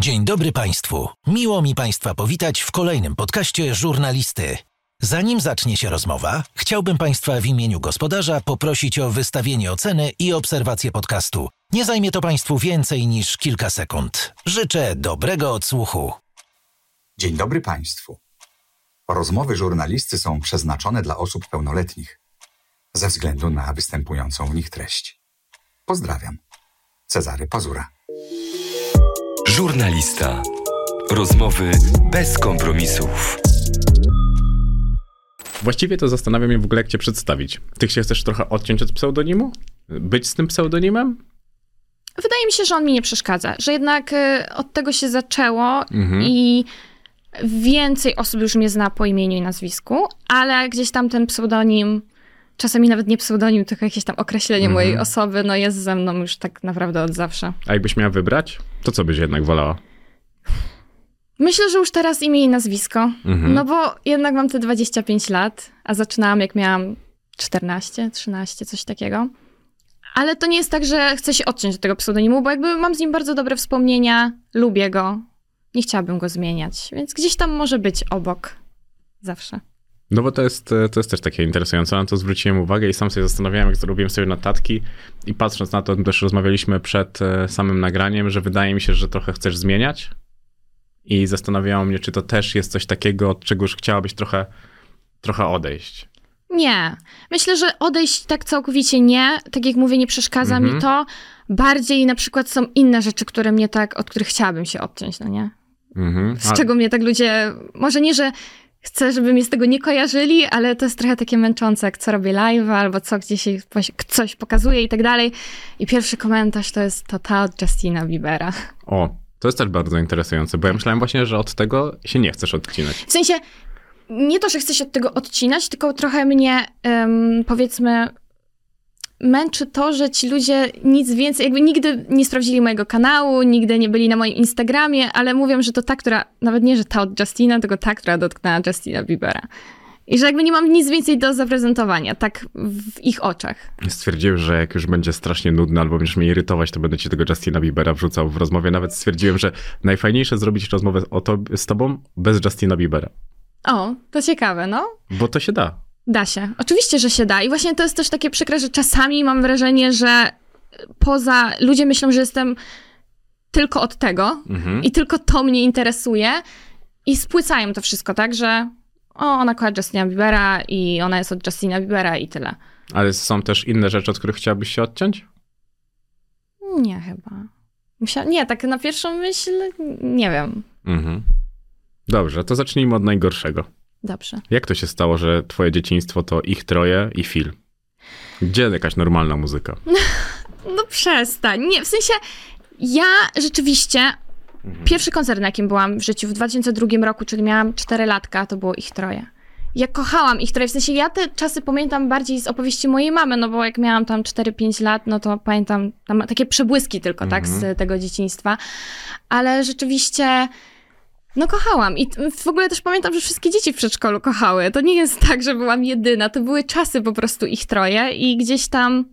Dzień dobry Państwu. Miło mi Państwa powitać w kolejnym podcaście Żurnalisty. Zanim zacznie się rozmowa, chciałbym Państwa w imieniu gospodarza poprosić o wystawienie oceny i obserwację podcastu. Nie zajmie to Państwu więcej niż kilka sekund. Życzę dobrego odsłuchu. Dzień dobry Państwu. Rozmowy żurnalisty są przeznaczone dla osób pełnoletnich ze względu na występującą w nich treść. Pozdrawiam. Cezary Pazura. Żurnalista. Rozmowy bez kompromisów. Właściwie to zastanawiam się w ogóle, jak cię przedstawić. Ty się chcesz trochę odciąć od pseudonimu? Być z tym pseudonimem? Wydaje mi się, że on mi nie przeszkadza, że jednak y, od tego się zaczęło Mhm. i więcej osób już mnie zna po imieniu i nazwisku, ale gdzieś tam ten pseudonim, czasami nawet nie pseudonim, tylko jakieś tam określenie Mhm. mojej osoby, no jest ze mną już tak naprawdę od zawsze. A jakbyś miała wybrać, to co byś jednak wolała? Myślę, że już teraz imię i nazwisko, Mhm. no bo jednak mam te 25 lat, a zaczynałam jak miałam 14, 13, coś takiego. Ale to nie jest tak, że chcę się odciąć od tego pseudonimu, bo jakby mam z nim bardzo dobre wspomnienia, lubię go, nie chciałabym go zmieniać, więc gdzieś tam może być obok zawsze. No bo to jest, e, to jest też takie interesujące, na to zwróciłem uwagę i sam sobie zastanawiałem, jak zrobiłem sobie notatki i patrząc na to, też rozmawialiśmy przed e, samym nagraniem, że wydaje mi się, że trochę chcesz zmieniać i zastanawiało mnie, czy to też jest coś takiego, od czego już chciałabyś trochę, trochę odejść. Nie. Myślę, że odejść tak całkowicie nie. Tak jak mówię, nie przeszkadza Mhm. mi to. Bardziej na przykład są inne rzeczy, które mnie tak, od których chciałabym się odciąć, no nie? Mhm. Z czego mnie tak ludzie, może nie, że chcę, żeby mnie z tego nie kojarzyli, ale to jest trochę takie męczące, jak co robię live, albo co gdzieś coś pokazuje i tak dalej. I pierwszy komentarz to jest to ta od Justina Biebera. O, to jest też bardzo interesujące, bo ja myślałem właśnie, że od tego się nie chcesz odcinać. W sensie, nie to, że chcę się od tego odcinać, tylko trochę mnie, em, powiedzmy, męczy to, że ci ludzie nic więcej, jakby nigdy nie sprawdzili mojego kanału, nigdy nie byli na moim Instagramie, ale mówią, że to ta, która, nawet nie, że ta od Justina, tylko ta, która dotknęła Justina Biebera. I że jakby nie mam nic więcej do zaprezentowania, tak w ich oczach. Stwierdziłem, że jak już będzie strasznie nudny albo będziesz mnie irytować, to będę ci tego Justina Biebera wrzucał w rozmowie. Nawet stwierdziłem, że najfajniejsze zrobić rozmowę o to, z tobą bez Justina Biebera. O, to ciekawe, no. Bo to się da. Da się. Oczywiście, że się da. I właśnie to jest też takie przykre, że czasami mam wrażenie, że poza. Ludzie myślą, że jestem tylko od tego Mhm. i tylko to mnie interesuje i spłycają to wszystko, tak, że o, ona kocha Justina Biebera i ona jest od Justina Biebera i tyle. Ale są też inne rzeczy, od których chciałabyś się odciąć? Nie, chyba. Musia... Nie, tak na pierwszą myśl nie wiem. Mhm. Dobrze, to zacznijmy od najgorszego. Dobrze. Jak to się stało, że twoje dzieciństwo to ich troje i film? Gdzie jakaś normalna muzyka? No przestań. Nie, w sensie ja rzeczywiście pierwszy koncert, na jakim byłam w życiu w 2002 roku, czyli miałam 4 latka, to było ich troje. Ja kochałam ich troje, w sensie ja te czasy pamiętam bardziej z opowieści mojej mamy, no bo jak miałam tam 4-5 lat, no to pamiętam tam takie przebłyski tylko, tak, z tego dzieciństwa. Ale rzeczywiście... No kochałam i w ogóle też pamiętam, że wszystkie dzieci w przedszkolu kochały. To nie jest tak, że byłam jedyna, to były czasy po prostu ich troje i gdzieś tam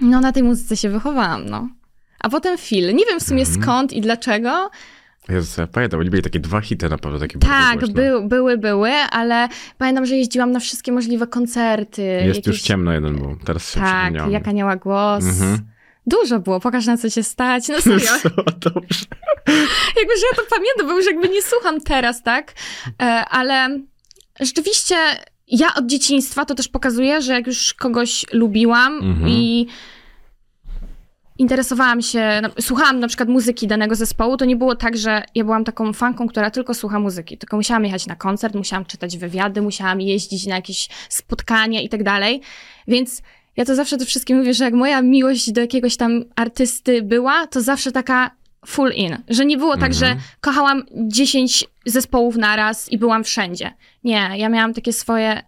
no na tej muzyce się wychowałam, no. A potem Phil. Nie wiem w sumie Mhm. skąd i dlaczego. Jezus, ja pamiętam, oni mieli takie dwa hity na pewno, takie Tak, był, były, były, ale pamiętam, że jeździłam na wszystkie możliwe koncerty. Jest już jakieś- ciemno jeden był, teraz się Tak, przypomniałem. jak anioła głos. Mhm. Dużo było, pokaż na co się stać. No serio, Co, dobrze. jakby, że ja to pamiętam, bo już jakby nie słucham teraz, tak? E, ale rzeczywiście ja od dzieciństwa to też pokazuję, że jak już kogoś lubiłam Mhm. i interesowałam się, na- słuchałam na przykład muzyki danego zespołu, to nie było tak, że ja byłam taką fanką, która tylko słucha muzyki, tylko musiałam jechać na koncert, musiałam czytać wywiady, musiałam jeździć na jakieś spotkania i tak dalej, więc ja to zawsze to wszystkim mówię, że jak moja miłość do jakiegoś tam artysty była, to zawsze taka full in, że nie było tak, że kochałam 10 zespołów naraz i byłam wszędzie. Nie, ja miałam takie swoje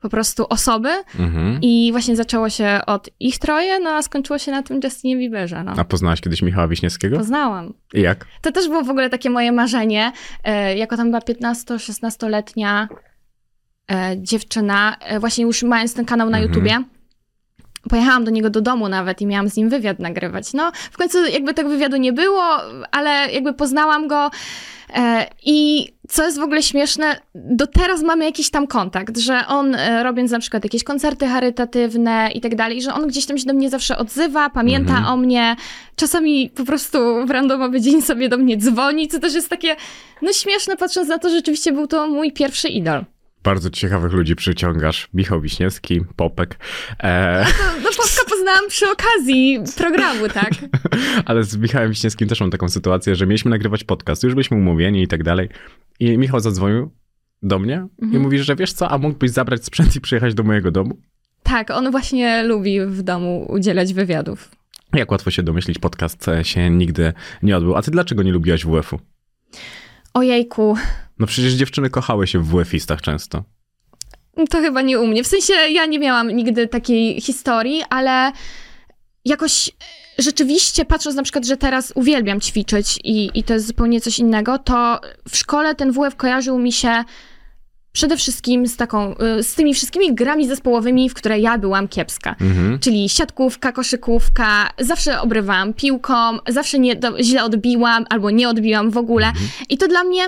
po prostu osoby Mhm. i właśnie zaczęło się od ich troje, no a skończyło się na tym Justinie Bieberze, no. A poznałaś kiedyś Michała Wiśniewskiego? Poznałam. I jak? To też było w ogóle takie moje marzenie, e, jako tam była 15-16-letnia e, dziewczyna, e, właśnie już mając ten kanał na Mhm. YouTubie, Pojechałam do niego do domu nawet i miałam z nim wywiad nagrywać. No, w końcu jakby tego wywiadu nie było, ale jakby poznałam go. E, I co jest w ogóle śmieszne, do teraz mamy jakiś tam kontakt, że on e, robiąc na przykład jakieś koncerty charytatywne i tak dalej, że on gdzieś tam się do mnie zawsze odzywa, pamięta Mhm. o mnie, czasami po prostu w randomowy dzień sobie do mnie dzwoni, co też jest takie, no śmieszne patrząc na to, że rzeczywiście był to mój pierwszy idol. Bardzo ciekawych ludzi przyciągasz. Michał Wiśniewski, Popek. E, No Popka poznałam przy okazji programu, tak? ale z Michałem Wiśniewskim też mam taką sytuację, że mieliśmy nagrywać podcast, już byliśmy umówieni i tak dalej. I Michał zadzwonił do mnie i Mhm. mówi, że wiesz co, a mógłbyś zabrać sprzęt i przyjechać do mojego domu? Tak, on właśnie lubi w domu udzielać wywiadów. Jak łatwo się domyślić, podcast się nigdy nie odbył. A ty dlaczego nie lubiłaś WF-u? Ojejku, No przecież dziewczyny kochały się w WF-istach często. To chyba nie u mnie. W sensie ja nie miałam nigdy takiej historii, ale jakoś rzeczywiście, patrząc na przykład, że teraz uwielbiam ćwiczyć i, i to jest zupełnie coś innego, to w szkole ten WF kojarzył mi się przede wszystkim z taką, y, z tymi wszystkimi grami zespołowymi, w które ja byłam kiepska. Mhm. Czyli siatkówka, koszykówka, zawsze obrywałam piłką, zawsze nie, do, źle odbiłam albo nie odbiłam w ogóle. I to dla mnie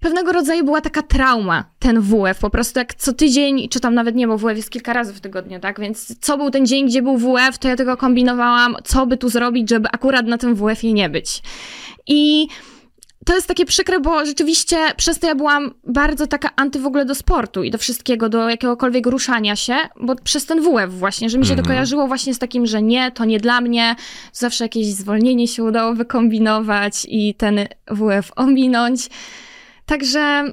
pewnego rodzaju była taka trauma, ten WF. Po prostu jak co tydzień, czy tam nawet nie, bo WF jest kilka razy w tygodniu, tak? Więc co był ten dzień, gdzie był WF, to ja tego kombinowałam, co by tu zrobić, żeby akurat na tym WF-ie nie być. I to jest takie przykre, bo rzeczywiście przez to ja byłam bardzo taka anty w ogóle do sportu i do wszystkiego, do jakiegokolwiek ruszania się, bo przez ten WF właśnie, że mi się to Mhm. kojarzyło właśnie z takim, że nie, to nie dla mnie, zawsze jakieś zwolnienie się udało wykombinować i ten WF ominąć. Także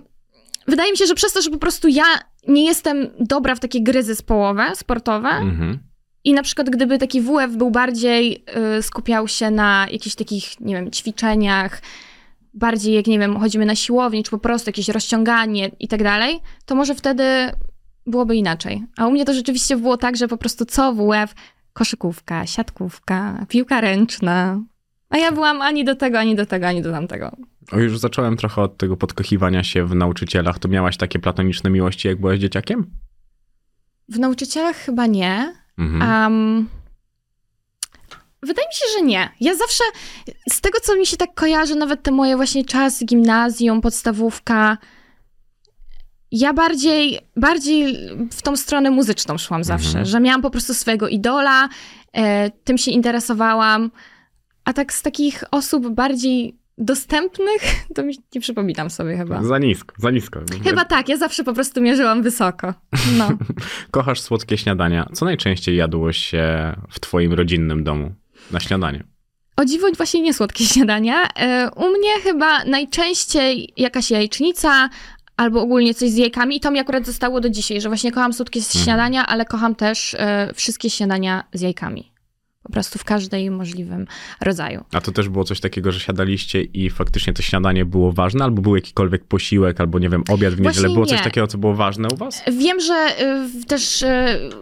wydaje mi się, że przez to, że po prostu ja nie jestem dobra w takie gry zespołowe, sportowe, Mhm. i na przykład, gdyby taki WF był bardziej y, skupiał się na jakichś takich, nie wiem, ćwiczeniach, bardziej jak, nie wiem, chodzimy na siłownię, czy po prostu jakieś rozciąganie i tak dalej, to może wtedy byłoby inaczej. A u mnie to rzeczywiście było tak, że po prostu co WF, koszykówka, siatkówka, piłka ręczna. A ja byłam ani do tego, ani do tego, ani do tamtego. O, już zacząłem trochę od tego podkochiwania się w nauczycielach. To miałaś takie platoniczne miłości, jak byłaś dzieciakiem? W nauczycielach chyba nie. Mhm. Um, wydaje mi się, że nie. Ja zawsze, z tego co mi się tak kojarzy, nawet te moje właśnie czasy, gimnazjum, podstawówka, ja bardziej, bardziej w tą stronę muzyczną szłam zawsze, Mhm. że miałam po prostu swojego idola, e, tym się interesowałam, a tak z takich osób bardziej dostępnych, to mi nie przypominam sobie chyba. Za nisko, za nisko. Chyba tak, ja zawsze po prostu mierzyłam wysoko. No. Kochasz słodkie śniadania. Co najczęściej jadło się w twoim rodzinnym domu na śniadanie? O dziwo właśnie nie słodkie śniadania. E, U mnie chyba najczęściej jakaś jajecznica albo ogólnie coś z jajkami i to mi akurat zostało do dzisiaj, że właśnie kocham słodkie Mhm. śniadania, ale kocham też e, wszystkie śniadania z jajkami. Po prostu w każdej możliwym rodzaju. A to też było coś takiego, że siadaliście i faktycznie to śniadanie było ważne, albo był jakikolwiek posiłek, albo nie wiem, obiad w niedzielę. Właśnie Było coś nie. takiego, co było ważne u was? Wiem, że y, też y,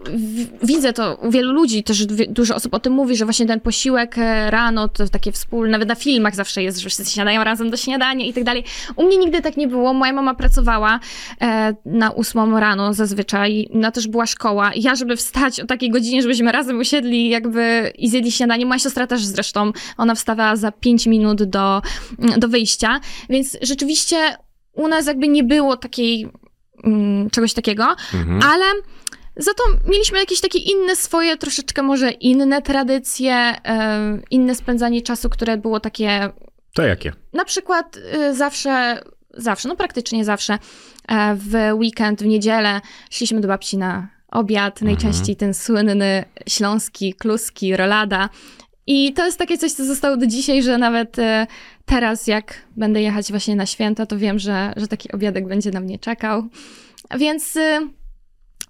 w- widzę to u wielu ludzi, też dużo osób o tym mówi, że właśnie ten posiłek e, rano, to takie wspólne, nawet na filmach zawsze jest, że wszyscy siadają razem do śniadania i tak dalej. U mnie nigdy tak nie było. Moja mama pracowała e, na ósmą rano zazwyczaj, na też była szkoła. Ja, żeby wstać o takiej godzinie, żebyśmy razem usiedli jakby i zjedli śniadanie, moja siostra też zresztą, ona wstawała za pięć minut do, do wyjścia, więc rzeczywiście u nas jakby nie było takiej mm, czegoś takiego, Mhm. ale za to mieliśmy jakieś takie inne swoje, troszeczkę może inne tradycje, inne spędzanie czasu, które było takie To jakie? na przykład y, zawsze, zawsze, no praktycznie zawsze e, w weekend, w niedzielę szliśmy do babci na obiad, najczęściej ten słynny śląski, kluski, rolada. I to jest takie coś, co zostało do dzisiaj, że nawet e, teraz, jak będę jechać właśnie na święta, to wiem, że, że taki obiadek będzie na mnie czekał. Więc y,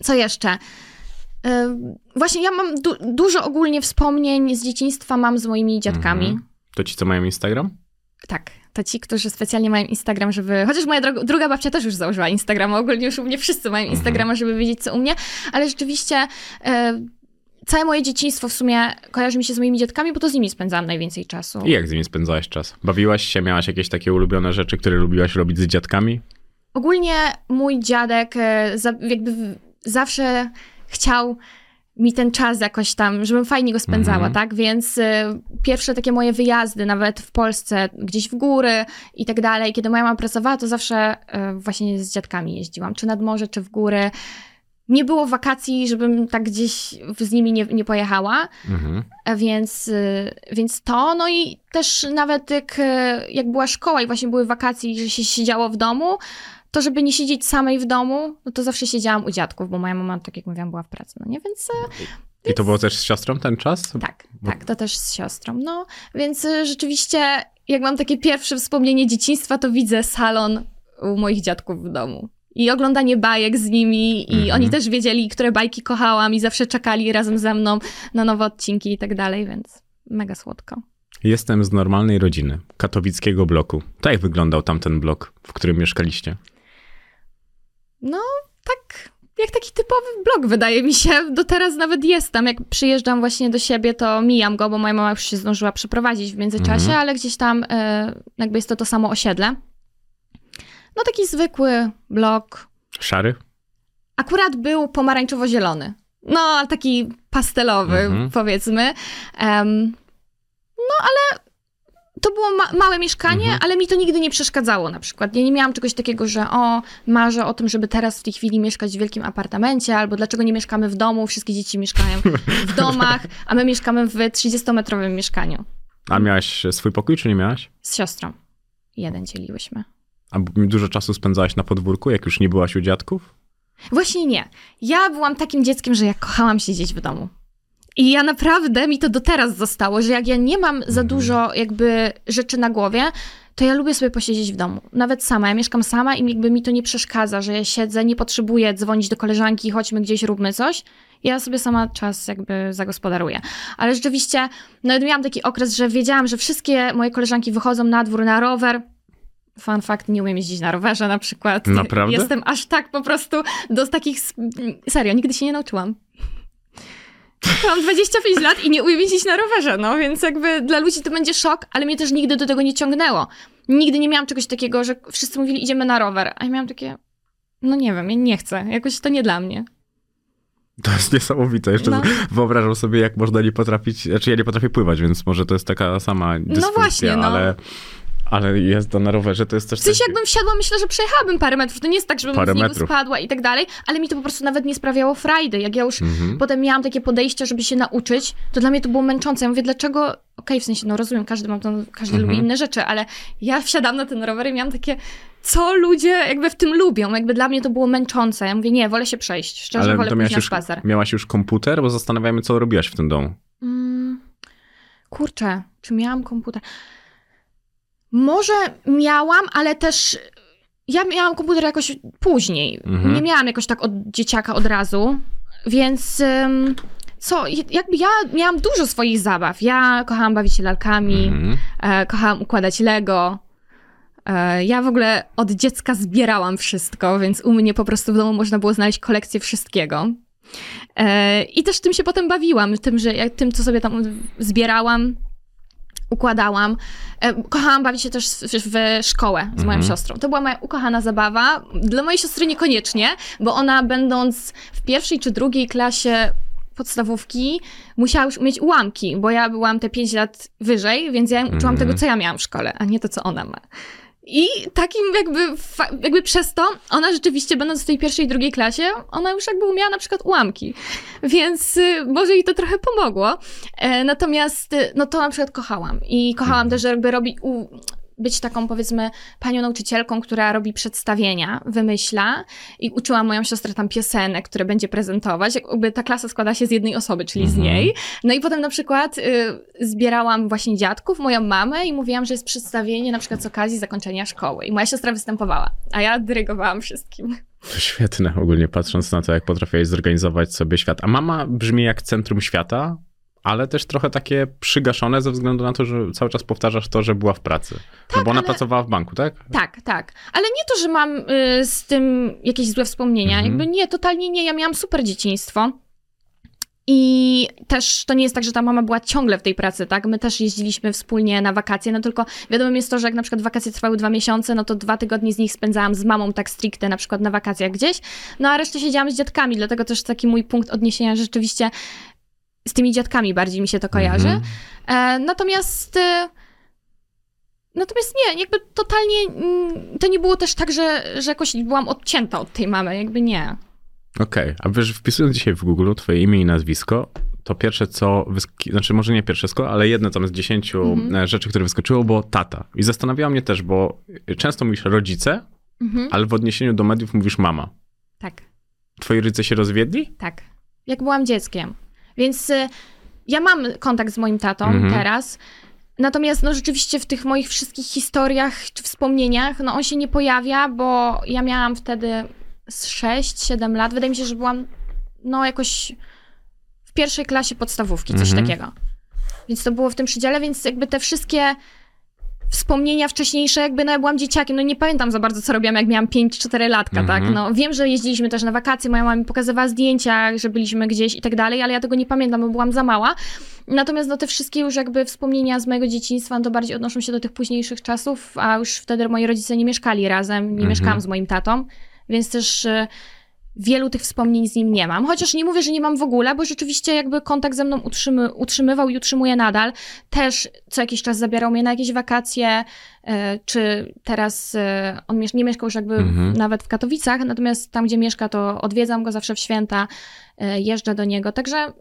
co jeszcze? Y, Właśnie ja mam du- dużo ogólnie wspomnień z dzieciństwa mam z moimi dziadkami. Mhm. To ci, co mają Instagram? Tak, to ci, którzy specjalnie mają Instagram, żeby. Chociaż moja droga, druga babcia też już założyła Instagrama, ogólnie już u mnie wszyscy mają Mhm. Instagrama, żeby wiedzieć, co u mnie, ale rzeczywiście. E, Całe moje dzieciństwo w sumie kojarzy mi się z moimi dziadkami, bo to z nimi spędzałam najwięcej czasu. I jak z nimi spędzałaś czas? Bawiłaś się? Miałaś jakieś takie ulubione rzeczy, które lubiłaś robić z dziadkami? Ogólnie mój dziadek e, za, jakby zawsze chciał mi ten czas jakoś tam, żebym fajnie go spędzała, Mhm. tak? Więc y, pierwsze takie moje wyjazdy, nawet w Polsce, gdzieś w góry i tak dalej, kiedy moja mama pracowała, to zawsze y, właśnie z dziadkami jeździłam, czy nad morze, czy w góry. Nie było wakacji, żebym tak gdzieś z nimi nie, nie pojechała, Mhm. a więc, y, więc to, no i też nawet jak, y, jak była szkoła i właśnie były wakacje że się siedziało w domu, to żeby nie siedzieć samej w domu, no to zawsze siedziałam u dziadków, bo moja mama, tak jak mówiłam, była w pracy, no nie? Więc y, I to było też z siostrą ten czas? tak, tak, to też z siostrą, no. Więc y, rzeczywiście, jak mam takie pierwsze wspomnienie dzieciństwa, to widzę salon u moich dziadków w domu. I oglądanie bajek z nimi, i Mhm. oni też wiedzieli, które bajki kochałam, i zawsze czekali razem ze mną na nowe odcinki i tak dalej, więc mega słodko. Jestem z normalnej rodziny, katowickiego bloku. Tak jak wyglądał tamten blok, w którym mieszkaliście? No, tak, jak taki typowy blog, wydaje mi się. Do teraz nawet jest tam. Jak przyjeżdżam właśnie do siebie, to mijam go, bo moja mama już się zdążyła przeprowadzić w międzyczasie, Mhm. ale gdzieś tam e, jakby jest to to samo osiedle. No, taki zwykły blog. Szary? Akurat był pomarańczowo-zielony. No, ale taki pastelowy, Mhm. powiedzmy. Em, no, ale to było ma- małe mieszkanie, Mhm. ale mi to nigdy nie przeszkadzało na przykład. Ja nie miałam czegoś takiego, że o, marzę o tym, żeby teraz w tej chwili mieszkać w wielkim apartamencie, albo dlaczego nie mieszkamy w domu, wszystkie dzieci mieszkają w domach, a my mieszkamy w 30-metrowym mieszkaniu A miałaś swój pokój, czy nie miałaś? z siostrą. Jeden dzieliłyśmy. A dużo czasu spędzałaś na podwórku, jak już nie byłaś u dziadków? Właśnie nie. Ja byłam takim dzieckiem, że ja kochałam siedzieć w domu. I ja naprawdę, mi to do teraz zostało, że jak ja nie mam za dużo jakby rzeczy na głowie, to ja lubię sobie posiedzieć w domu. Nawet sama. Ja mieszkam sama i jakby mi to nie przeszkadza, że ja siedzę, nie potrzebuję dzwonić do koleżanki, chodźmy gdzieś, róbmy coś. Ja sobie sama czas jakby zagospodaruję. Ale rzeczywiście, nawet miałam taki okres, że wiedziałam, że wszystkie moje koleżanki wychodzą na dwór na rower. Fun fact, nie umiem jeździć na rowerze na przykład. Naprawdę? Jestem aż tak po prostu do takich... Serio, nigdy się nie nauczyłam. Mam 25 lat i nie umiem jeździć na rowerze, no więc jakby dla ludzi to będzie szok, ale mnie też nigdy do tego nie ciągnęło. Nigdy nie miałam czegoś takiego, że wszyscy mówili idziemy na rower, a ja miałam takie, no nie wiem, ja nie chcę, jakoś to nie dla mnie. To jest niesamowite. Jeszcze No. wyobrażam sobie, jak można nie potrafić. Znaczy, ja nie potrafię pływać, więc może to jest taka sama dysfunkcja, właśnie, no. ale, ale jazda na rowerze to jest też W sensie coś- jakbym wsiadła, myślę, że przejechałabym parę metrów. To nie jest tak, żebym Parę z niego metrów. spadła i tak dalej, ale mi to po prostu nawet nie sprawiało frajdy. Jak ja już Mhm. potem miałam takie podejście, żeby się nauczyć, to dla mnie to było męczące. Ja mówię, dlaczego... Okej, w sensie, no rozumiem, każdy ma to, każdy Mhm. lubi inne rzeczy, ale ja wsiadam na ten rower i miałam takie, co ludzie jakby w tym lubią. Jakby dla mnie to było męczące. Ja mówię, nie, wolę się przejść. Szczerze, Ale wolę to miałaś na już, spacer. miałaś już komputer, bo zastanawiamy, co robiłaś w tym domu. Mm, kurczę, czy miałam komputer? Może miałam, ale też ja miałam komputer jakoś później. Mhm. Nie miałam jakoś tak od dzieciaka od razu, więc co, jakby ja miałam dużo swoich zabaw. Ja kochałam bawić się lalkami, Mhm. e, kochałam układać Lego. E, ja w ogóle od dziecka zbierałam wszystko, więc u mnie po prostu w domu można było znaleźć kolekcję wszystkiego. E, I też tym się potem bawiłam, tym, że tym, co sobie tam zbierałam, układałam. E, Kochałam bawić się też w, szkołę z moją Mhm. siostrą. To była moja ukochana zabawa. Dla mojej siostry niekoniecznie, bo ona będąc w pierwszej czy drugiej klasie podstawówki musiała już umieć ułamki, bo ja byłam te 5 lat wyżej, więc ja uczyłam Mhm. tego, co ja miałam w szkole, a nie to, co ona ma. I takim jakby, jakby przez to, ona rzeczywiście będąc w tej pierwszej i drugiej klasie, ona już jakby umiała na przykład ułamki. Więc y, może jej to trochę pomogło. E, natomiast, y, no to na przykład kochałam. I kochałam też, żeby robić, u, być taką powiedzmy panią nauczycielką, która robi przedstawienia, wymyśla i uczyłam moją siostrę tam piosenek, które będzie prezentować. Jakby ta klasa składa się z jednej osoby, czyli z Mhm. niej. No i potem na przykład y, zbierałam właśnie dziadków, moją mamę i mówiłam, że jest przedstawienie na przykład z okazji zakończenia szkoły. I moja siostra występowała, a ja dyrygowałam wszystkim. Świetne, ogólnie patrząc na to, jak potrafiłeś zorganizować sobie świat. A mama brzmi jak centrum świata, ale też trochę takie przygaszone ze względu na to, że cały czas powtarzasz to, że była w pracy. no bo ona ale- pracowała w banku, tak? Tak, tak. Ale nie to, że mam y, z tym jakieś złe wspomnienia. Mhm. Jakby nie, totalnie nie. Ja miałam super dzieciństwo. I też to nie jest tak, że ta mama była ciągle w tej pracy, tak? My też jeździliśmy wspólnie na wakacje, no tylko wiadomo jest to, że jak na przykład wakacje trwały dwa miesiące, no to dwa tygodnie z nich spędzałam z mamą tak stricte, na przykład na wakacjach gdzieś, no a resztę siedziałam z dziadkami, dlatego też taki mój punkt odniesienia, rzeczywiście z tymi dziadkami bardziej mi się to kojarzy. Mhm. E, natomiast... E, Natomiast nie, jakby totalnie mm, to nie było też tak, że, że jakoś byłam odcięta od tej mamy, jakby nie. Okej, a wiesz, wpisując dzisiaj w Google twoje imię i nazwisko, to pierwsze co, znaczy może nie pierwsze, sko- ale jedno tam z dziesięciu Mhm. e, rzeczy, które wyskoczyło, było tata. I zastanawiało mnie też, bo często mówisz rodzice, Mhm. ale w odniesieniu do mediów mówisz mama. Tak. Twoi rodzice się rozwiedli? Tak. Jak byłam dzieckiem. Więc y, ja mam kontakt z moim tatą Mhm. teraz. Natomiast no rzeczywiście w tych moich wszystkich historiach czy wspomnieniach, no on się nie pojawia, bo ja miałam wtedy z 6-7 lat. Wydaje mi się, że byłam no jakoś w pierwszej klasie podstawówki, coś Mhm. takiego. Więc to było w tym przedziale, więc jakby te wszystkie wspomnienia wcześniejsze, jakby no ja byłam dzieciakiem, no nie pamiętam za bardzo, co robiłam, jak miałam 5-4 latka, Mhm. tak? No wiem, że jeździliśmy też na wakacje, moja mama mi pokazywała zdjęcia, że byliśmy gdzieś i tak dalej, ale ja tego nie pamiętam, bo byłam za mała. Natomiast no te wszystkie już jakby wspomnienia z mojego dzieciństwa, no to bardziej odnoszą się do tych późniejszych czasów, a już wtedy moi rodzice nie mieszkali razem, nie Mhm. mieszkałam z moim tatą, więc też... Wielu tych wspomnień z nim nie mam. Chociaż nie mówię, że nie mam w ogóle, bo rzeczywiście jakby kontakt ze mną utrzymy, utrzymywał i utrzymuje nadal. Też co jakiś czas zabierał mnie na jakieś wakacje, e, czy teraz e, on miesz- nie mieszkał już jakby Mhm. nawet w Katowicach, natomiast tam, gdzie mieszka, to odwiedzam go zawsze w święta, e, jeżdżę do niego. Także,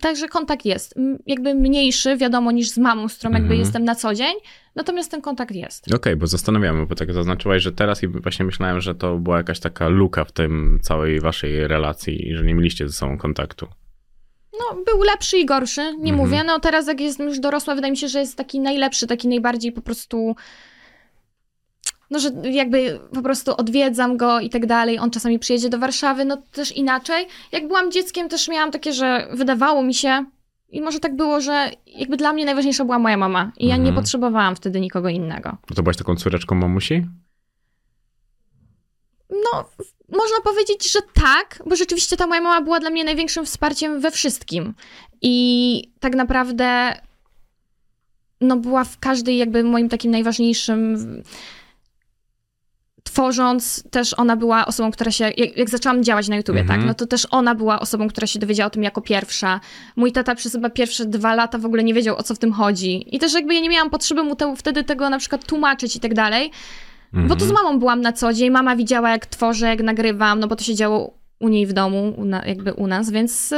także kontakt jest. Jakby mniejszy, wiadomo, niż z mamą, z którą jakby Mhm. jestem na co dzień, natomiast ten kontakt jest. Okej, bo zastanawiamy, bo tak zaznaczyłaś, że teraz i właśnie myślałem, że to była jakaś taka luka w tym całej waszej relacji i że nie mieliście ze sobą kontaktu. No, był lepszy i gorszy, nie Mhm. mówię. No teraz jak jestem już dorosła, wydaje mi się, że jest taki najlepszy, taki najbardziej po prostu... No, że jakby po prostu odwiedzam go i tak dalej. On czasami przyjedzie do Warszawy, no też inaczej. Jak byłam dzieckiem, też miałam takie, że wydawało mi się, i może tak było, że jakby dla mnie najważniejsza była moja mama. I ja nie Mhm. potrzebowałam wtedy nikogo innego. To byłaś taką córeczką mamusi? No, można powiedzieć, że tak, bo rzeczywiście ta moja mama była dla mnie największym wsparciem we wszystkim. I tak naprawdę, no, była w każdej, jakby moim takim najważniejszym. Tworząc, też ona była osobą, która się. Jak, jak zaczęłam działać na YouTubie, Mhm. tak, no to też ona była osobą, która się dowiedziała o tym jako pierwsza. Mój tata przez chyba pierwsze dwa lata w ogóle nie wiedział, o co w tym chodzi. I też jakby ja nie miałam potrzeby mu te, wtedy tego na przykład tłumaczyć i tak dalej. Bo to z mamą byłam na co dzień, mama widziała jak tworzę, jak nagrywam, no bo to się działo u niej w domu, u na, jakby u nas, więc,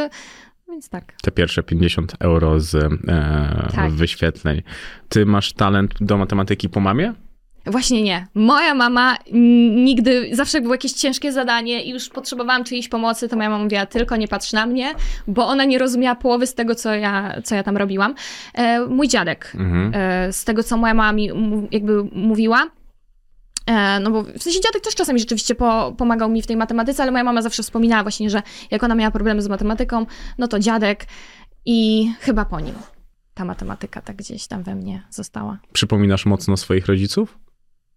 więc tak. Te pierwsze 50 euro z e, Tak. wyświetleń. Ty masz talent do matematyki po mamie? Właśnie nie. Moja mama nigdy, zawsze jak było jakieś ciężkie zadanie i już potrzebowałam czyjejś pomocy, to moja mama mówiła, tylko nie patrz na mnie, bo ona nie rozumiała połowy z tego, co ja, co ja tam robiłam. E, mój dziadek, Mhm. e, z tego, co moja mama mi jakby mówiła, E, No bo w sensie dziadek też czasami rzeczywiście po, pomagał mi w tej matematyce, ale moja mama zawsze wspominała właśnie, że jak ona miała problemy z matematyką, no to dziadek i chyba po nim ta matematyka tak gdzieś tam we mnie została. Przypominasz mocno swoich rodziców?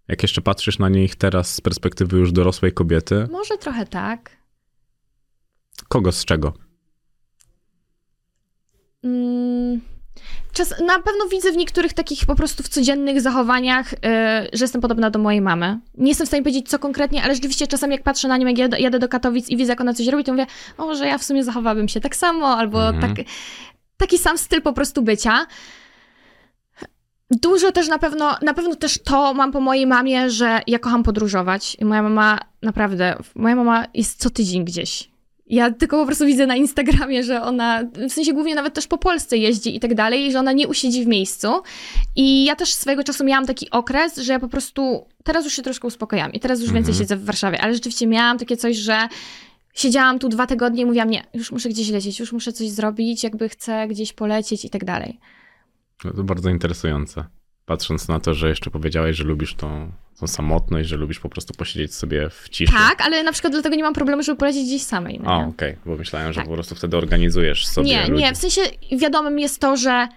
Jak jeszcze patrzysz na nich teraz z perspektywy już dorosłej kobiety, Może trochę tak. kogo z czego? Mm, Czas, na pewno widzę w niektórych takich po prostu w codziennych zachowaniach, yy, że jestem podobna do mojej mamy. Nie jestem w stanie powiedzieć co konkretnie, ale rzeczywiście czasami jak patrzę na nią, jak jadę, jadę do Katowic i widzę, jak ona coś robi, to mówię, o, że ja w sumie zachowałabym się tak samo, albo Mhm. tak, taki sam styl po prostu bycia. Dużo też na pewno, na pewno też to mam po mojej mamie, że ja kocham podróżować. I moja mama naprawdę, moja mama jest co tydzień gdzieś. Ja tylko po prostu widzę na Instagramie, że ona, w sensie głównie nawet też po Polsce jeździ i tak dalej, i że ona nie usiedzi w miejscu. I ja też swojego czasu miałam taki okres, że ja po prostu, teraz już się troszkę uspokojam i teraz już więcej Mhm. siedzę w Warszawie, ale rzeczywiście miałam takie coś, że siedziałam tu dwa tygodnie i mówiłam, nie, już muszę gdzieś lecieć, już muszę coś zrobić, jakby chcę gdzieś polecieć i tak dalej. No to bardzo interesujące. Patrząc na to, że jeszcze powiedziałeś, że lubisz tą, tą samotność, że lubisz po prostu posiedzieć sobie w ciszy. Tak, ale na przykład dlatego nie mam problemu, żeby polecieć gdzieś samej. No A, okej, bo myślałem, że Tak. po prostu wtedy organizujesz sobie Nie, ludzi. nie, w sensie wiadomym jest to, że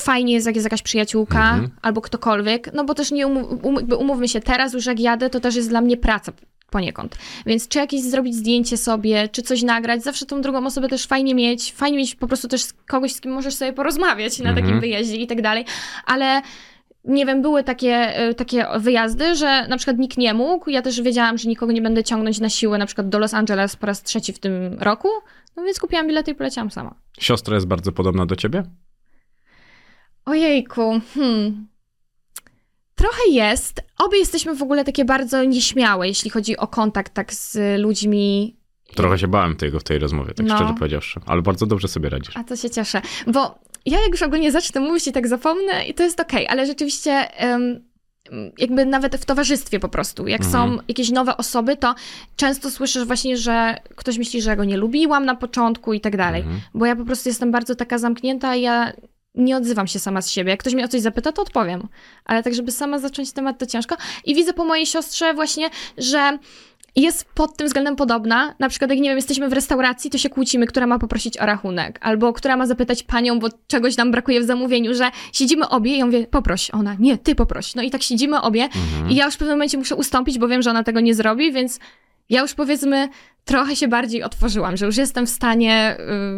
fajnie jest, jak jest jakaś przyjaciółka Mhm. albo ktokolwiek, no bo też nie um, jakby umówmy się, teraz już jak jadę, to też jest dla mnie praca. Poniekąd. Więc czy jakieś zrobić zdjęcie sobie, czy coś nagrać, zawsze tą drugą osobę też fajnie mieć, fajnie mieć po prostu też kogoś, z kim możesz sobie porozmawiać na Mhm. takim wyjeździe i tak dalej, ale nie wiem, były takie, y, takie wyjazdy, że na przykład nikt nie mógł, ja też wiedziałam, że nikogo nie będę ciągnąć na siłę, na przykład do Los Angeles po raz trzeci w tym roku, no więc kupiłam bilety i poleciałam sama. Siostra jest bardzo podobna do ciebie? Ojejku, hmm. Trochę jest. Obie jesteśmy w ogóle takie bardzo nieśmiałe, jeśli chodzi o kontakt tak z ludźmi. Trochę się bałem tego w tej rozmowie, tak No. szczerze powiedziawszy. Ale bardzo dobrze sobie radzisz. A to się cieszę, bo ja jak już ogólnie zacznę mówić i tak zapomnę i to jest okej, ale rzeczywiście jakby nawet w towarzystwie po prostu, jak Mhm. są jakieś nowe osoby, to często słyszysz właśnie, że ktoś myśli, że ja go nie lubiłam na początku i tak dalej, Mhm. bo ja po prostu jestem bardzo taka zamknięta i ja nie odzywam się sama z siebie. Jak ktoś mnie o coś zapyta, to odpowiem. Ale tak, żeby sama zacząć temat, to ciężko. I widzę po mojej siostrze właśnie, że jest pod tym względem podobna. Na przykład, jak nie wiem, jesteśmy w restauracji, to się kłócimy, która ma poprosić o rachunek, albo która ma zapytać panią, bo czegoś nam brakuje w zamówieniu, że siedzimy obie i ja mówię, poproś. Ona, nie, ty poproś. No i tak siedzimy obie Mhm. i ja już w pewnym momencie muszę ustąpić, bo wiem, że ona tego nie zrobi, więc ja już powiedzmy trochę się bardziej otworzyłam, że już jestem w stanie,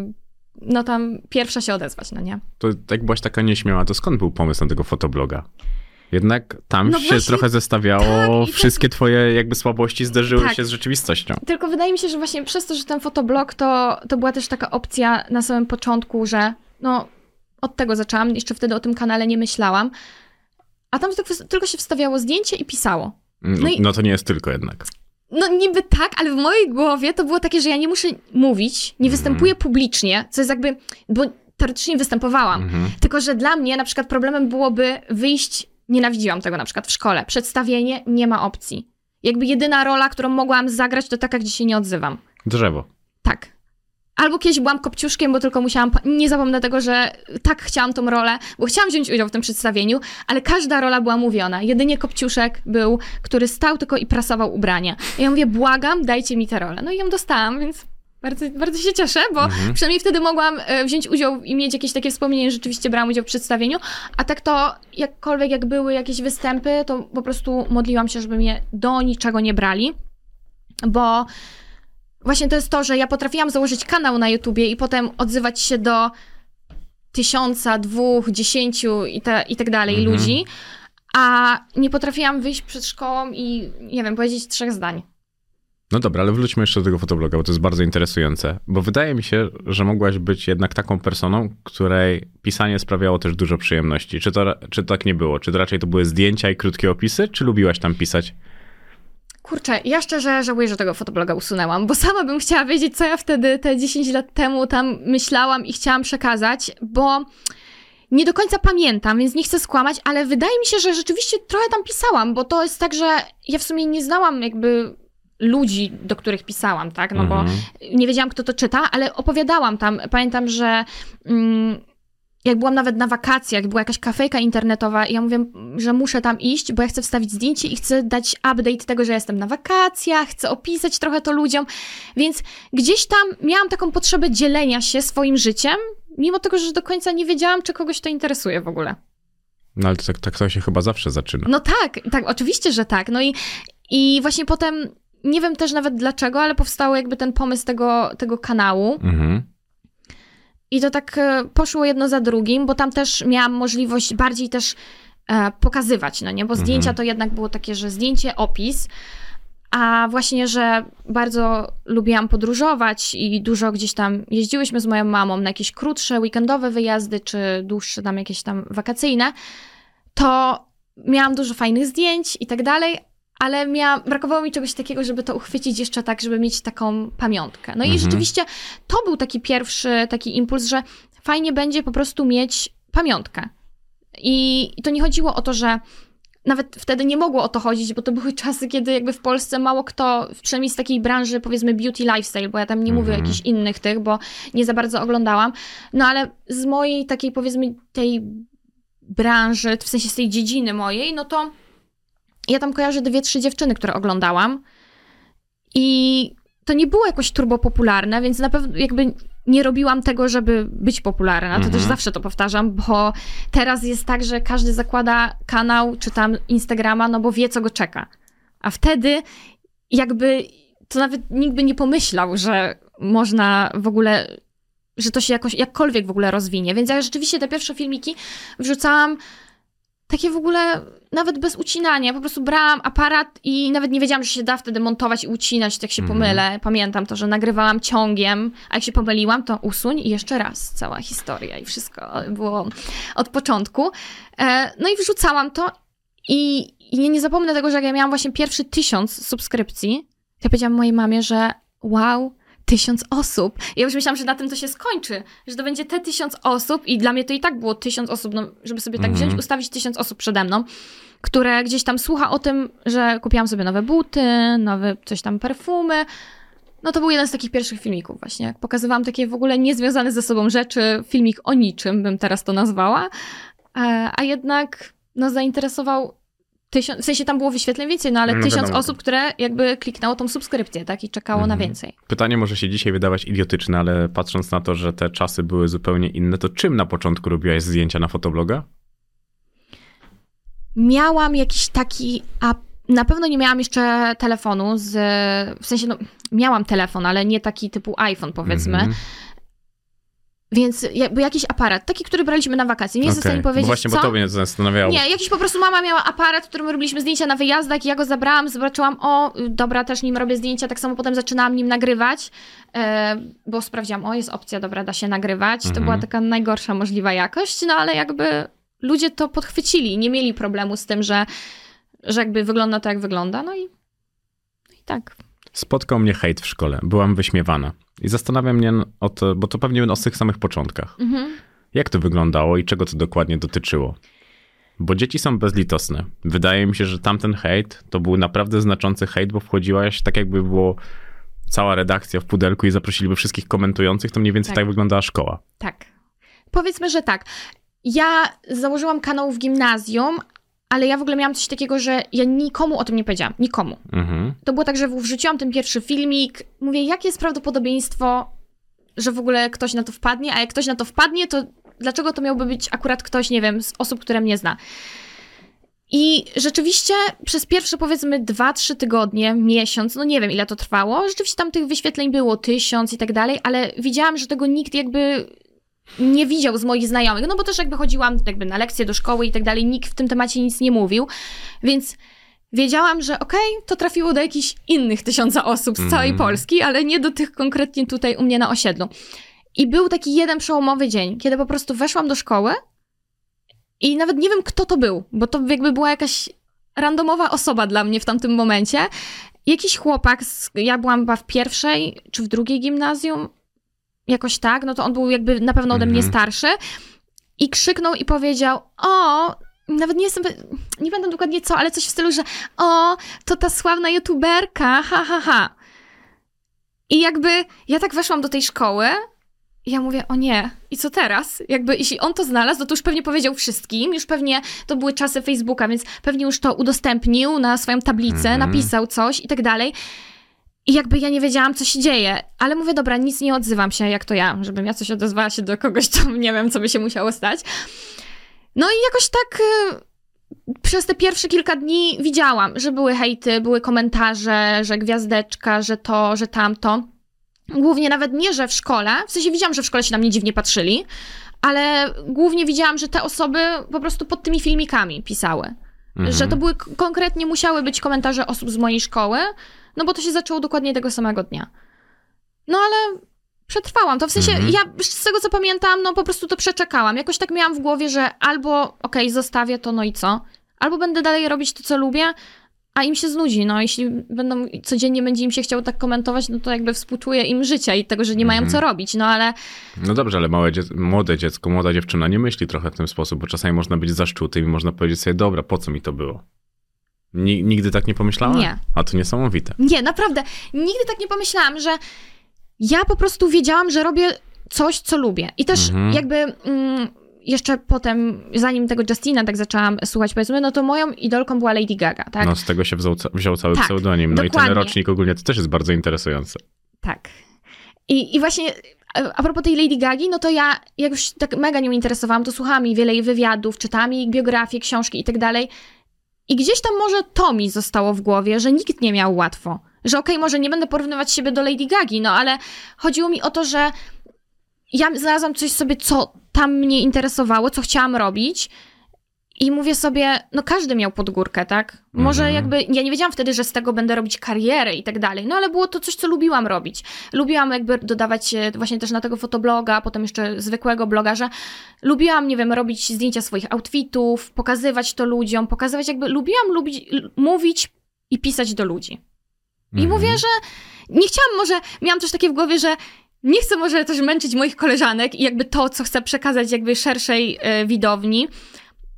y, no tam pierwsza się odezwać, no nie? To jak byłaś taka nieśmiała, to skąd był pomysł na tego fotobloga? Jednak tam No się właśnie, trochę zestawiało, tak, wszystkie twoje jakby słabości zderzyły Tak. się z rzeczywistością. Tylko wydaje mi się, że właśnie przez to, że ten fotoblog, to, to była też taka opcja na samym początku, że no od tego zaczęłam, jeszcze wtedy o tym kanale nie myślałam, a tam tylko, się wstawiało zdjęcie i pisało. No, No i- no to nie jest tylko jednak. No niby tak, ale w mojej głowie to było takie, że ja nie muszę mówić, nie występuję publicznie, co jest jakby, bo teoretycznie występowałam, Mhm. tylko że dla mnie na przykład problemem byłoby wyjść, nienawidziłam tego na przykład w szkole, przedstawienie, nie ma opcji. Jakby jedyna rola, którą mogłam zagrać, to taka, gdzie się nie odzywam. Drzewo. Tak. Albo kiedyś byłam kopciuszkiem, bo tylko musiałam. Nie zapomnę tego, że tak chciałam tą rolę, bo chciałam wziąć udział w tym przedstawieniu, ale każda rola była mówiona. Jedynie kopciuszek był, który stał tylko i prasował ubrania. I ja mówię, błagam, dajcie mi tę rolę. No i ją dostałam, więc bardzo, bardzo się cieszę, bo Mhm. przynajmniej wtedy mogłam e, wziąć udział i mieć jakieś takie wspomnienie, że rzeczywiście brałam udział w przedstawieniu. A tak to, jakkolwiek jak były jakieś występy, to po prostu modliłam się, żeby mnie do niczego nie brali, bo właśnie to jest to, że ja potrafiłam założyć kanał na YouTubie i potem odzywać się do tysiąca, dwóch, dziesięciu i, te, i tak dalej Mhm. ludzi, a nie potrafiłam wyjść przed szkołą i, nie wiem, powiedzieć trzech zdań. No dobra, ale wróćmy jeszcze do tego fotobloga, bo to jest bardzo interesujące. Bo wydaje mi się, że mogłaś być jednak taką personą, której pisanie sprawiało też dużo przyjemności. Czy to, czy tak nie było? Czy to raczej to były zdjęcia i krótkie opisy, czy lubiłaś tam pisać? Kurczę, ja szczerze żałuję, że tego fotobloga usunęłam, bo sama bym chciała wiedzieć, co ja wtedy te 10 lat temu tam myślałam i chciałam przekazać, bo nie do końca pamiętam, więc nie chcę skłamać, ale wydaje mi się, że rzeczywiście trochę tam pisałam, bo to jest tak, że ja w sumie nie znałam jakby ludzi, do których pisałam, tak, no bo Mhm. nie wiedziałam, kto to czyta, ale opowiadałam tam. Pamiętam, że mm, jak byłam nawet na wakacjach, była jakaś kafejka internetowa i ja mówię, że muszę tam iść, bo ja chcę wstawić zdjęcie i chcę dać update tego, że jestem na wakacjach, chcę opisać trochę to ludziom, więc gdzieś tam miałam taką potrzebę dzielenia się swoim życiem, mimo tego, że do końca nie wiedziałam, czy kogoś to interesuje w ogóle. No ale tak, tak to się chyba zawsze zaczyna. No tak, tak, oczywiście, że tak. No i, i właśnie potem, nie wiem też nawet dlaczego, ale powstał jakby ten pomysł tego, tego kanału. Mhm. I to tak e, poszło jedno za drugim, bo tam też miałam możliwość bardziej też e, pokazywać, no nie? Bo zdjęcia Mhm. to jednak było takie, że zdjęcie, opis, a właśnie, że bardzo lubiłam podróżować i dużo gdzieś tam jeździłyśmy z moją mamą na jakieś krótsze, weekendowe wyjazdy, czy dłuższe tam jakieś tam wakacyjne, to miałam dużo fajnych zdjęć i tak dalej, ale brakowało mi czegoś takiego, żeby to uchwycić jeszcze tak, żeby mieć taką pamiątkę. No i Mhm. rzeczywiście to był taki pierwszy taki impuls, że fajnie będzie po prostu mieć pamiątkę. I, I to nie chodziło o to, że nawet wtedy nie mogło o to chodzić, bo to były czasy, kiedy jakby w Polsce mało kto, przynajmniej z takiej branży powiedzmy beauty lifestyle, bo ja tam nie mówię o Mhm. jakichś innych tych, bo nie za bardzo oglądałam. No ale z mojej takiej powiedzmy tej branży, w sensie z tej dziedziny mojej, no to ja tam kojarzę dwie, trzy dziewczyny, które oglądałam i to nie było jakoś turbo popularne, więc na pewno jakby nie robiłam tego, żeby być popularna. To Mhm. też zawsze to powtarzam, bo teraz jest tak, że każdy zakłada kanał czy tam Instagrama, no bo wie, co go czeka. A wtedy jakby to nawet nikt by nie pomyślał, że można w ogóle, że to się jakoś, jakkolwiek w ogóle rozwinie. Więc ja rzeczywiście te pierwsze filmiki wrzucałam takie w ogóle nawet bez ucinania. Po prostu brałam aparat i nawet nie wiedziałam, że się da wtedy montować i ucinać, jak się Mhm. pomylę. Pamiętam to, że nagrywałam ciągiem, a jak się pomyliłam, to usuń i jeszcze raz. Cała historia i wszystko było od początku. E, No i wrzucałam to i, i nie, nie zapomnę tego, że jak ja miałam właśnie pierwszy tysiąc subskrypcji, to ja powiedziałam mojej mamie, że wow, tysiąc osób. Ja już myślałam, że na tym to się skończy, że to będzie te tysiąc osób i dla mnie to i tak było tysiąc osób, no, żeby sobie tak wziąć, ustawić tysiąc osób przede mną, które gdzieś tam słucha o tym, że kupiłam sobie nowe buty, nowe coś tam perfumy. No to był jeden z takich pierwszych filmików właśnie. Jak pokazywałam takie w ogóle niezwiązane ze sobą rzeczy, filmik o niczym bym teraz to nazwała, E, a jednak no zainteresował tysiąc, w sensie tam było wyświetleń więcej, no ale No tysiąc wiadomo. osób, które jakby kliknęło tą subskrypcję, tak, i czekało na Mhm. więcej. Pytanie może się dzisiaj wydawać idiotyczne, ale patrząc na to, że te czasy były zupełnie inne, to czym na początku robiłaś zdjęcia na fotobloga? Miałam jakiś taki, a na pewno nie miałam jeszcze telefonu z, w sensie no, miałam telefon, ale nie taki typu iPhone powiedzmy, Mhm. Więc jakby jakiś aparat, taki, który braliśmy na wakacje, nie jestem w stanie Bo powiedzieć Właśnie, co. bo to mnie zastanawiało. Nie, jakiś po prostu mama miała aparat, w którym robiliśmy zdjęcia na wyjazdach i ja go zabrałam, zobaczyłam, o, dobra, też nim robię zdjęcia, tak samo potem zaczynałam nim nagrywać, e, bo sprawdziłam, o, jest opcja, dobra, da się nagrywać. To Mhm. była taka najgorsza możliwa jakość, no ale jakby ludzie to podchwycili, nie mieli problemu z tym, że, że jakby wygląda to, jak wygląda, no i, no i tak. Spotkał mnie hejt w szkole. Byłam wyśmiewana. I zastanawia mnie o to, bo to pewnie o tych samych początkach. Mhm. Jak to wyglądało i czego to dokładnie dotyczyło? Bo dzieci są bezlitosne. Wydaje mi się, że tamten hejt to był naprawdę znaczący hejt, bo wchodziłaś tak jakby było cała redakcja w pudelku i zaprosiliby wszystkich komentujących, to mniej więcej tak, Tak. wyglądała szkoła. Tak. Powiedzmy, że tak. Ja założyłam kanał w gimnazjum, ale ja w ogóle miałam coś takiego, że ja nikomu o tym nie powiedziałam. Nikomu. Mhm. To było tak, że wrzuciłam ten pierwszy filmik. Mówię, jakie jest prawdopodobieństwo, że w ogóle ktoś na to wpadnie, a jak ktoś na to wpadnie, to dlaczego to miałby być akurat ktoś, nie wiem, z osób, które mnie zna. I rzeczywiście przez pierwsze powiedzmy dwa, trzy tygodnie, miesiąc, no nie wiem ile to trwało, rzeczywiście tam tych wyświetleń było tysiąc i tak dalej, ale widziałam, że tego nikt jakby nie widział z moich znajomych, no bo też jakby chodziłam jakby na lekcje do szkoły i tak dalej, nikt w tym temacie nic nie mówił, więc wiedziałam, że okej, to trafiło do jakichś innych tysiąca osób z całej Mhm. Polski, ale nie do tych konkretnie tutaj u mnie na osiedlu. I był taki jeden przełomowy dzień, kiedy po prostu weszłam do szkoły i nawet nie wiem, kto to był, bo to jakby była jakaś randomowa osoba dla mnie w tamtym momencie. Jakiś chłopak, z, ja byłam chyba w pierwszej czy w drugiej gimnazjum, jakoś tak, no to on był jakby na pewno ode mnie Mhm. starszy i krzyknął i powiedział, o, nawet nie jestem, nie pamiętam dokładnie co, ale coś w stylu, że o, to ta sławna youtuberka, ha, ha, ha. I jakby ja tak weszłam do tej szkoły i ja mówię, o nie, i co teraz? Jakby jeśli on to znalazł, no to już pewnie powiedział wszystkim, już pewnie to były czasy Facebooka, więc pewnie już to udostępnił na swoją tablicę, Mhm. napisał coś i tak dalej. I jakby ja nie wiedziałam, co się dzieje, ale mówię, dobra, nic nie odzywam się, jak to ja, żebym ja coś odezwała się do kogoś, to nie wiem, co by się musiało stać. No i jakoś tak y, przez te pierwsze kilka dni widziałam, że były hejty, były komentarze, że gwiazdeczka, że to, że tamto. Głównie nawet nie, że w szkole, w sensie widziałam, że w szkole się na mnie dziwnie patrzyli, ale głównie widziałam, że te osoby po prostu pod tymi filmikami pisały. Mhm. Że to były konkretnie musiały być komentarze osób z mojej szkoły, no bo to się zaczęło dokładnie tego samego dnia. No ale przetrwałam to. W sensie, Mhm. ja z tego co pamiętam, no po prostu to przeczekałam. Jakoś tak miałam w głowie, że albo okej, zostawię to, no i co? Albo będę dalej robić to, co lubię, a im się znudzi. No jeśli będą codziennie będzie im się chciało tak komentować, no to jakby współczuję im życia i tego, że nie mają Mhm. co robić. No ale No dobrze, ale małe dzie- młode dziecko, młoda dziewczyna nie myśli trochę w ten sposób, bo czasami można być zaszczutym i można powiedzieć sobie, dobra, po co mi to było? Ni- nigdy tak nie pomyślała? Nie. A to niesamowite. Nie, naprawdę. Nigdy tak nie pomyślałam, że ja po prostu wiedziałam, że robię coś, co lubię. I też Mhm. jakby mm, jeszcze potem, zanim tego Justina tak zaczęłam słuchać, powiedzmy, no to moją idolką była Lady Gaga, tak? No z tego się wziął, wziął cały Tak, pseudonim. No i dokładnie. ten rocznik ogólnie to też jest bardzo interesujące. Tak. I, I właśnie e, a propos tej Lady Gagi, no to ja jak już tak mega nią interesowałam, to słuchałam jej wiele jej wywiadów, czytałam jej biografię, książki i tak dalej. I gdzieś tam może to mi zostało w głowie, że nikt nie miał łatwo. Że okej, może nie będę porównywać siebie do Lady Gagi, no ale chodziło mi o to, że ja znalazłam coś sobie, co tam mnie interesowało, co chciałam robić. I mówię sobie, no każdy miał podgórkę, tak? Może Mhm. jakby, ja nie wiedziałam wtedy, że z tego będę robić karierę i tak dalej, no ale było to coś, co lubiłam robić. Lubiłam jakby dodawać właśnie też na tego fotobloga, potem jeszcze zwykłego bloga, że lubiłam, nie wiem, robić zdjęcia swoich outfitów, pokazywać to ludziom, pokazywać jakby, lubiłam lubić, mówić i pisać do ludzi. I Mhm. mówię, że nie chciałam może, miałam też takie w głowie, że nie chcę może też męczyć moich koleżanek i jakby to, co chcę przekazać jakby szerszej e, widowni,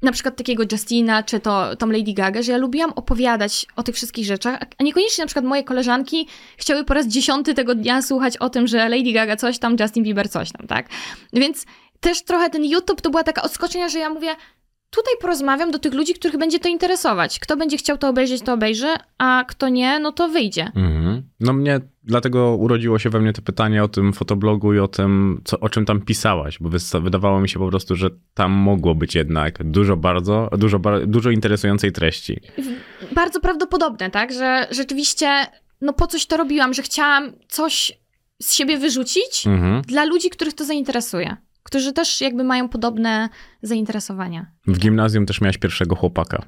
na przykład takiego Justina, czy to tą Lady Gaga, że ja lubiłam opowiadać o tych wszystkich rzeczach, a niekoniecznie na przykład moje koleżanki chciały po raz dziesiąty tego dnia słuchać o tym, że Lady Gaga coś tam, Justin Bieber coś tam, tak? Więc też trochę ten YouTube to była taka odskocznia, że ja mówię, tutaj porozmawiam do tych ludzi, których będzie to interesować. Kto będzie chciał to obejrzeć, to obejrzy, a kto nie, no to wyjdzie. Mhm. No mnie, dlatego urodziło się we mnie to pytanie o tym fotoblogu i o tym, co, o czym tam pisałaś, bo wydawało mi się po prostu, że tam mogło być jednak dużo bardzo, dużo, dużo interesującej treści. bardzo prawdopodobne, tak, że rzeczywiście, no po coś to robiłam, że chciałam coś z siebie wyrzucić Mhm. dla ludzi, których to zainteresuje, którzy też jakby mają podobne zainteresowania. W gimnazjum też miałaś pierwszego chłopaka.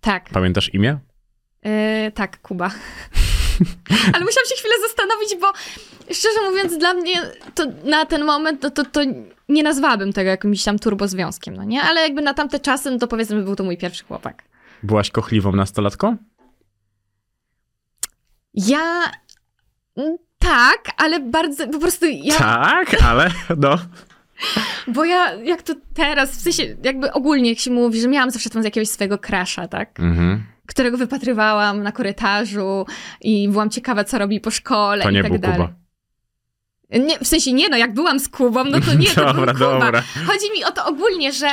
Tak, Pamiętasz imię? yy, tak, Kuba. Ale musiałam się chwilę zastanowić, bo szczerze mówiąc, dla mnie to na ten moment no to, to nie nazwałabym tego jakimś tam turbozwiązkiem, no nie? Ale jakby na tamte czasy, no to powiedzmy, był to mój pierwszy chłopak. Byłaś kochliwą nastolatką? Ja... mm, Tak, ale bardzo, po prostu ja... Tak, ale no. Bo ja, jak to teraz, w sensie jakby ogólnie jak się mówi, że miałam zawsze tam jakiegoś swojego crusha, tak? Mhm. Którego wypatrywałam na korytarzu i byłam ciekawa, co robi po szkole To i nie tak był dalej. Kuba. Nie, w sensie nie, no jak byłam z Kubą, no to nie, to Dobra, był Kuba. dobra. Chodzi mi o to ogólnie, że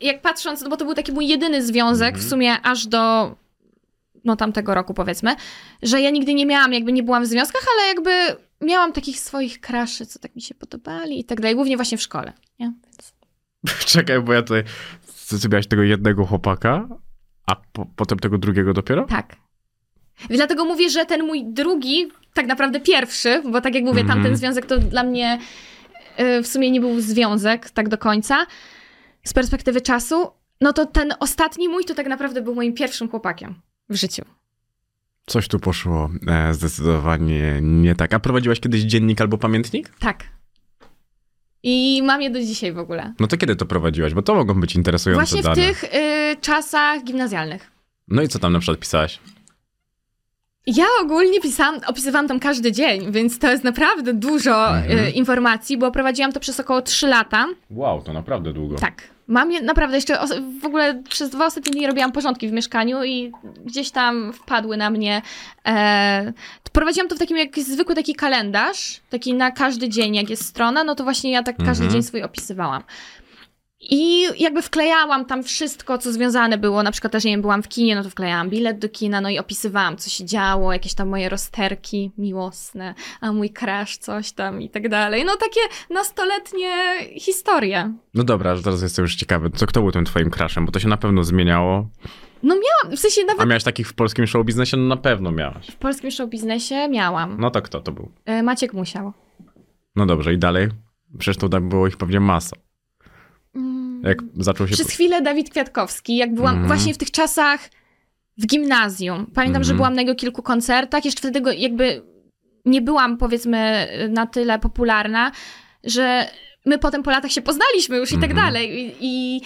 jak patrząc, no bo to był taki mój jedyny związek, Mhm. w sumie aż do no tamtego roku powiedzmy, że ja nigdy nie miałam, jakby nie byłam w związkach, ale jakby miałam takich swoich cruszy, co tak mi się podobali i tak dalej, głównie właśnie w szkole, nie? Więc... Czekaj, bo ja tutaj... Ty miałaś tego jednego chłopaka, a po, potem tego drugiego dopiero? Tak. Dlatego mówię, że ten mój drugi, tak naprawdę pierwszy, bo tak jak mówię, Mhm. tamten związek to dla mnie y, w sumie nie był związek tak do końca, z perspektywy czasu, no to ten ostatni mój to tak naprawdę był moim pierwszym chłopakiem w życiu. Coś tu poszło e, zdecydowanie nie tak. A prowadziłaś kiedyś dziennik albo pamiętnik? Tak. I mam je do dzisiaj w ogóle. No to kiedy to prowadziłaś? Bo to mogą być interesujące Właśnie w dane. tych y, czasach gimnazjalnych. No i co tam na przykład pisałaś? Ja ogólnie pisałam, opisywałam tam każdy dzień, więc to jest naprawdę dużo Mhm. y, informacji, bo prowadziłam to przez około 3 lata. Wow, to naprawdę długo. Tak. Mam je naprawdę jeszcze, w ogóle przez dwa ostatnie dni robiłam porządki w mieszkaniu i gdzieś tam wpadły na mnie. E, prowadziłam to w takim jak zwykły taki kalendarz, taki na każdy dzień, jak jest strona, no to właśnie ja tak każdy Mhm. dzień swój opisywałam. I jakby wklejałam tam wszystko, co związane było. Na przykład też, nie wiem, byłam w kinie, no to wklejałam bilet do kina, no i opisywałam, co się działo, jakieś tam moje rozterki miłosne, a mój crush coś tam i tak dalej. No takie nastoletnie historie. No dobra, że teraz jestem już ciekawy, co kto był tym twoim crashem, bo to się na pewno zmieniało. No miałam, w sensie nawet A miałeś takich w polskim show biznesie? No na pewno miałaś. w polskim show biznesie miałam. No to kto to był? E, Maciek musiał. No dobrze, i dalej? Przecież to tak było ich pewnie masa. Mm. Jak zaczął się... Przez chwilę Dawid Kwiatkowski, jak byłam Mhm. właśnie w tych czasach w gimnazjum. Pamiętam, że Mhm. byłam na jego kilku koncertach. Jeszcze wtedy go jakby nie byłam, powiedzmy, na tyle popularna, że my potem po latach się poznaliśmy już i tak Mhm. dalej. I, I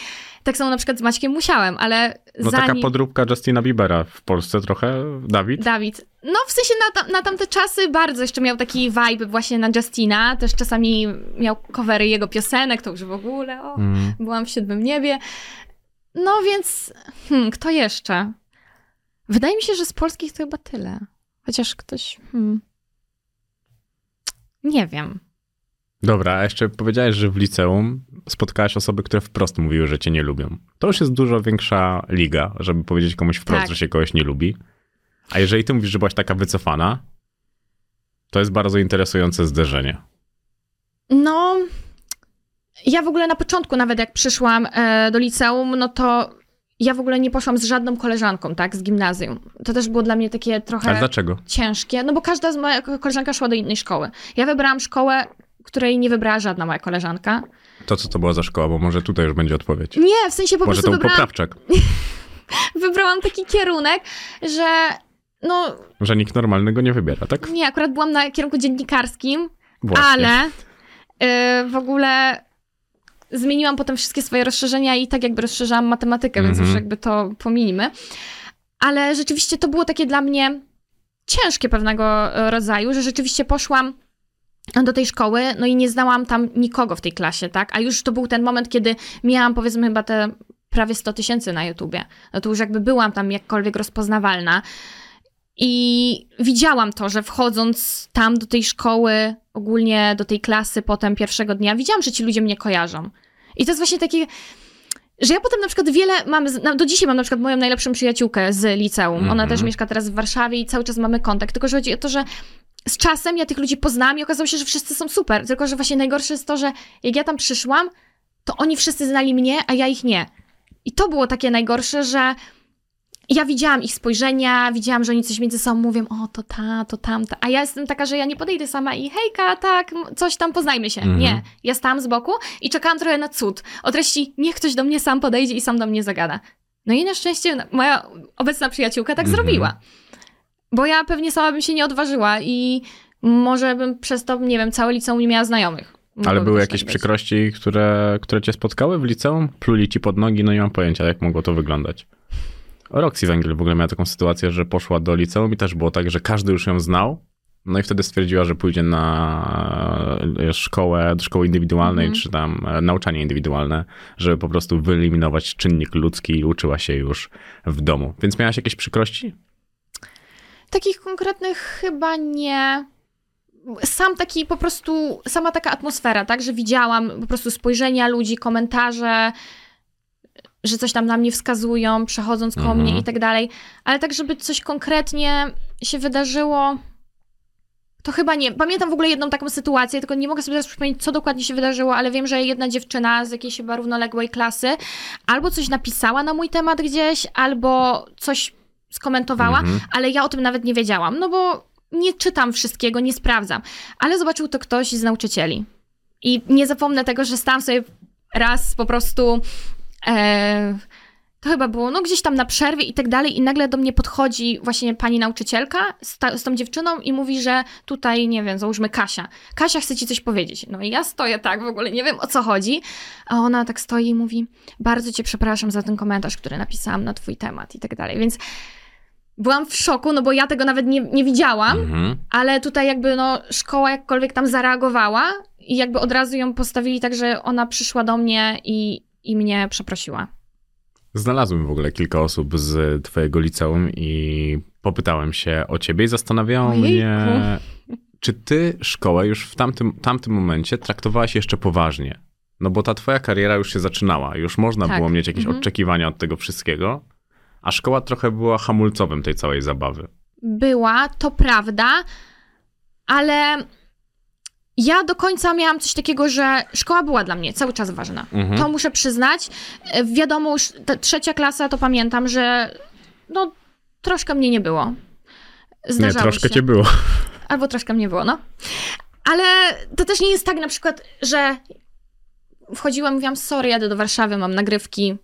tak samo na przykład z Maćkiem musiałem, ale No taka zanim... podróbka Justina Biebera w Polsce trochę, Dawid? Dawid. No w sensie na, tam, na tamte czasy bardzo jeszcze miał taki vibe właśnie na Justina. Też czasami miał covery jego piosenek, to już w ogóle, o, Mm. byłam w siódmym niebie. No więc, hmm, kto jeszcze? Wydaje mi się, że z polskich to chyba tyle. Chociaż ktoś, hmm. Nie wiem. Dobra, a jeszcze powiedziałeś, że w liceum spotkałaś osoby, które wprost mówiły, że cię nie lubią. To już jest dużo większa liga, żeby powiedzieć komuś wprost, Tak. że się kogoś nie lubi. A jeżeli ty mówisz, że byłaś taka wycofana, to jest bardzo interesujące zderzenie. No, ja w ogóle na początku, nawet jak przyszłam e, do liceum, no to ja w ogóle nie poszłam z żadną koleżanką, tak, z gimnazjum. To też było dla mnie takie trochę Ale dlaczego? ciężkie, no bo każda z moja koleżanka szła do innej szkoły. Ja wybrałam szkołę, której nie wybrała żadna moja koleżanka. To co to była za szkoła, bo może tutaj już będzie odpowiedź. Nie, w sensie po może prostu to był wybrałam, poprawczak, wybrałam taki kierunek, że no że nikt normalnego nie wybiera, tak? nie, akurat byłam na kierunku dziennikarskim, Właśnie. ale y, w ogóle zmieniłam potem wszystkie swoje rozszerzenia i tak jakby rozszerzałam matematykę, więc Mhm. już jakby to pominimy. Ale rzeczywiście to było takie dla mnie ciężkie pewnego e, rodzaju, że rzeczywiście poszłam do tej szkoły, no i nie znałam tam nikogo w tej klasie, tak? A już to był ten moment, kiedy miałam powiedzmy chyba te prawie 100 tysięcy na YouTubie. No to już jakby byłam tam jakkolwiek rozpoznawalna. I widziałam to, że wchodząc tam do tej szkoły, ogólnie do tej klasy potem pierwszego dnia, widziałam, że ci ludzie mnie kojarzą. I to jest właśnie takie, że ja potem na przykład wiele mam, do dzisiaj mam na przykład moją najlepszą przyjaciółkę z liceum. Ona Mhm. też mieszka teraz w Warszawie i cały czas mamy kontakt. Tylko, że chodzi o to, że z czasem ja tych ludzi poznałam i okazało się, że wszyscy są super. Tylko, że właśnie najgorsze jest to, że jak ja tam przyszłam, to oni wszyscy znali mnie, a ja ich nie. I to było takie najgorsze, że ja widziałam ich spojrzenia, widziałam, że oni coś między sobą mówią, o to ta, to tamta. A ja jestem taka, że ja nie podejdę sama i hejka, tak, coś tam, poznajmy się. Mhm. Nie. Ja stałam z boku i czekałam trochę na cud. O treści, niech ktoś do mnie sam podejdzie i sam do mnie zagada. No i na szczęście moja obecna przyjaciółka tak Mhm. zrobiła. Bo ja pewnie sama bym się nie odważyła i może bym przez to, nie wiem, całe liceum nie miała znajomych. Ale były też jakieś tak przykrości, które, które cię spotkały w liceum? Pluli ci pod nogi? No nie mam pojęcia, jak mogło to wyglądać. Roxy Węgiel w ogóle miała taką sytuację, że poszła do liceum i też było tak, że każdy już ją znał. No i wtedy stwierdziła, że pójdzie na e, szkołę, do szkoły indywidualnej, Mhm. czy tam e, nauczanie indywidualne, żeby po prostu wyeliminować czynnik ludzki i uczyła się już w domu. Więc miałaś jakieś przykrości? Takich konkretnych chyba nie. Sam taki po prostu, sama taka atmosfera, tak, że widziałam po prostu spojrzenia ludzi, komentarze, że coś tam na mnie wskazują, przechodząc koło Mhm. mnie i tak dalej. Ale tak, żeby coś konkretnie się wydarzyło, to chyba nie. Pamiętam w ogóle jedną taką sytuację, tylko nie mogę sobie teraz przypomnieć, co dokładnie się wydarzyło, ale wiem, że jedna dziewczyna z jakiejś chyba równoległej klasy albo coś napisała na mój temat gdzieś, albo coś skomentowała, Mhm. ale ja o tym nawet nie wiedziałam, no bo nie czytam wszystkiego, nie sprawdzam. Ale zobaczył to ktoś z nauczycieli. I nie zapomnę tego, że stałam sobie raz po prostu. E, to chyba było, no gdzieś tam na przerwie i tak dalej, i nagle do mnie podchodzi właśnie pani nauczycielka z, ta, z tą dziewczyną i mówi, że tutaj, nie wiem, załóżmy Kasia. Kasia chce ci coś powiedzieć. No i ja stoję tak, w ogóle nie wiem o co chodzi, a ona tak stoi i mówi: Bardzo cię przepraszam za ten komentarz, który napisałam na twój temat i tak dalej. Więc byłam w szoku, no bo ja tego nawet nie, nie widziałam, Mhm. ale tutaj jakby no szkoła jakkolwiek tam zareagowała i jakby od razu ją postawili tak, że ona przyszła do mnie i, i mnie przeprosiła. Znalazłem w ogóle kilka osób z twojego liceum i popytałem się o ciebie i zastanawiało Ojejku. mnie, czy ty szkołę już w tamtym, tamtym momencie traktowałaś jeszcze poważnie? No bo ta twoja kariera już się zaczynała, już można Tak. było mieć jakieś Mhm. oczekiwania od tego wszystkiego, a szkoła trochę była hamulcowym tej całej zabawy. Była, to prawda, ale ja do końca miałam coś takiego, że szkoła była dla mnie cały czas ważna. Mhm. To muszę przyznać. E, Wiadomo, już trzecia klasa to pamiętam, że no troszkę mnie nie było. Nie, Zdarzało troszkę się. cię było. Albo troszkę mnie było, no. Ale to też nie jest tak na przykład, że wchodziłam, mówiłam, sorry, jadę do Warszawy, mam nagrywki,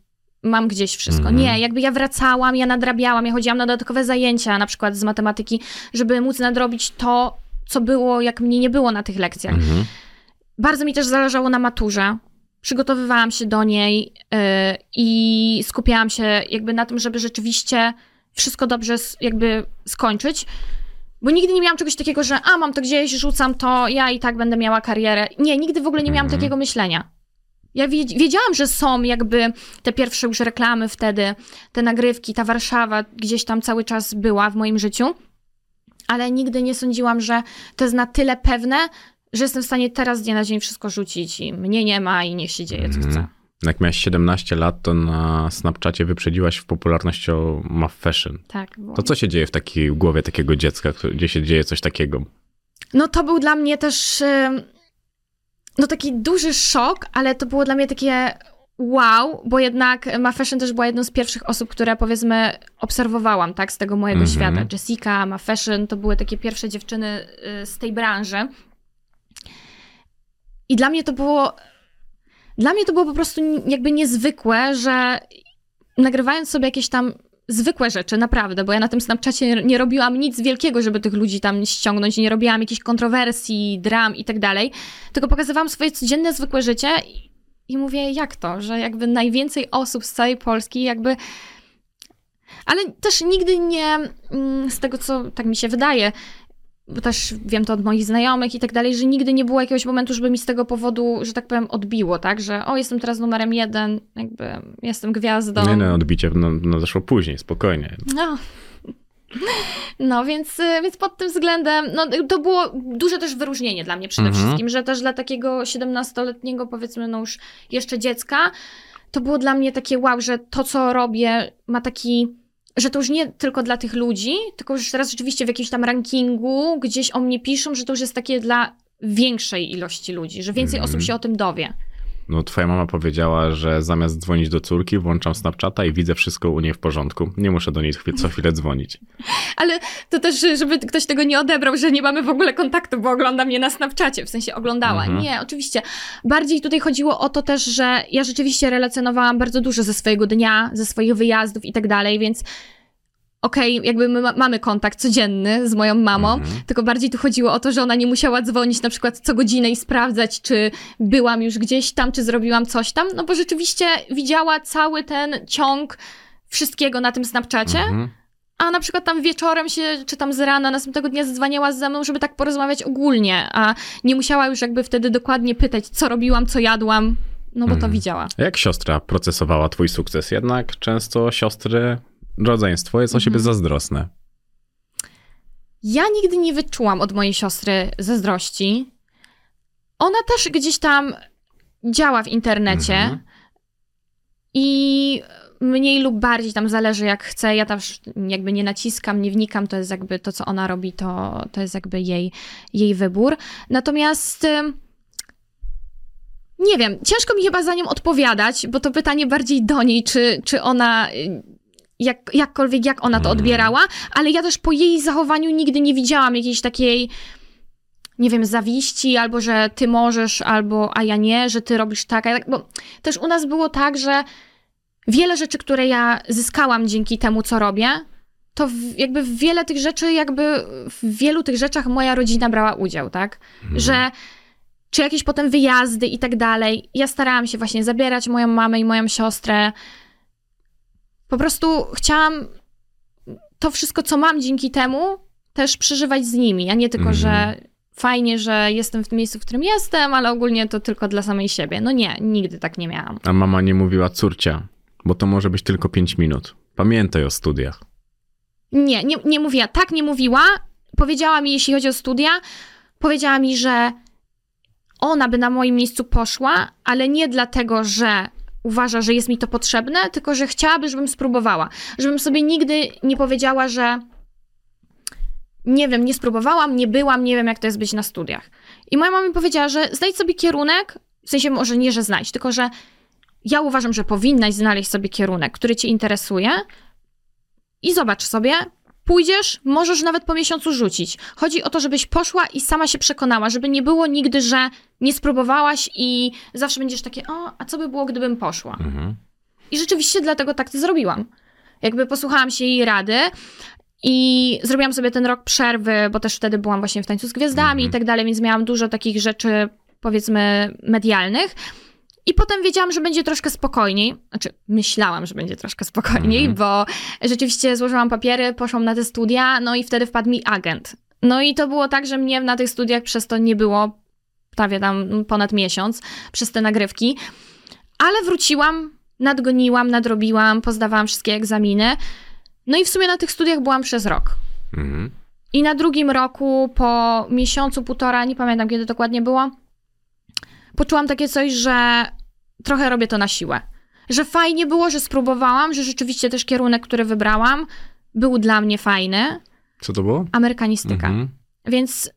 mam gdzieś wszystko. Mhm. Nie, jakby ja wracałam, ja nadrabiałam, ja chodziłam na dodatkowe zajęcia, na przykład z matematyki, żeby móc nadrobić to, co było, jak mnie nie było na tych lekcjach. Mhm. Bardzo mi też zależało na maturze. Przygotowywałam się do niej yy, i skupiałam się jakby na tym, żeby rzeczywiście wszystko dobrze jakby skończyć. Bo nigdy nie miałam czegoś takiego, że a mam to gdzieś, rzucam to, ja i tak będę miała karierę. Nie, nigdy w ogóle nie miałam Mhm. takiego myślenia. Ja wiedz- wiedziałam, że są jakby te pierwsze już reklamy wtedy, te nagrywki, ta Warszawa gdzieś tam cały czas była w moim życiu, ale nigdy nie sądziłam, że to jest na tyle pewne, że jestem w stanie teraz z dnia na dzień wszystko rzucić i mnie nie ma i niech się dzieje co Mhm. chce. Jak miałeś 17 lat, to na Snapchacie wyprzedziłaś w popularności o Muff Fashion. Tak. Było. To co się dzieje w takiej w głowie takiego dziecka, gdzie się dzieje coś takiego? No to był dla mnie też no taki duży szok, ale to było dla mnie takie wow, bo jednak Ma Fashion też była jedną z pierwszych osób, które powiedzmy obserwowałam, tak, z tego mojego Mhm. świata. Jessica, Ma Fashion, to były takie pierwsze dziewczyny y, z tej branży. I dla mnie to było, dla mnie to było po prostu jakby niezwykłe, że nagrywając sobie jakieś tam zwykłe rzeczy, naprawdę, bo ja na tym Snapchacie nie robiłam nic wielkiego, żeby tych ludzi tam ściągnąć, nie robiłam jakichś kontrowersji, dram i tak dalej, tylko pokazywałam swoje codzienne, zwykłe życie i, mówię, jak to, że jakby najwięcej osób z całej Polski jakby... Ale też nigdy nie, mm, z tego co tak mi się wydaje, bo też wiem to od moich znajomych i tak dalej, że nigdy nie było jakiegoś momentu, żeby mi z tego powodu, że tak powiem, odbiło, tak? Że o, jestem teraz numerem jeden, jakby jestem gwiazdą. Nie no, odbicie no, no, zaszło później, spokojnie. No. No, więc, y, więc pod tym względem, no, to było duże też wyróżnienie dla mnie przede Mhm. wszystkim, że też dla takiego 17-letniego, powiedzmy, no już jeszcze dziecka, to było dla mnie takie wow, że to, co robię, ma taki, że to już nie tylko dla tych ludzi, tylko już teraz rzeczywiście w jakimś tam rankingu gdzieś o mnie piszą, że to już jest takie dla większej ilości ludzi, że więcej Mhm. osób się o tym dowie. No, twoja mama powiedziała, że zamiast dzwonić do córki, włączam Snapchata i widzę wszystko u niej w porządku. Nie muszę do niej co chwilę dzwonić. Ale to też, żeby ktoś tego nie odebrał, że nie mamy w ogóle kontaktu, bo ogląda mnie na Snapchacie, w sensie oglądała. Mhm. Nie, oczywiście. Bardziej tutaj chodziło o to też, że ja rzeczywiście relacjonowałam bardzo dużo ze swojego dnia, ze swoich wyjazdów i tak dalej, więc okej, jakby my ma- mamy kontakt codzienny z moją mamą, Mhm. tylko bardziej tu chodziło o to, że ona nie musiała dzwonić na przykład co godzinę i sprawdzać, czy byłam już gdzieś tam, czy zrobiłam coś tam, no bo rzeczywiście widziała cały ten ciąg wszystkiego na tym Snapchacie, Mhm. a na przykład tam wieczorem się, czy tam z rana następnego dnia zadzwaniała ze mną, żeby tak porozmawiać ogólnie, a nie musiała już jakby wtedy dokładnie pytać, co robiłam, co jadłam, no bo to Mhm. widziała. Jak siostra procesowała twój sukces? Jednak często siostry, rodzeństwo jest o siebie Mhm. zazdrosne. Ja nigdy nie wyczułam od mojej siostry zazdrości. Ona też gdzieś tam działa w internecie Mhm. i mniej lub bardziej tam zależy jak chce. Ja też jakby nie naciskam, nie wnikam, to jest jakby to, co ona robi, to, to jest jakby jej, jej wybór. Natomiast nie wiem, ciężko mi chyba za nią odpowiadać, bo to pytanie bardziej do niej, czy, czy ona jak, jakkolwiek jak ona to Mhm. odbierała, ale ja też po jej zachowaniu nigdy nie widziałam jakiejś takiej nie wiem, zawiści, albo że ty możesz, albo a ja nie, że ty robisz tak, tak, bo też u nas było tak, że wiele rzeczy, które ja zyskałam dzięki temu, co robię, to jakby w wiele tych rzeczy, jakby w wielu tych rzeczach moja rodzina brała udział, tak? Że czy jakieś potem wyjazdy i tak dalej. Ja starałam się właśnie zabierać moją mamę i moją siostrę. Po prostu chciałam to wszystko, co mam dzięki temu, też przeżywać z nimi, a nie tylko, Mhm. że fajnie, że jestem w tym miejscu, w którym jestem, ale ogólnie to tylko dla samej siebie. No nie, nigdy tak nie miałam. A mama nie mówiła córcia, bo to może być tylko 5 minut. Pamiętaj o studiach. Nie, nie, nie mówiła. Tak nie mówiła. Powiedziała mi, jeśli chodzi o studia, powiedziała mi, że ona by na moim miejscu poszła, ale nie dlatego, że uważa, że jest mi to potrzebne, tylko że chciałaby, żebym spróbowała. Żebym sobie nigdy nie powiedziała, że nie wiem, nie spróbowałam, nie byłam, nie wiem, jak to jest być na studiach. I moja mama mi powiedziała, że znajdź sobie kierunek, w sensie może nie, że znajdź, tylko że ja uważam, że powinnaś znaleźć sobie kierunek, który cię interesuje i zobacz sobie, pójdziesz, możesz nawet po miesiącu rzucić. Chodzi o to, żebyś poszła i sama się przekonała, żeby nie było nigdy, że nie spróbowałaś i zawsze będziesz takie, o, a co by było, gdybym poszła? Mhm. I rzeczywiście dlatego tak to zrobiłam. Jakby posłuchałam się jej rady i zrobiłam sobie ten rok przerwy, bo też wtedy byłam właśnie w tańcu z gwiazdami Mhm. i tak dalej, więc miałam dużo takich rzeczy, powiedzmy, medialnych. I potem wiedziałam, że będzie troszkę spokojniej. Znaczy, myślałam, że będzie troszkę spokojniej, Mhm. bo rzeczywiście złożyłam papiery, poszłam na te studia, no i wtedy wpadł mi agent. No i to było tak, że mnie na tych studiach przez to nie było prawie tam ponad miesiąc, przez te nagrywki. Ale wróciłam, nadgoniłam, nadrobiłam, pozdawałam wszystkie egzaminy. No i w sumie na tych studiach byłam przez rok. Mhm. I na drugim roku, po miesiącu, półtora, nie pamiętam kiedy dokładnie było, poczułam takie coś, że trochę robię to na siłę. Że fajnie było, że spróbowałam, że rzeczywiście też kierunek, który wybrałam, był dla mnie fajny. Co to było? Amerykanistyka. Mhm. Więc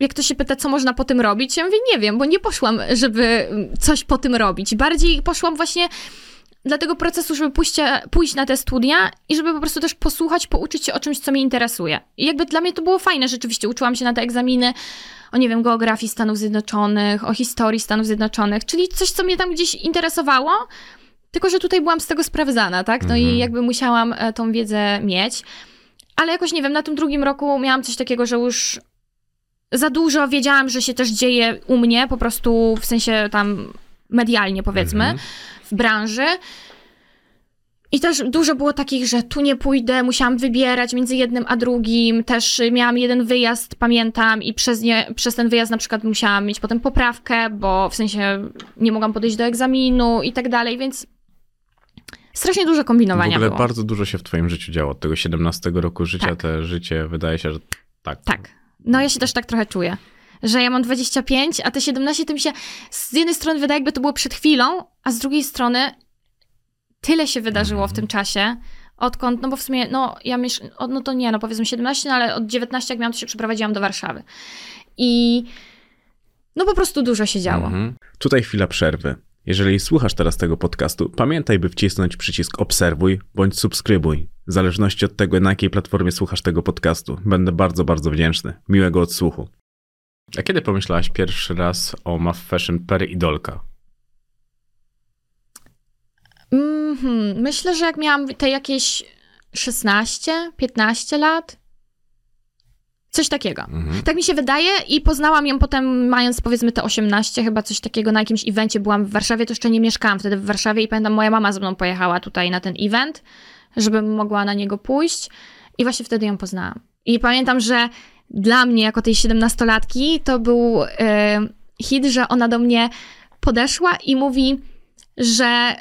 jak to się pyta, co można po tym robić, ja mówię, nie wiem, bo nie poszłam, żeby coś po tym robić. Bardziej poszłam właśnie dla tego procesu, żeby pójść, pójść na te studia i żeby po prostu też posłuchać, pouczyć się o czymś, co mnie interesuje. I jakby dla mnie to było fajne, rzeczywiście. Uczyłam się na te egzaminy o, nie wiem, geografii Stanów Zjednoczonych, o historii Stanów Zjednoczonych, czyli coś, co mnie tam gdzieś interesowało, tylko że tutaj byłam z tego sprawdzana, tak? No Mhm. i jakby musiałam e, tą wiedzę mieć. Ale jakoś, nie wiem, na tym drugim roku miałam coś takiego, że już za dużo wiedziałam, że się też dzieje u mnie, po prostu w sensie tam medialnie, powiedzmy, Mhm. w branży. I też dużo było takich, że tu nie pójdę, musiałam wybierać między jednym a drugim. Też miałam jeden wyjazd, pamiętam, i przez, nie, przez ten wyjazd na przykład musiałam mieć potem poprawkę, bo w sensie nie mogłam podejść do egzaminu i tak dalej, więc strasznie dużo W kombinowania ogóle było. bardzo dużo się w twoim życiu działo. Od tego 17 roku życia, Tak. te życie wydaje się, że tak. Tak. No ja się też tak trochę czuję. Że ja mam 25, a te 17 to mi się z jednej strony wydaje, jakby to było przed chwilą, a z drugiej strony tyle się wydarzyło w tym czasie, odkąd, no bo w sumie, no ja o, no to nie, no powiedzmy 17, no ale od 19 jak miałam, to się przeprowadziłam do Warszawy. I no po prostu dużo się działo. Mhm. Tutaj chwila przerwy. Jeżeli słuchasz teraz tego podcastu, pamiętaj, by wcisnąć przycisk obserwuj bądź subskrybuj. W zależności od tego, na jakiej platformie słuchasz tego podcastu. Będę bardzo, bardzo wdzięczny. Miłego odsłuchu. A kiedy pomyślałaś pierwszy raz o Muff Fashion per idolka? Mhm. Myślę, że jak miałam te jakieś 16, 15 lat, coś takiego. Mhm. Tak mi się wydaje i poznałam ją potem mając powiedzmy te 18, chyba coś takiego na jakimś evencie byłam w Warszawie, to jeszcze nie mieszkałam wtedy w Warszawie i pamiętam moja mama ze mną pojechała tutaj na ten event, żebym mogła na niego pójść i właśnie wtedy ją poznałam. I pamiętam, że dla mnie jako tej 17-latki to był e, hit, że ona do mnie podeszła i mówi, że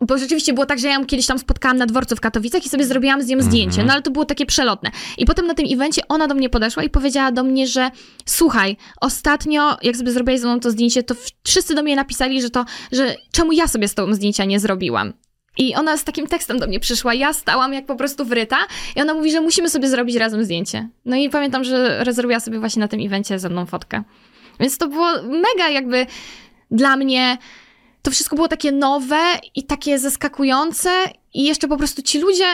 bo rzeczywiście było tak, że ja ją kiedyś tam spotkałam na dworcu w Katowicach i sobie zrobiłam z nią zdjęcie, no ale to było takie przelotne. I potem na tym evencie ona do mnie podeszła i powiedziała do mnie, że słuchaj, ostatnio jak sobie zrobiłaś ze mną to zdjęcie, to wszyscy do mnie napisali, że to, że czemu ja sobie z tobą zdjęcia nie zrobiłam. I ona z takim tekstem do mnie przyszła. Ja stałam jak po prostu wryta i ona mówi, że musimy sobie zrobić razem zdjęcie. No i pamiętam, że zrobiła sobie właśnie na tym evencie ze mną fotkę. Więc to było mega jakby dla mnie to wszystko było takie nowe i takie zaskakujące i jeszcze po prostu ci ludzie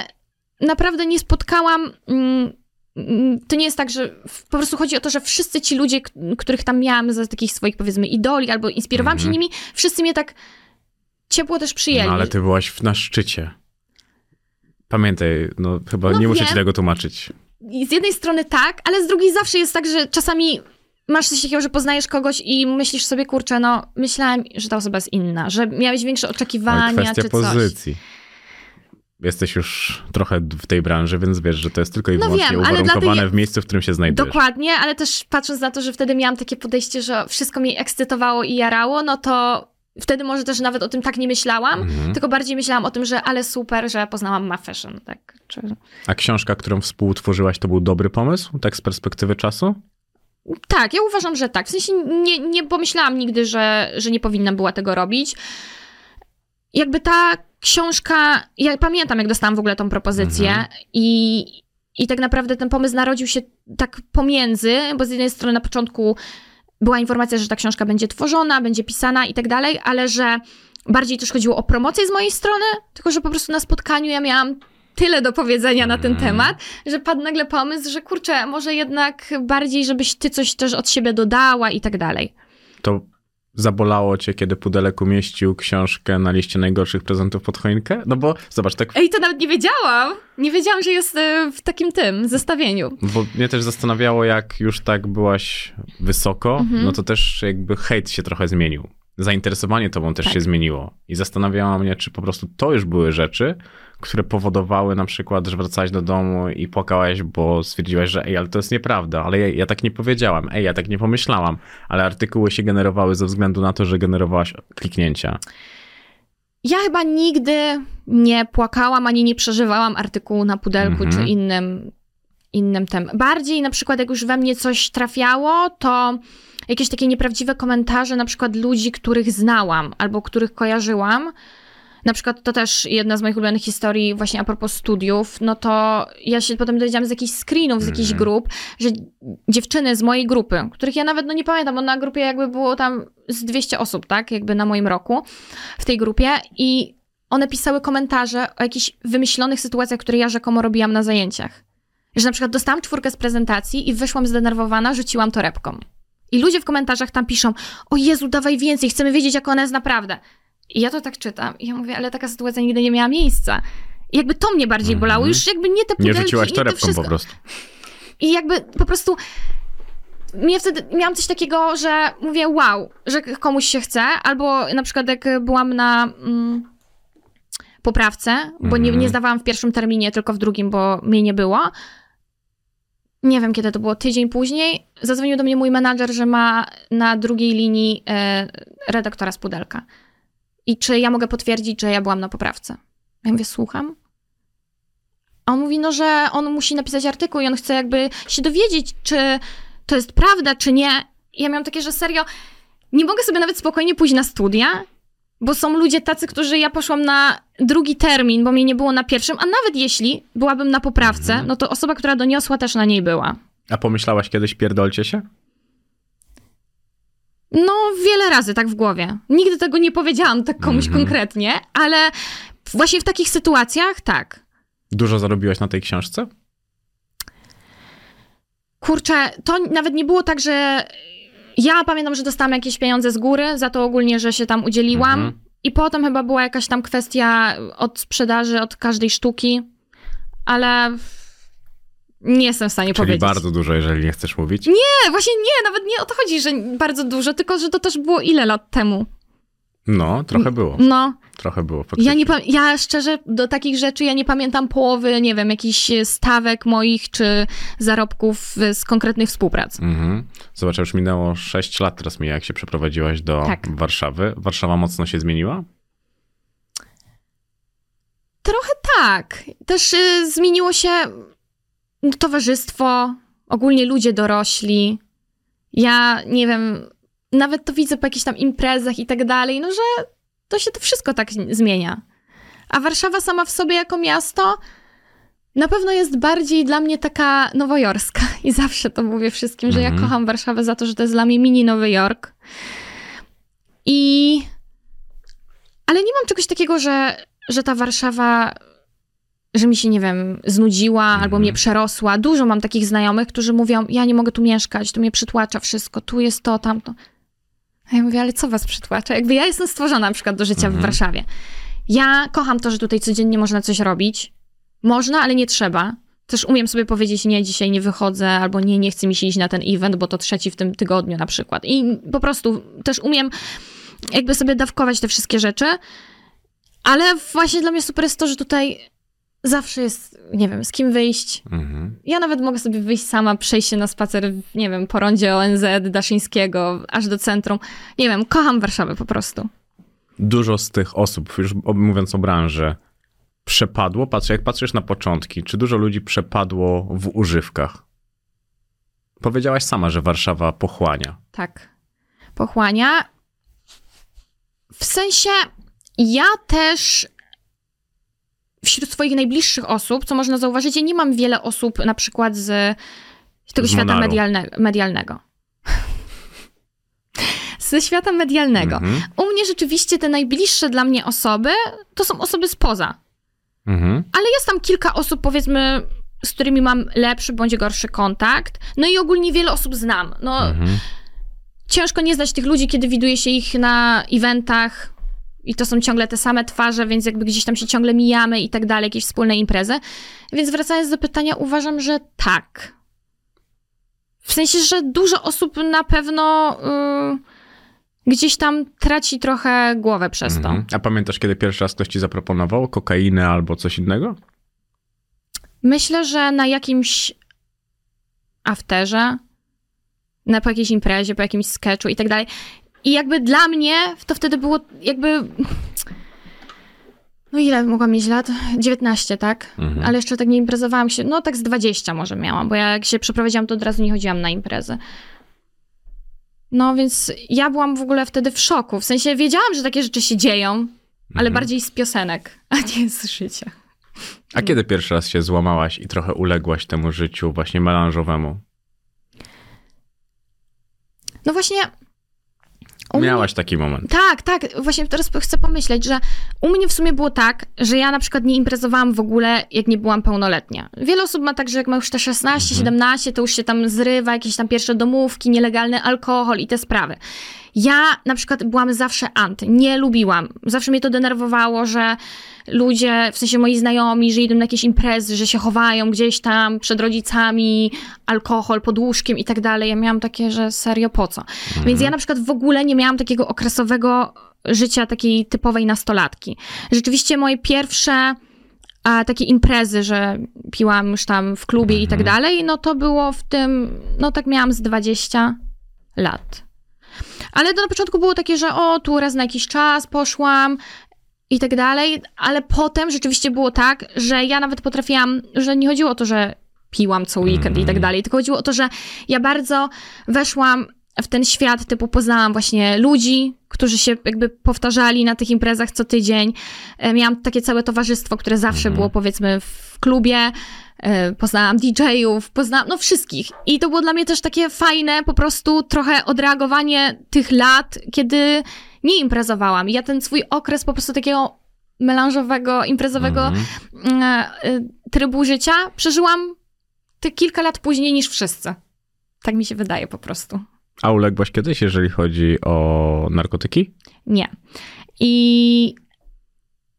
naprawdę nie spotkałam. Mm, mm, to nie jest tak, że po prostu chodzi o to, że wszyscy ci ludzie, których tam miałam za takich swoich powiedzmy idoli albo inspirowałam się Mhm. nimi, wszyscy mnie tak ciepło też przyjęli. No ale ty byłaś na szczycie. Pamiętaj, no chyba No nie muszę ci wiem. tego tłumaczyć. I z jednej strony tak, ale z drugiej zawsze jest tak, że czasami masz coś takiego, że poznajesz kogoś i myślisz sobie, kurczę, no myślałem, że ta osoba jest inna, że miałeś większe Oj, oczekiwania kwestia czy coś. pozycji. Jesteś już trochę w tej branży, więc wiesz, że to jest tylko i No wyłącznie wiem, uwarunkowane dlatego- w miejscu, w którym się znajdujesz. Dokładnie, ale też patrząc na to, że wtedy miałam takie podejście, że wszystko mnie ekscytowało i jarało, no to wtedy może też nawet o tym tak nie myślałam, Mhm. tylko bardziej myślałam o tym, że ale super, że poznałam Ma Fashion, tak? Czy... A książka, którą współtworzyłaś, to był dobry pomysł, tak z perspektywy czasu? Tak, ja uważam, że tak. W sensie nie, nie pomyślałam nigdy, że, że nie powinna była tego robić. Jakby ta książka, ja pamiętam, jak dostałam w ogóle tą propozycję Mhm. i, i tak naprawdę ten pomysł narodził się tak pomiędzy, bo z jednej strony na początku była informacja, że ta książka będzie tworzona, będzie pisana i tak dalej, ale że bardziej też chodziło o promocję z mojej strony, tylko że po prostu na spotkaniu ja miałam tyle do powiedzenia na ten Mhm. temat, że padł nagle pomysł, że kurczę, może jednak bardziej, żebyś ty coś też od siebie dodała i tak dalej. To zabolało cię, kiedy Pudelek umieścił książkę na liście najgorszych prezentów pod choinkę? No bo zobacz, tak Ej, to nawet nie wiedziałam. Nie wiedziałam, że jest e, w takim tym zestawieniu. Bo mnie też zastanawiało, jak już tak byłaś wysoko, Mhm. no to też jakby hejt się trochę zmienił. Zainteresowanie tobą też Tak. się zmieniło. I zastanawiała mnie, czy po prostu to już były rzeczy, które powodowały na przykład, że wracałaś do domu i płakałaś, bo stwierdziłaś, że ej, ale to jest nieprawda, ale ja, ja tak nie powiedziałam, ej, ja tak nie pomyślałam, ale artykuły się generowały ze względu na to, że generowałaś kliknięcia. Ja chyba nigdy nie płakałam ani nie przeżywałam artykułu na pudelku Mhm. czy innym, innym tem. Bardziej na przykład jak już we mnie coś trafiało, to jakieś takie nieprawdziwe komentarze na przykład ludzi, których znałam albo których kojarzyłam. Na przykład to też jedna z moich ulubionych historii właśnie a propos studiów, no to ja się potem dowiedziałam z jakichś screenów, z jakichś Mhm. grup, że dziewczyny z mojej grupy, których ja nawet no nie pamiętam, bo na grupie jakby było tam z 200 osób, tak, jakby na moim roku w tej grupie i one pisały komentarze o jakichś wymyślonych sytuacjach, które ja rzekomo robiłam na zajęciach. Że na przykład dostałam czwórkę z prezentacji i wyszłam zdenerwowana, rzuciłam torebką. I ludzie w komentarzach tam piszą, o Jezu, dawaj więcej, chcemy wiedzieć, jak ona jest naprawdę. I ja to tak czytam i ja mówię, ale taka sytuacja nigdy nie miała miejsca. I jakby to mnie bardziej bolało, już jakby nie te Mhm. Nie pudelki rzuciłaś to torebką wszystko. po prostu. I jakby po prostu mnie wtedy miałam coś takiego, że mówię wow, że komuś się chce, albo na przykład jak byłam na mm, poprawce, bo nie, Mhm. nie zdawałam w pierwszym terminie, tylko w drugim, bo mnie nie było. Nie wiem, kiedy to było, tydzień później, zadzwonił do mnie mój menadżer, że ma na drugiej linii e, redaktora z Pudelka. I czy ja mogę potwierdzić, że ja byłam na poprawce. Ja mówię, słucham. A on mówi, no, że on musi napisać artykuł i on chce jakby się dowiedzieć, czy to jest prawda, czy nie. I ja miałam takie, że serio, nie mogę sobie nawet spokojnie pójść na studia, bo są ludzie tacy, którzy ja poszłam na drugi termin, bo mnie nie było na pierwszym, a nawet jeśli byłabym na poprawce, no to osoba, która doniosła też na niej była. A pomyślałaś kiedyś, pierdolcie się? No, wiele razy tak w głowie. Nigdy tego nie powiedziałam tak komuś Mhm. konkretnie, ale właśnie w takich sytuacjach tak. Dużo zarobiłaś na tej książce? Kurczę, to nawet nie było tak, że ja pamiętam, że dostałam jakieś pieniądze z góry za to ogólnie, że się tam udzieliłam. Mhm. I potem chyba była jakaś tam kwestia od sprzedaży, od każdej sztuki, ale nie jestem w stanie Czyli powiedzieć. bardzo dużo, jeżeli nie chcesz mówić. Nie, właśnie nie, nawet nie o to chodzi, że bardzo dużo, tylko że to też było ile lat temu. No, trochę było. No, Trochę było. ja, nie, ja szczerze do takich rzeczy ja nie pamiętam połowy, nie wiem, jakichś stawek moich czy zarobków y, z konkretnych współprac. Mhm. Zobacz, już minęło 6 lat teraz mija, jak się przeprowadziłaś do Tak. Warszawy. Warszawa mocno się zmieniła? Trochę tak. Też y, zmieniło się no, towarzystwo, ogólnie ludzie dorośli. Ja nie wiem, nawet to widzę po jakichś tam imprezach i tak dalej, no że to się to wszystko tak zmienia. A Warszawa sama w sobie jako miasto na pewno jest bardziej dla mnie taka nowojorska. I zawsze to mówię wszystkim, że ja Mhm. kocham Warszawę za to, że to jest dla mnie mini Nowy Jork. I... Ale nie mam czegoś takiego, że, że ta Warszawa, że mi się, nie wiem, znudziła albo mnie przerosła. Dużo mam takich znajomych, którzy mówią, ja nie mogę tu mieszkać, tu mnie przytłacza wszystko, tu jest to, tamto. A ja mówię, ale co was przytłacza? Jakby ja jestem stworzona na przykład do życia w Warszawie. Ja kocham to, że tutaj codziennie można coś robić. Można, ale nie trzeba. Też umiem sobie powiedzieć, nie, dzisiaj nie wychodzę, albo nie, nie chce mi się iść na ten event, bo to trzeci w tym tygodniu na przykład. I po prostu też umiem jakby sobie dawkować te wszystkie rzeczy. Ale właśnie dla mnie super jest to, że tutaj zawsze jest, nie wiem, z kim wyjść. Mhm. Ja nawet mogę sobie wyjść sama, przejść się na spacer, nie wiem, po rondzie ONZ, Daszyńskiego, aż do centrum. Nie wiem, kocham Warszawę po prostu. Dużo z tych osób, już mówiąc o branży, przepadło. Patrz, jak patrzysz na początki, czy dużo ludzi przepadło w używkach? Powiedziałaś sama, że Warszawa pochłania. Tak. Pochłania. W sensie, ja też wśród swoich najbliższych osób, co można zauważyć, ja nie mam wiele osób na przykład z tego Z świata medialne, medialnego. Ze świata medialnego. Mhm. U mnie rzeczywiście te najbliższe dla mnie osoby to są osoby spoza. Mhm. Ale jest tam kilka osób, powiedzmy, z którymi mam lepszy bądź gorszy kontakt. No i ogólnie wiele osób znam. No, Mhm. ciężko nie znać tych ludzi, kiedy widuje się ich na eventach i to są ciągle te same twarze, więc jakby gdzieś tam się ciągle mijamy i tak dalej, jakieś wspólne imprezy. Więc wracając do pytania, uważam, że tak. W sensie, że dużo osób na pewno y, gdzieś tam traci trochę głowę przez to. Mhm. A pamiętasz, kiedy pierwszy raz ktoś ci zaproponował kokainę albo coś innego? Myślę, że na jakimś afterze, na po jakiejś imprezie, po jakimś sketchu i tak dalej. I jakby dla mnie to wtedy było jakby... No ile mogłam mieć lat? 19, tak? Mhm. Ale jeszcze tak nie imprezowałam się. No tak z 20 może miałam, bo ja jak się przeprowadziłam, to od razu nie chodziłam na imprezy. No więc ja byłam w ogóle wtedy w szoku. W sensie wiedziałam, że takie rzeczy się dzieją, ale bardziej z piosenek, a nie z życia. A kiedy pierwszy raz się złamałaś i trochę uległaś temu życiu właśnie melanżowemu? No właśnie. U mnie- Miałaś taki moment. Tak, tak. Właśnie teraz chcę pomyśleć, że u mnie w sumie było tak, że ja na przykład nie imprezowałam w ogóle, jak nie byłam pełnoletnia. Wiele osób ma tak, że jak ma już te 16, 17, to już się tam zrywa, jakieś tam pierwsze domówki, nielegalny alkohol i te sprawy. Ja na przykład byłam zawsze anty, nie lubiłam. Zawsze mnie to denerwowało, że ludzie, w sensie moi znajomi, że idą na jakieś imprezy, że się chowają gdzieś tam przed rodzicami, alkohol pod łóżkiem i tak dalej. Ja miałam takie, że serio po co? Więc ja na przykład w ogóle nie miałam takiego okresowego życia takiej typowej nastolatki. Rzeczywiście moje pierwsze a, takie imprezy, że piłam już tam w klubie i tak dalej, no to było w tym, no tak miałam z 20 lat. Ale to na początku było takie, że o, tu raz na jakiś czas poszłam i tak dalej, ale potem rzeczywiście było tak, że ja nawet potrafiłam, że nie chodziło o to, że piłam co weekend i tak dalej, tylko chodziło o to, że ja bardzo weszłam w ten świat, typu poznałam właśnie ludzi, którzy się jakby powtarzali na tych imprezach co tydzień. E, Miałam takie całe towarzystwo, które zawsze było powiedzmy w klubie. E, Poznałam DJ-ów, poznałam, no wszystkich. I to było dla mnie też takie fajne, po prostu trochę odreagowanie tych lat, kiedy nie imprezowałam. Ja ten swój okres po prostu takiego melanżowego, imprezowego e, trybu życia przeżyłam te kilka lat później niż wszyscy. Tak mi się wydaje po prostu. A uległaś kiedyś, jeżeli chodzi o narkotyki? Nie. I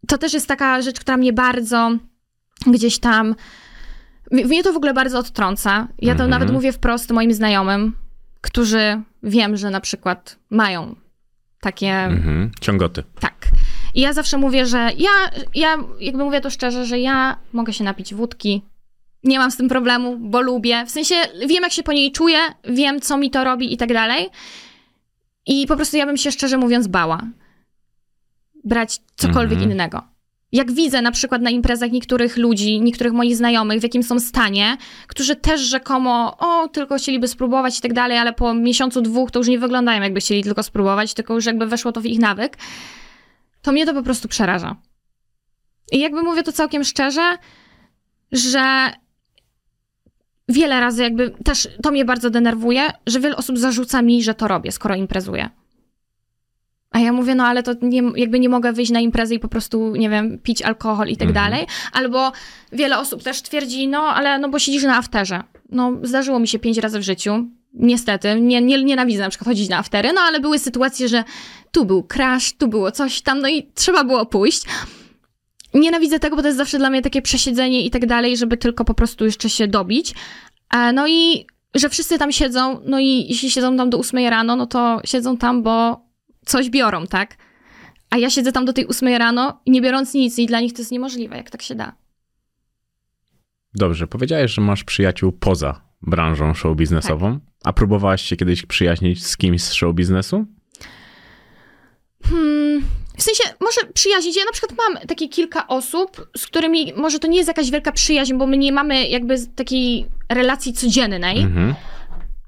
to też jest taka rzecz, która mnie bardzo gdzieś tam. Mnie to w ogóle bardzo odtrąca. Ja to Mhm. nawet mówię wprost moim znajomym, którzy wiem, że na przykład mają takie. Mhm. Ciągoty. Tak. I ja zawsze mówię, że ja, ja jakby mówię to szczerze, że ja mogę się napić wódki. Nie mam z tym problemu, bo lubię. W sensie wiem, jak się po niej czuję, wiem, co mi to robi i tak dalej. I po prostu ja bym się szczerze mówiąc bała brać cokolwiek Mhm. innego. Jak widzę na przykład na imprezach niektórych ludzi, niektórych moich znajomych, w jakim są stanie, którzy też rzekomo, o, tylko chcieliby spróbować i tak dalej, ale po miesiącu, dwóch to już nie wyglądają, jakby chcieli tylko spróbować, tylko już jakby weszło to w ich nawyk, to mnie to po prostu przeraża. I jakby mówię to całkiem szczerze, że wiele razy jakby też to mnie bardzo denerwuje, że wiele osób zarzuca mi, że to robię, skoro imprezuję. A ja mówię, no ale to nie, jakby nie mogę wyjść na imprezę i po prostu, nie wiem, pić alkohol i tak Mhm. dalej. Albo wiele osób też twierdzi, no ale no bo siedzisz na afterze. No zdarzyło mi się pięć razy w życiu. Niestety, nie, nie, nienawidzę na przykład chodzić na aftery, no ale były sytuacje, że tu był crash, tu było coś tam, no i trzeba było pójść. Nienawidzę tego, bo to jest zawsze dla mnie takie przesiedzenie i tak dalej, żeby tylko po prostu jeszcze się dobić. E, No i że wszyscy tam siedzą, no i jeśli siedzą tam do 8 rano, no to siedzą tam, bo coś biorą, tak? A ja siedzę tam do tej 8 rano i nie biorąc nic i dla nich to jest niemożliwe, jak tak się da. Dobrze, powiedziałeś, że masz przyjaciół poza branżą show biznesową. A próbowałaś się kiedyś przyjaźnić z kimś z show biznesu? Hmm, w sensie, może przyjaźnić. Ja na przykład mam takie kilka osób, z którymi może to nie jest jakaś wielka przyjaźń, bo my nie mamy jakby takiej relacji codziennej, Mhm.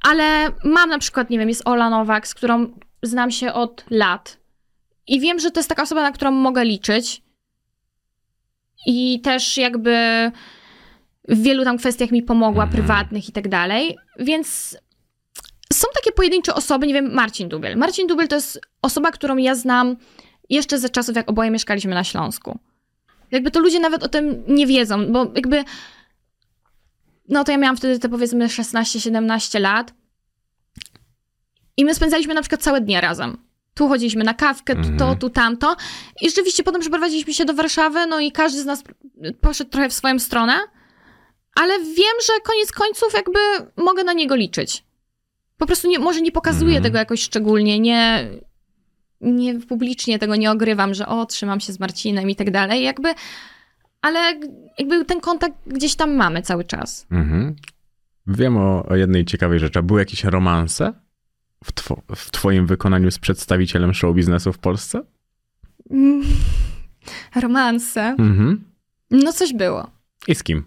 ale mam na przykład, nie wiem, jest Ola Nowak, z którą znam się od lat. I wiem, że to jest taka osoba, na którą mogę liczyć. I też jakby w wielu tam kwestiach mi pomogła, Mhm. prywatnych i tak dalej. Więc są takie pojedyncze osoby, nie wiem, Marcin Dubiel. Marcin Dubiel to jest osoba, którą ja znam jeszcze ze czasów, jak oboje mieszkaliśmy na Śląsku. Jakby to ludzie nawet o tym nie wiedzą, bo jakby. No to ja miałam wtedy te powiedzmy 16-17 lat. I my spędzaliśmy na przykład całe dnie razem. Tu chodziliśmy na kawkę, tu to, Mhm. tu tamto. I rzeczywiście potem przeprowadziliśmy się do Warszawy, no i każdy z nas poszedł trochę w swoją stronę. Ale wiem, że koniec końców jakby mogę na niego liczyć. Po prostu nie, może nie pokazuję Mhm. tego jakoś szczególnie, nie, nie publicznie tego nie ogrywam, że o, trzymam się z Marcinem i tak dalej, jakby, ale jakby ten kontakt gdzieś tam mamy cały czas. Mhm. Wiem o, o jednej ciekawej rzeczy. A były jakieś romanse w, two, w twoim wykonaniu z przedstawicielem show biznesu w Polsce? Mm, Romanse. Mhm. No coś było. I z kim?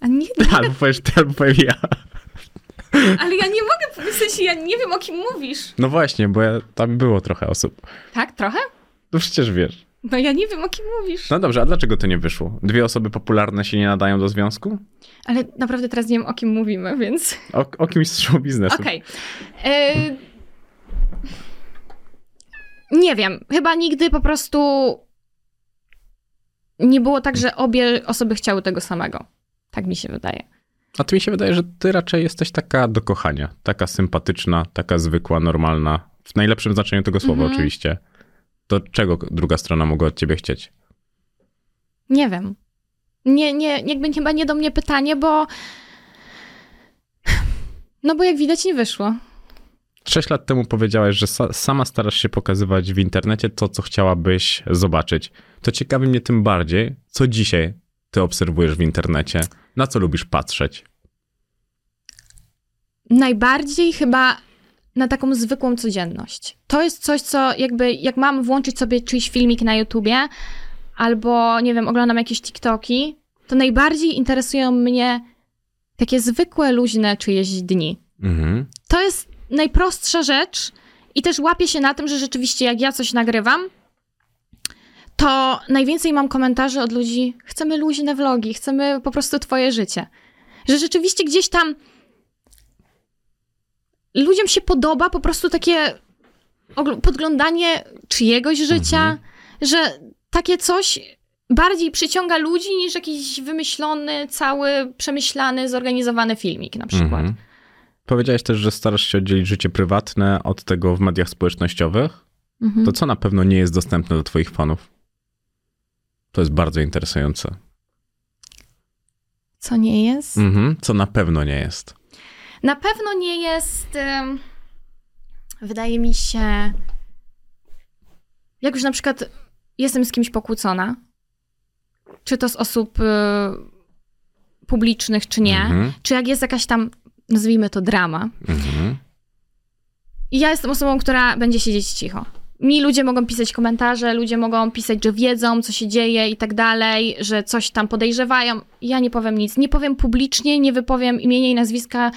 A nie, Albo powiesz ty, albo powiem ja. ale ja nie mogę, w sensie ja nie wiem o kim mówisz. No właśnie, bo ja, tam było trochę osób. Tak, trochę? No przecież wiesz. No ja nie wiem, o kim mówisz. No dobrze, a dlaczego to nie wyszło? Dwie osoby popularne się nie nadają do związku? Ale naprawdę teraz nie wiem, o kim mówimy, więc... O, o kimś z show biznesu. Okej. Y, Nie wiem. Chyba nigdy po prostu nie było tak, że obie osoby chciały tego samego. Tak mi się wydaje. A to mi się wydaje, że ty raczej jesteś taka do kochania. Taka sympatyczna, taka zwykła, normalna. W najlepszym znaczeniu tego słowa Mhm. oczywiście. To czego druga strona mogła od ciebie chcieć? Nie wiem. Nie, nie, jakby chyba nie do mnie pytanie, bo. No bo jak widać, nie wyszło. Sześć lat temu powiedziałaś, że sa- sama starasz się pokazywać w internecie to, co chciałabyś zobaczyć. To ciekawi mnie tym bardziej, co dzisiaj ty obserwujesz w internecie. Na co lubisz patrzeć? Najbardziej chyba na taką zwykłą codzienność. To jest coś, co jakby, jak mam włączyć sobie czyjś filmik na YouTubie, albo nie wiem, oglądam jakieś TikToki, to najbardziej interesują mnie takie zwykłe, luźne czyjeś dni. Mhm. To jest najprostsza rzecz i też łapię się na tym, że rzeczywiście jak ja coś nagrywam, to najwięcej mam komentarzy od ludzi, chcemy luźne vlogi, chcemy po prostu twoje życie. Że rzeczywiście gdzieś tam ludziom się podoba po prostu takie podglądanie czyjegoś życia, że takie coś bardziej przyciąga ludzi niż jakiś wymyślony, cały, przemyślany, zorganizowany filmik na przykład. Mhm. Powiedziałeś też, że starasz się oddzielić życie prywatne od tego w mediach społecznościowych. Mhm. To co na pewno nie jest dostępne dla twoich fanów? To jest bardzo interesujące. Co nie jest? Mhm. Co na pewno nie jest. Na pewno nie jest. wydaje mi się. Jak już na przykład jestem z kimś pokłócona, czy to z osób y, publicznych, czy nie, Mhm. czy jak jest jakaś tam, nazwijmy to drama, Mhm. i ja jestem osobą, która będzie siedzieć cicho. Mi ludzie mogą pisać komentarze, ludzie mogą pisać, że wiedzą, co się dzieje i tak dalej, że coś tam podejrzewają. Ja nie powiem nic. Nie powiem publicznie, nie wypowiem imienia i nazwiska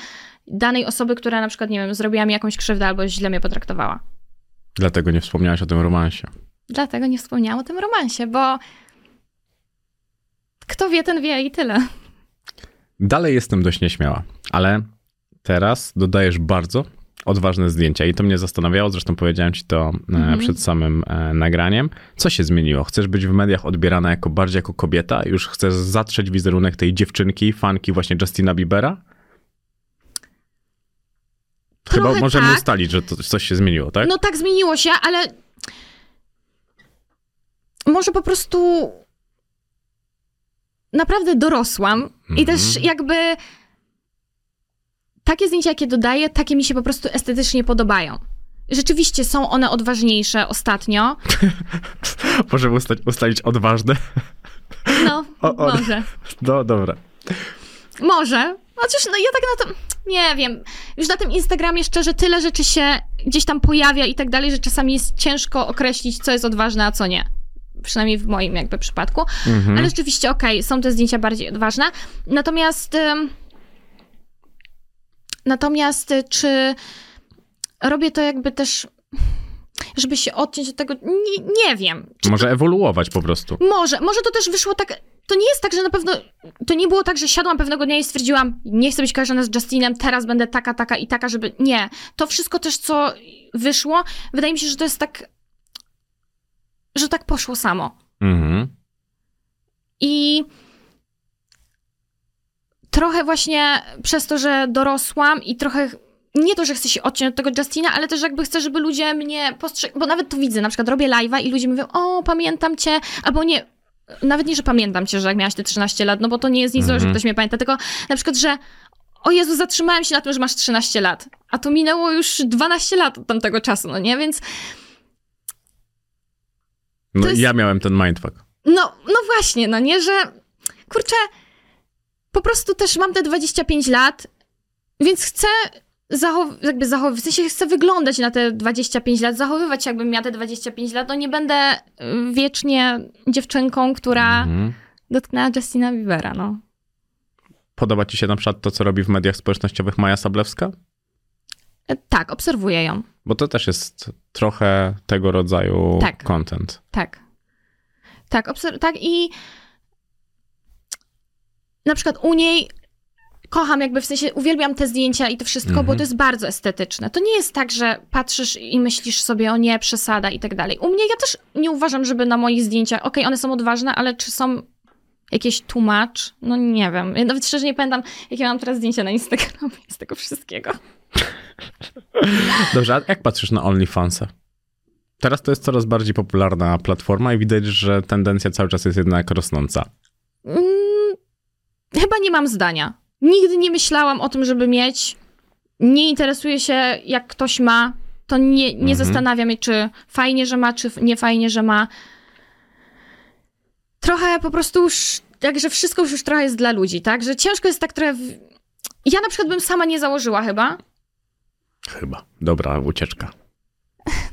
danej osoby, która na przykład, nie wiem, zrobiła mi jakąś krzywdę albo źle mnie potraktowała. Dlatego nie wspomniałaś o tym romansie. Dlatego nie wspomniałam o tym romansie, bo kto wie, ten wie i tyle. Dalej jestem dość nieśmiała, ale teraz dodajesz bardzo odważne zdjęcia i to mnie zastanawiało, zresztą powiedziałem ci to Mhm. przed samym e, nagraniem. Co się zmieniło? Chcesz być w mediach odbierana jako bardziej jako kobieta? Już chcesz zatrzeć wizerunek tej dziewczynki, fanki właśnie Justina Biebera? Chyba Trochę możemy tak. ustalić, że to coś się zmieniło, tak? No tak zmieniło się, ale może po prostu naprawdę dorosłam i Mhm. też jakby takie zdjęcia, jakie dodaję, takie mi się po prostu estetycznie podobają. Rzeczywiście są one odważniejsze ostatnio. Możemy ustalić, ustalić odważne? No, O, o. może. No dobra. Może. Chociaż no ja tak na to, nie wiem. Już na tym Instagramie szczerze tyle rzeczy się gdzieś tam pojawia i tak dalej, że czasami jest ciężko określić, co jest odważne, a co nie. Przynajmniej w moim jakby przypadku. Mhm. Ale rzeczywiście, okej, są te zdjęcia bardziej odważne. Natomiast. ym, Natomiast, y, czy robię to jakby też, żeby się odciąć od tego? Nie, nie wiem. Może ewoluować po prostu. może, może to też wyszło tak. To nie jest tak, że na pewno. To nie było tak, że siadłam pewnego dnia i stwierdziłam, nie chcę być kojarzona z Justinem, teraz będę taka, taka i taka, żeby. Nie. To wszystko też, co wyszło, wydaje mi się, że to jest tak. że tak poszło samo. Mhm. I trochę właśnie przez to, że dorosłam i trochę. Nie to, że chcę się odciąć od tego Justina, ale też jakby chcę, żeby ludzie mnie postrzegali. Bo nawet to widzę, na przykład robię live'a i ludzie mówią, o, pamiętam cię, albo nie. Nawet nie, że pamiętam cię, że jak miałaś te 13 lat, no bo to nie jest nic złego, że Mhm. ktoś mnie pamięta, tylko na przykład, że o Jezu, zatrzymałem się na tym, że masz 13 lat, a to minęło już 12 lat od tamtego czasu, no nie? Więc No jest- ja miałem ten mindfuck. No, no właśnie, no nie, że kurczę, po prostu też mam te 25 lat, więc chcę zachow- jakby zachowywać, w sensie chcę wyglądać na te 25 lat, zachowywać się, jakbym miała te 25 lat, no nie będę y, wiecznie dziewczynką, która Mhm. dotknęła Justina Biebera, no. Podoba ci się na przykład to, co robi w mediach społecznościowych Maja Sablewska? E, Tak, obserwuję ją, Bo to też jest trochę tego rodzaju Tak. content. tak. Tak, obser- tak i na przykład u niej kocham jakby w sensie, uwielbiam te zdjęcia i to wszystko, bo Mhm. to jest bardzo estetyczne. To nie jest tak, że patrzysz i myślisz sobie, o nie, przesada i tak dalej. U mnie ja też nie uważam, żeby na moich zdjęciach, okej, one są odważne, ale czy są jakieś tłumacz? No nie wiem. Ja nawet szczerze nie pamiętam, jakie mam teraz zdjęcia na Instagramie z tego wszystkiego. Dobrze, a jak patrzysz na OnlyFansa? Teraz to jest coraz bardziej popularna platforma i widać, że tendencja cały czas jest jednak rosnąca. Mm, chyba nie mam zdania. Nigdy nie myślałam o tym, żeby mieć. Nie interesuję się, jak ktoś ma. To nie, nie Mhm. zastanawiam się, czy fajnie, że ma, czy nie fajnie, że ma. Trochę po prostu już, jakże wszystko już, już trochę jest dla ludzi, tak? Że ciężko jest tak trochę... W... Ja na przykład bym sama nie założyła chyba, Chyba. Dobra, ucieczka.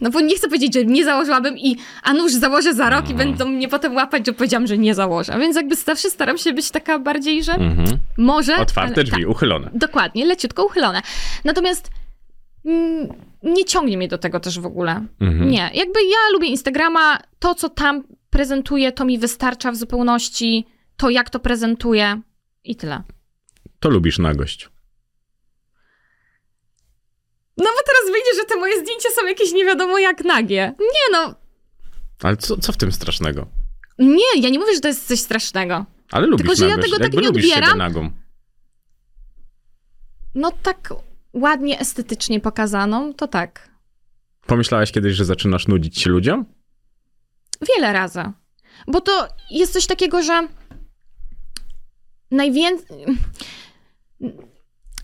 No bo nie chcę powiedzieć, że nie założyłabym i a nuż założę za rok i Mhm. będą mnie potem łapać, że powiedziałam, że nie założę. Więc jakby zawsze staram się być taka bardziej, że Mhm. może... Otwarte ale- drzwi, uchylone. Dokładnie, leciutko uchylone. Natomiast mm, nie ciągnie mnie do tego też w ogóle. Mhm. Nie, jakby ja lubię Instagrama, to co tam prezentuję, to mi wystarcza w zupełności, to jak to prezentuję i tyle. To lubisz nagość. No bo teraz wyjdzie, że te moje zdjęcia są jakieś nie wiadomo jak nagie. Nie no, Ale co, co w tym strasznego? nie, ja nie mówię, że to jest coś strasznego. Ale lubisz Tylko, że ja tego tak nie lubisz siebie odbieram. nagą. No tak ładnie, estetycznie pokazaną, to tak. Pomyślałaś kiedyś, że zaczynasz nudzić się ludziom? Wiele razy. Bo to jest coś takiego, że najwięcej.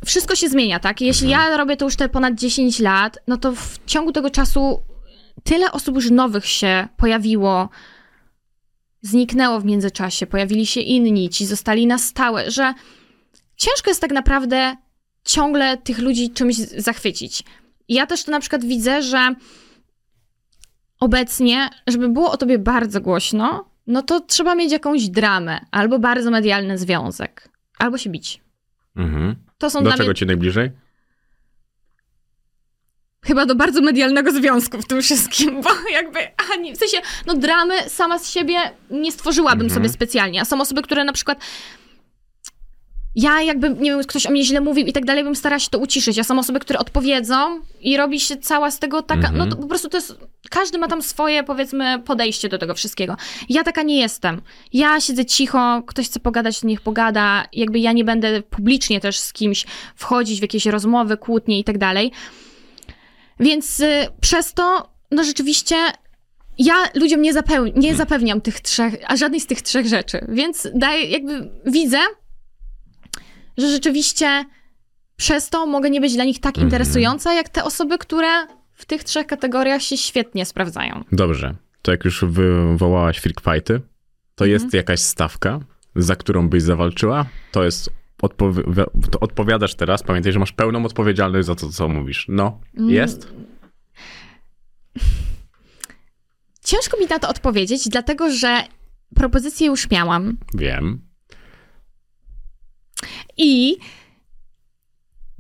Wszystko się zmienia, tak? Jeśli ja robię to już te ponad 10 lat, no to w ciągu tego czasu tyle osób już nowych się pojawiło, zniknęło w międzyczasie, pojawili się inni, ci zostali na stałe, że ciężko jest tak naprawdę ciągle tych ludzi czymś zachwycić. Ja też to na przykład widzę, że obecnie, żeby było o tobie bardzo głośno, no to trzeba mieć jakąś dramę, albo bardzo medialny związek, albo się bić. Mhm. To są Do czego mnie ci najbliżej? chyba do bardzo medialnego związku w tym wszystkim, bo jakby, ani, w sensie, no dramy sama z siebie nie stworzyłabym Mhm. sobie specjalnie, a są osoby, które na przykład ja jakby, nie wiem, ktoś o mnie źle mówił i tak dalej, bym starała się to uciszyć, a są osoby, które odpowiedzą i robi się cała z tego taka, Mhm. no to po prostu to jest, każdy ma tam swoje, powiedzmy, podejście do tego wszystkiego. Ja taka nie jestem. Ja siedzę cicho, ktoś chce pogadać, to niech pogada, jakby ja nie będę publicznie też z kimś wchodzić w jakieś rozmowy, kłótnie i tak dalej. Więc y, przez to, no rzeczywiście, ja ludziom nie, zapeł- nie zapewniam tych trzech, a żadnej z tych trzech rzeczy. Więc daję, jakby widzę, że rzeczywiście przez to mogę nie być dla nich tak Mhm. interesująca, jak te osoby, które w tych trzech kategoriach się świetnie sprawdzają. Dobrze. To jak już wywołałaś freak fighty, to Mhm. jest jakaś stawka, za którą byś zawalczyła? To jest... Odpowi- to odpowiadasz teraz, pamiętaj, że masz pełną odpowiedzialność za to, co mówisz. No, Mm. jest? Ciężko mi na to odpowiedzieć, dlatego że propozycję już miałam Wiem. I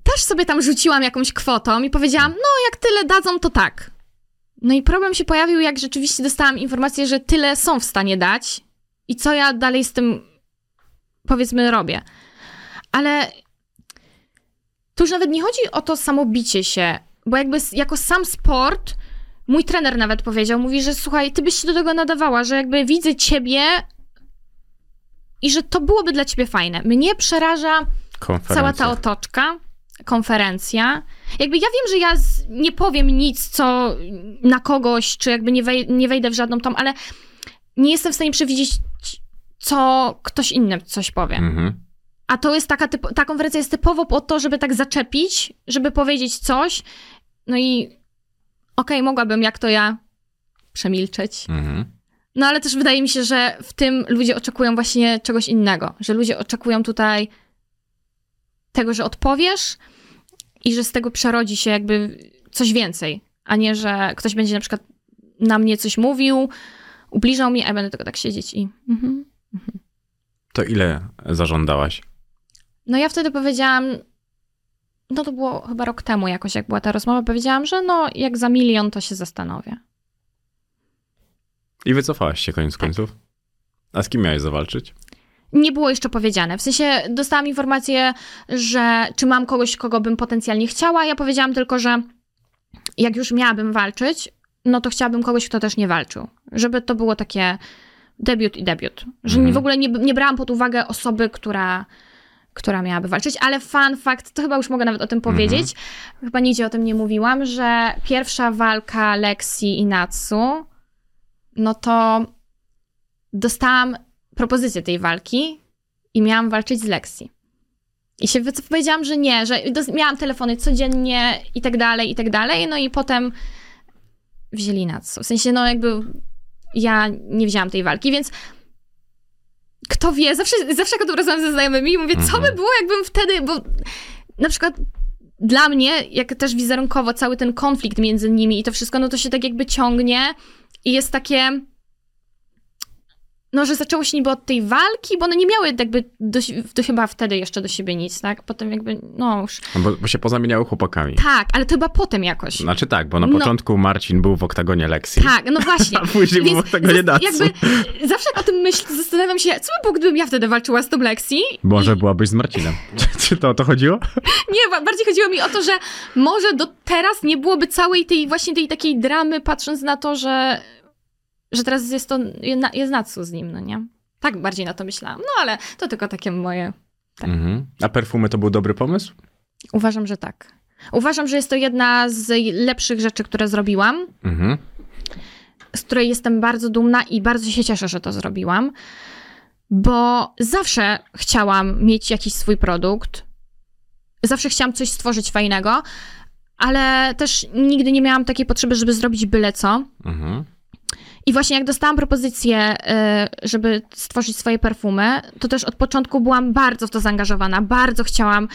też sobie tam rzuciłam jakąś kwotą i powiedziałam, no jak tyle dadzą, to tak. No i problem się pojawił, jak rzeczywiście dostałam informację, że tyle są w stanie dać i co ja dalej z tym, powiedzmy, robię. Ale tu już nawet nie chodzi o to samo bicie się, bo jakby jako sam sport, mój trener nawet powiedział, mówi, że słuchaj, ty byś się do tego nadawała, że jakby widzę ciebie i że to byłoby dla ciebie fajne. Mnie przeraża cała ta otoczka, konferencja. Jakby ja wiem, że ja z, nie powiem nic, co na kogoś, czy jakby nie, wej, nie wejdę w żadną tą, ale nie jestem w stanie przewidzieć, co ktoś inny coś powie. Mhm. A to jest taka, typo, ta konferencja jest typowo po to, żeby tak zaczepić, żeby powiedzieć coś. No i okej, mogłabym, jak to ja, przemilczeć. Mhm. No ale też wydaje mi się, że w tym ludzie oczekują właśnie czegoś innego. Że ludzie oczekują tutaj tego, że odpowiesz i że z tego przerodzi się jakby coś więcej, a nie, że ktoś będzie na przykład na mnie coś mówił, ubliżał mi, a ja będę tylko tak siedzieć i... Mhm. To ile zażądałaś? No ja wtedy powiedziałam, no to było chyba rok temu jakoś, jak była ta rozmowa, powiedziałam, że no jak za milion to się zastanowię. I wycofałaś się koniec Tak. końców? A z kim miałeś zawalczyć? Nie było jeszcze powiedziane. W sensie dostałam informację, że czy mam kogoś, kogo bym potencjalnie chciała. Ja powiedziałam tylko, że jak już miałabym walczyć, no to chciałabym kogoś, kto też nie walczył. Żeby to było takie debiut i debiut. Że Mhm. w ogóle nie, nie brałam pod uwagę osoby, która, która miałaby walczyć. Ale fun fact, to chyba już mogę nawet o tym powiedzieć. Chyba nigdzie o tym nie mówiłam, że pierwsza walka Lexi i Natsu, no to dostałam propozycję tej walki i miałam walczyć z Lexi. I się wypowiedziałam, że nie, że miałam telefony codziennie i tak dalej, i tak dalej. No i potem wzięli Natsu. W sensie, no jakby ja nie wzięłam tej walki, więc kto wie, zawsze, zawsze jak o tym rozmawiam ze znajomymi, mówię, co Mhm. by było, jakbym wtedy, bo na przykład dla mnie, jak też wizerunkowo cały ten konflikt między nimi i to wszystko, no to się tak jakby ciągnie i jest takie no, że zaczęło się niby od tej walki, bo one nie miały jakby do, do, chyba wtedy jeszcze do siebie nic, tak? Potem jakby, no już... No Bo, bo się pozamieniały chłopakami. Tak, ale to chyba potem jakoś. Znaczy tak, bo na No. początku Marcin był w oktagonie Lexi. Tak, no właśnie. A później był Więc w oktagonie Natsu. Jakby zawsze jak o tym myślę, zastanawiam się, co by było, gdybym ja wtedy walczyła z tą Lexi? Może I, byłabyś z Marcinem. Czy, to o to chodziło? Nie, ba- bardziej chodziło mi o to, że może do teraz nie byłoby całej tej właśnie tej takiej dramy, patrząc na to, że, że teraz jest to, jest Natsu z nim, no nie? Tak bardziej na to myślałam. No ale to tylko takie moje Tak. Mhm. A perfumy to był dobry pomysł? Uważam, że tak. Uważam, że jest to jedna z lepszych rzeczy, które zrobiłam, Mhm. z której jestem bardzo dumna i bardzo się cieszę, że to zrobiłam, bo zawsze chciałam mieć jakiś swój produkt, zawsze chciałam coś stworzyć fajnego, ale też nigdy nie miałam takiej potrzeby, żeby zrobić byle co. Mhm. I właśnie jak dostałam propozycję, y, żeby stworzyć swoje perfumy, to też od początku byłam bardzo w to zaangażowana. Bardzo chciałam,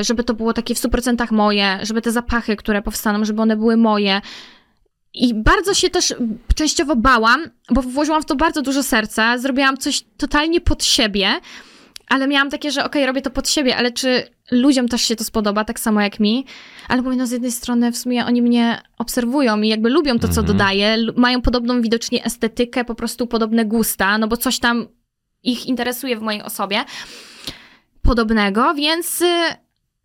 y, żeby to było takie w 100% moje, żeby te zapachy, które powstaną, żeby one były moje. I bardzo się też częściowo bałam, bo włożyłam w to bardzo dużo serca, zrobiłam coś totalnie pod siebie, ale miałam takie, że okej, robię to pod siebie, ale czy ludziom też się to spodoba, tak samo jak mi? Ale mówię, no z jednej strony w sumie oni mnie obserwują i jakby lubią to, co Mhm. dodaję, mają podobną widocznie estetykę, po prostu podobne gusta, no bo coś tam ich interesuje w mojej osobie podobnego, więc y,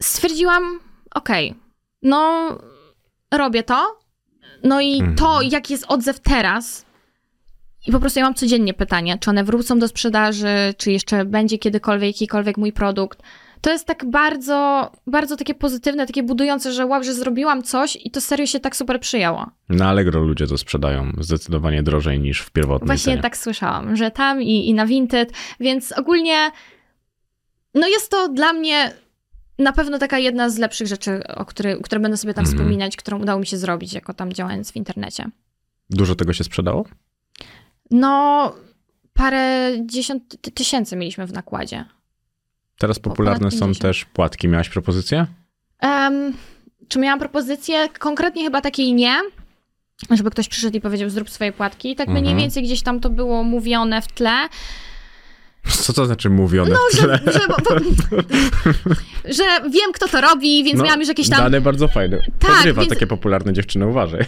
stwierdziłam, okej, no robię to, no i Mhm. to, jak jest odzew teraz, i po prostu ja mam codziennie pytanie, czy one wrócą do sprzedaży, czy jeszcze będzie kiedykolwiek jakikolwiek mój produkt. To jest tak bardzo, bardzo takie pozytywne, takie budujące, że wow, że zrobiłam coś i to serio się tak super przyjęło. Na Allegro ludzie to sprzedają zdecydowanie drożej niż w pierwotnej Właśnie cenie. tak słyszałam, że tam i, i na Vinted, więc ogólnie no jest to dla mnie na pewno taka jedna z lepszych rzeczy, o które, które będę sobie tam Mhm. wspominać, którą udało mi się zrobić, jako tam działając w internecie. Dużo tego się sprzedało? No, parę dziesiąt ty- tysięcy mieliśmy w nakładzie. Teraz popularne są 50. też płatki. Miałaś propozycję? Em, czy miałam propozycję? Konkretnie chyba takiej nie. Żeby ktoś przyszedł i powiedział, zrób swoje płatki. Tak mniej Mhm. więcej gdzieś tam to było mówione w tle. Co to znaczy mówione No, w tle? że, że, bo, bo, że wiem, kto to robi, więc No, miałam już jakieś tam. Dane bardzo fajne. Tak, Podrywa więc- takie popularne dziewczyny, uważaj.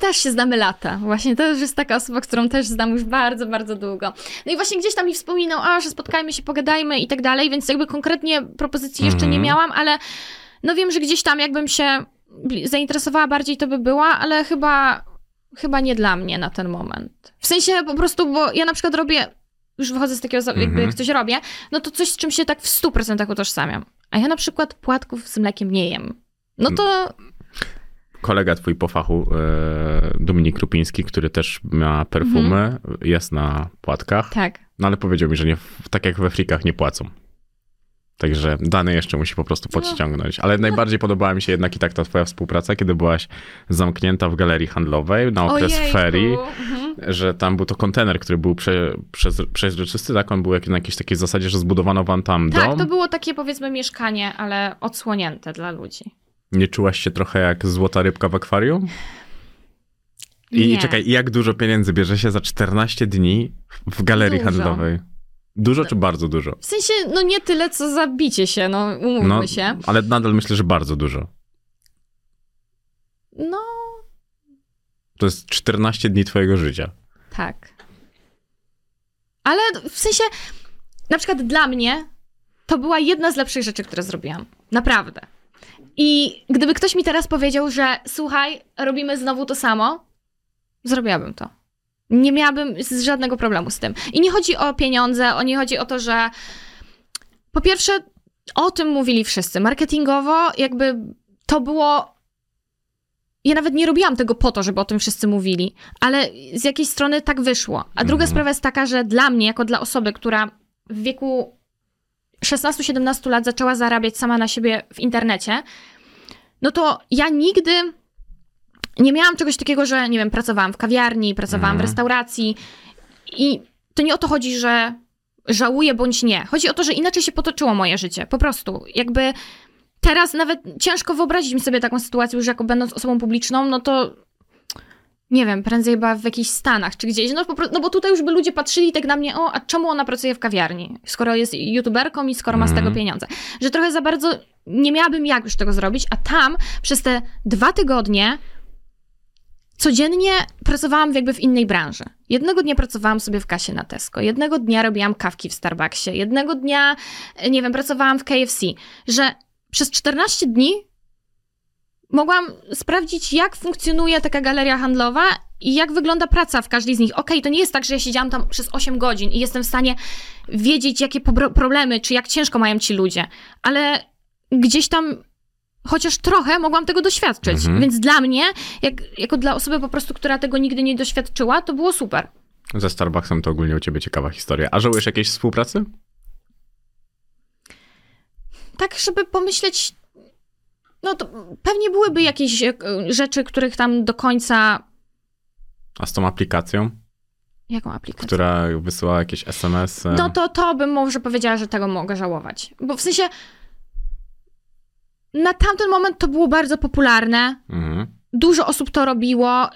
Też się znamy lata. Właśnie to już jest taka osoba, którą też znam już bardzo, bardzo długo. No i właśnie gdzieś tam mi wspominał, a że spotkajmy się, pogadajmy i tak dalej, więc jakby konkretnie propozycji jeszcze nie Mhm. miałam, ale no wiem, że gdzieś tam jakbym się zainteresowała bardziej, to by była, ale chyba, chyba nie dla mnie na ten moment. W sensie po prostu, bo ja na przykład robię, już wychodzę z takiego, jakby Mhm. jak coś robię, no to coś, z czym się tak w 100% utożsamiam. A ja na przykład płatków z mlekiem nie jem. No to Kolega twój po fachu, e, Dominik Rupiński, który też ma perfumy, jest na płatkach, tak. no ale powiedział mi, że nie, tak jak we frikach nie płacą. Także dane jeszcze musi po prostu No. podciągnąć. Ale najbardziej podobała mi się jednak i tak ta twoja współpraca, kiedy byłaś zamknięta w galerii handlowej na okres Ojejku. ferii. Mhm. że tam był to kontener, który był prze, przez, przezroczysty, tak? On był jak, na jakiejś takiej zasadzie, że zbudowano wam tam Tak, dom. to było takie powiedzmy mieszkanie, ale odsłonięte dla ludzi. Nie czułaś się trochę jak złota rybka w akwarium? I Nie. czekaj, jak dużo pieniędzy bierze się za 14 dni w- w galerii Dużo. handlowej? Dużo czy bardzo dużo? W sensie, no nie tyle, co zabicie się, no umówmy No, się. ale nadal myślę, że bardzo dużo. No, To jest 14 dni twojego życia. tak. Ale w sensie, na przykład dla mnie, to była jedna z lepszych rzeczy, które zrobiłam. Naprawdę. I gdyby ktoś mi teraz powiedział, że słuchaj, robimy znowu to samo, zrobiłabym to. Nie miałabym żadnego problemu z tym. I nie chodzi o pieniądze, o nie chodzi o to, że po pierwsze, o tym mówili wszyscy. Marketingowo, jakby to było. Ja nawet nie robiłam tego po to, żeby o tym wszyscy mówili, ale z jakiejś strony tak wyszło. A druga Mhm. sprawa jest taka, że dla mnie, jako dla osoby, która w wieku 16-17 lat zaczęła zarabiać sama na siebie w internecie, no to ja nigdy nie miałam czegoś takiego, że nie wiem, pracowałam w kawiarni, pracowałam w Mhm. restauracji i to nie o to chodzi, że żałuję bądź nie. Chodzi o to, że inaczej się potoczyło moje życie. Po prostu. Jakby teraz nawet ciężko wyobrazić mi sobie taką sytuację, że jako będąc osobą publiczną, no to nie wiem, prędzej chyba w jakichś Stanach czy gdzieś. No, po, no bo tutaj już by ludzie patrzyli tak na mnie, o, a czemu ona pracuje w kawiarni, skoro jest youtuberką i skoro ma z tego Mhm. pieniądze. Że trochę za bardzo nie miałabym jak już tego zrobić, a tam przez te dwa tygodnie codziennie pracowałam jakby w innej branży. Jednego dnia pracowałam sobie w kasie na Tesco, jednego dnia robiłam kawki w Starbucksie, jednego dnia, nie wiem, pracowałam w KFC, że przez 14 dni mogłam sprawdzić, jak funkcjonuje taka galeria handlowa i jak wygląda praca w każdej z nich. Okej, to nie jest tak, że ja siedziałam tam przez 8 godzin i jestem w stanie wiedzieć, jakie problemy, czy jak ciężko mają ci ludzie, ale gdzieś tam chociaż trochę mogłam tego doświadczyć. Mhm. Więc dla mnie, jak, jako dla osoby po prostu, która tego nigdy nie doświadczyła, to było super. Ze Starbucksem to ogólnie u ciebie ciekawa historia. A żałujesz jakiejś współpracy? tak, żeby pomyśleć, no to pewnie byłyby jakieś e, rzeczy, których tam do końca. A z tą aplikacją, Jaką aplikację? która wysyła jakieś SMS? -y? No to, to bym może powiedziała, że tego mogę żałować. Bo w sensie. Na tamten moment to było bardzo popularne. Mhm. Dużo osób to robiło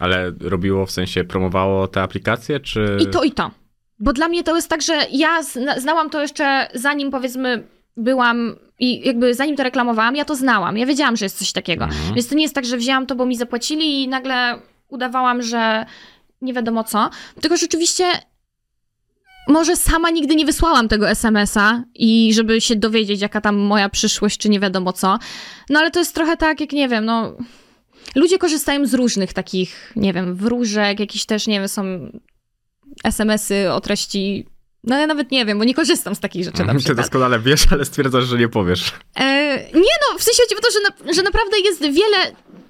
Ale robiło w sensie, promowało te aplikacje, czy... i to, i to. Bo dla mnie to jest tak, że ja zna, znałam to jeszcze zanim powiedzmy byłam i jakby zanim to reklamowałam, ja to znałam. Ja wiedziałam, że jest coś takiego. Mhm. Więc to nie jest tak, że wzięłam to, bo mi zapłacili i nagle udawałam, że nie wiadomo co. Tylko rzeczywiście może sama nigdy nie wysłałam tego SMS-a i żeby się dowiedzieć, jaka tam moja przyszłość, czy nie wiadomo co. No ale to jest trochę tak, jak nie wiem, no... Ludzie korzystają z różnych takich, nie wiem, wróżek, jakieś też, nie wiem, są SMS-y o treści... No ja nawet nie wiem, bo nie korzystam z takich rzeczy na Mhm, Ty przykład. doskonale wiesz, ale stwierdzasz, że nie powiesz. E, nie no, w sensie chodzi o to, że, na, że naprawdę jest wiele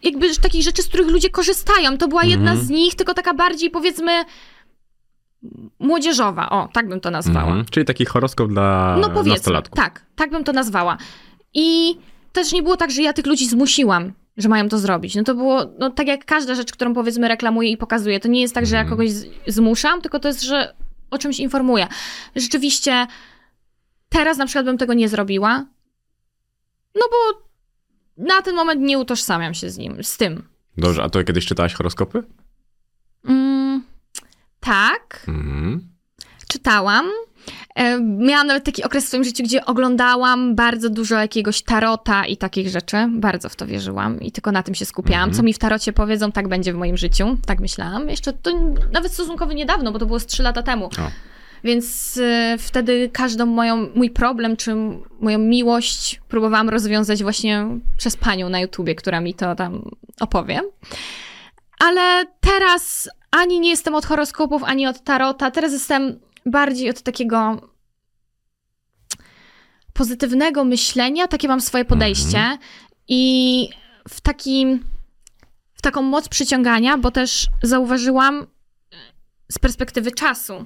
jakby takich rzeczy, z których ludzie korzystają. To była jedna Mhm. z nich, tylko taka bardziej powiedzmy młodzieżowa. O, tak bym to nazwała. Mhm. Czyli taki horoskop dla No powiedzmy, nastolatków. tak, tak bym to nazwała. I też nie było tak, że ja tych ludzi zmusiłam, że mają to zrobić. No to było, no tak jak każda rzecz, którą powiedzmy reklamuję i pokazuję. To nie jest tak, że ja Mhm. kogoś zmuszam, tylko to jest, że o czymś informuję. Rzeczywiście teraz na przykład bym tego nie zrobiła, no bo na ten moment nie utożsamiam się z nim, z tym. Dobrze, a to kiedyś czytałaś horoskopy? Mm, tak, Mhm. czytałam. E, Miałam nawet taki okres w swoim życiu, gdzie oglądałam bardzo dużo jakiegoś tarota i takich rzeczy. Bardzo w to wierzyłam i tylko na tym się skupiałam. Mhm. Co mi w tarocie powiedzą, tak będzie w moim życiu. Tak myślałam. Jeszcze to nawet stosunkowo niedawno, bo to było z 3 lata temu. O. Więc e, wtedy każdą moją, mój problem, czy moją miłość próbowałam rozwiązać właśnie przez panią na YouTubie, która mi to tam opowie. Ale teraz ani nie jestem od horoskopów, ani od tarota. Teraz jestem bardziej od takiego pozytywnego myślenia. Takie mam swoje podejście. I w takim, w taką moc przyciągania, bo też zauważyłam z perspektywy czasu,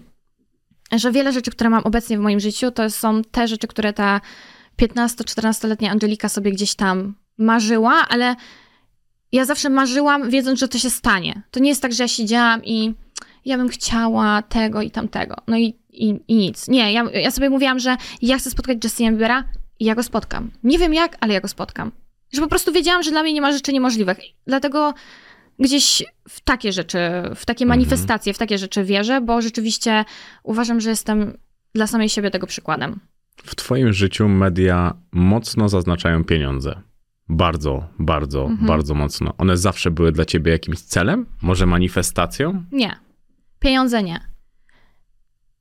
że wiele rzeczy, które mam obecnie w moim życiu, to są te rzeczy, które ta 15-14-letnia Angelika sobie gdzieś tam marzyła, ale ja zawsze marzyłam, wiedząc, że to się stanie. To nie jest tak, że ja siedziałam i ja bym chciała tego i tamtego. No i, i, i nic. Nie, ja, ja sobie mówiłam, że ja chcę spotkać Justina Biebera i ja go spotkam. Nie wiem jak, ale ja go spotkam. Że po prostu wiedziałam, że dla mnie nie ma rzeczy niemożliwych. Dlatego gdzieś w takie rzeczy, w takie manifestacje, w takie rzeczy wierzę, bo rzeczywiście uważam, że jestem dla samej siebie tego przykładem. W twoim życiu media mocno zaznaczają pieniądze. Bardzo, bardzo, Mhm. bardzo mocno. One zawsze były dla ciebie jakimś celem? Może manifestacją? Nie. Pieniądze nie.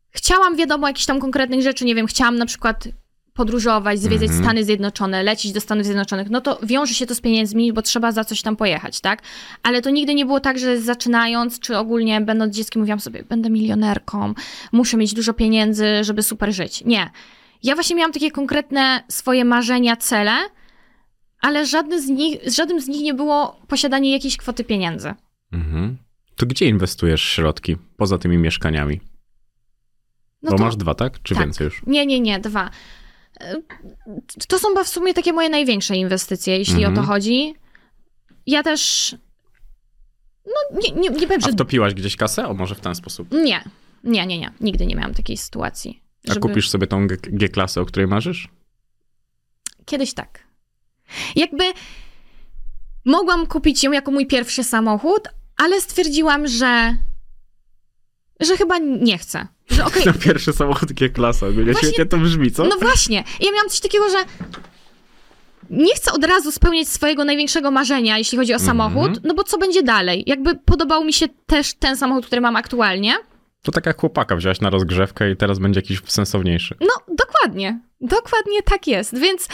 chciałam, wiadomo, jakichś tam konkretnych rzeczy, nie wiem, chciałam na przykład podróżować, zwiedzać Mhm. Stany Zjednoczone, lecieć do Stanów Zjednoczonych, no to wiąże się to z pieniędzmi, bo trzeba za coś tam pojechać, tak? Ale to nigdy nie było tak, że zaczynając, czy ogólnie będąc dzieckiem, mówiłam sobie, będę milionerką, muszę mieć dużo pieniędzy, żeby super żyć. Nie. Ja właśnie miałam takie konkretne swoje marzenia, cele, ale żadny z nich, żadnym z nich nie było posiadanie jakiejś kwoty pieniędzy. Mhm. To gdzie inwestujesz środki poza tymi mieszkaniami? No Bo to- masz dwa, tak? Czy tak. więcej już? Nie, nie, nie, dwa. E, To są w sumie takie moje największe inwestycje, jeśli Mhm. o to chodzi. Ja też. No, nie, nie, nie powiem, A że. wtopiłaś gdzieś kasę? O, może w ten sposób. Nie, nie, nie, nie. Nigdy nie miałam takiej sytuacji. A żeby- kupisz sobie tą G- G-klasę, o której marzysz? Kiedyś tak. Jakby mogłam kupić ją jako mój pierwszy samochód, ale stwierdziłam, że. że chyba nie chcę. Że okej, Na pierwszy samochód G-klasa. Ogólnie Właśnie- świetnie to brzmi, co? No właśnie. Ja miałam coś takiego, że nie chcę od razu spełniać swojego największego marzenia, jeśli chodzi o samochód, Mhm. no bo co będzie dalej? Jakby podobał mi się też ten samochód, który mam aktualnie. To tak jak chłopaka wziąłaś na rozgrzewkę i teraz będzie jakiś sensowniejszy. No, dokładnie. Dokładnie tak jest. Więc,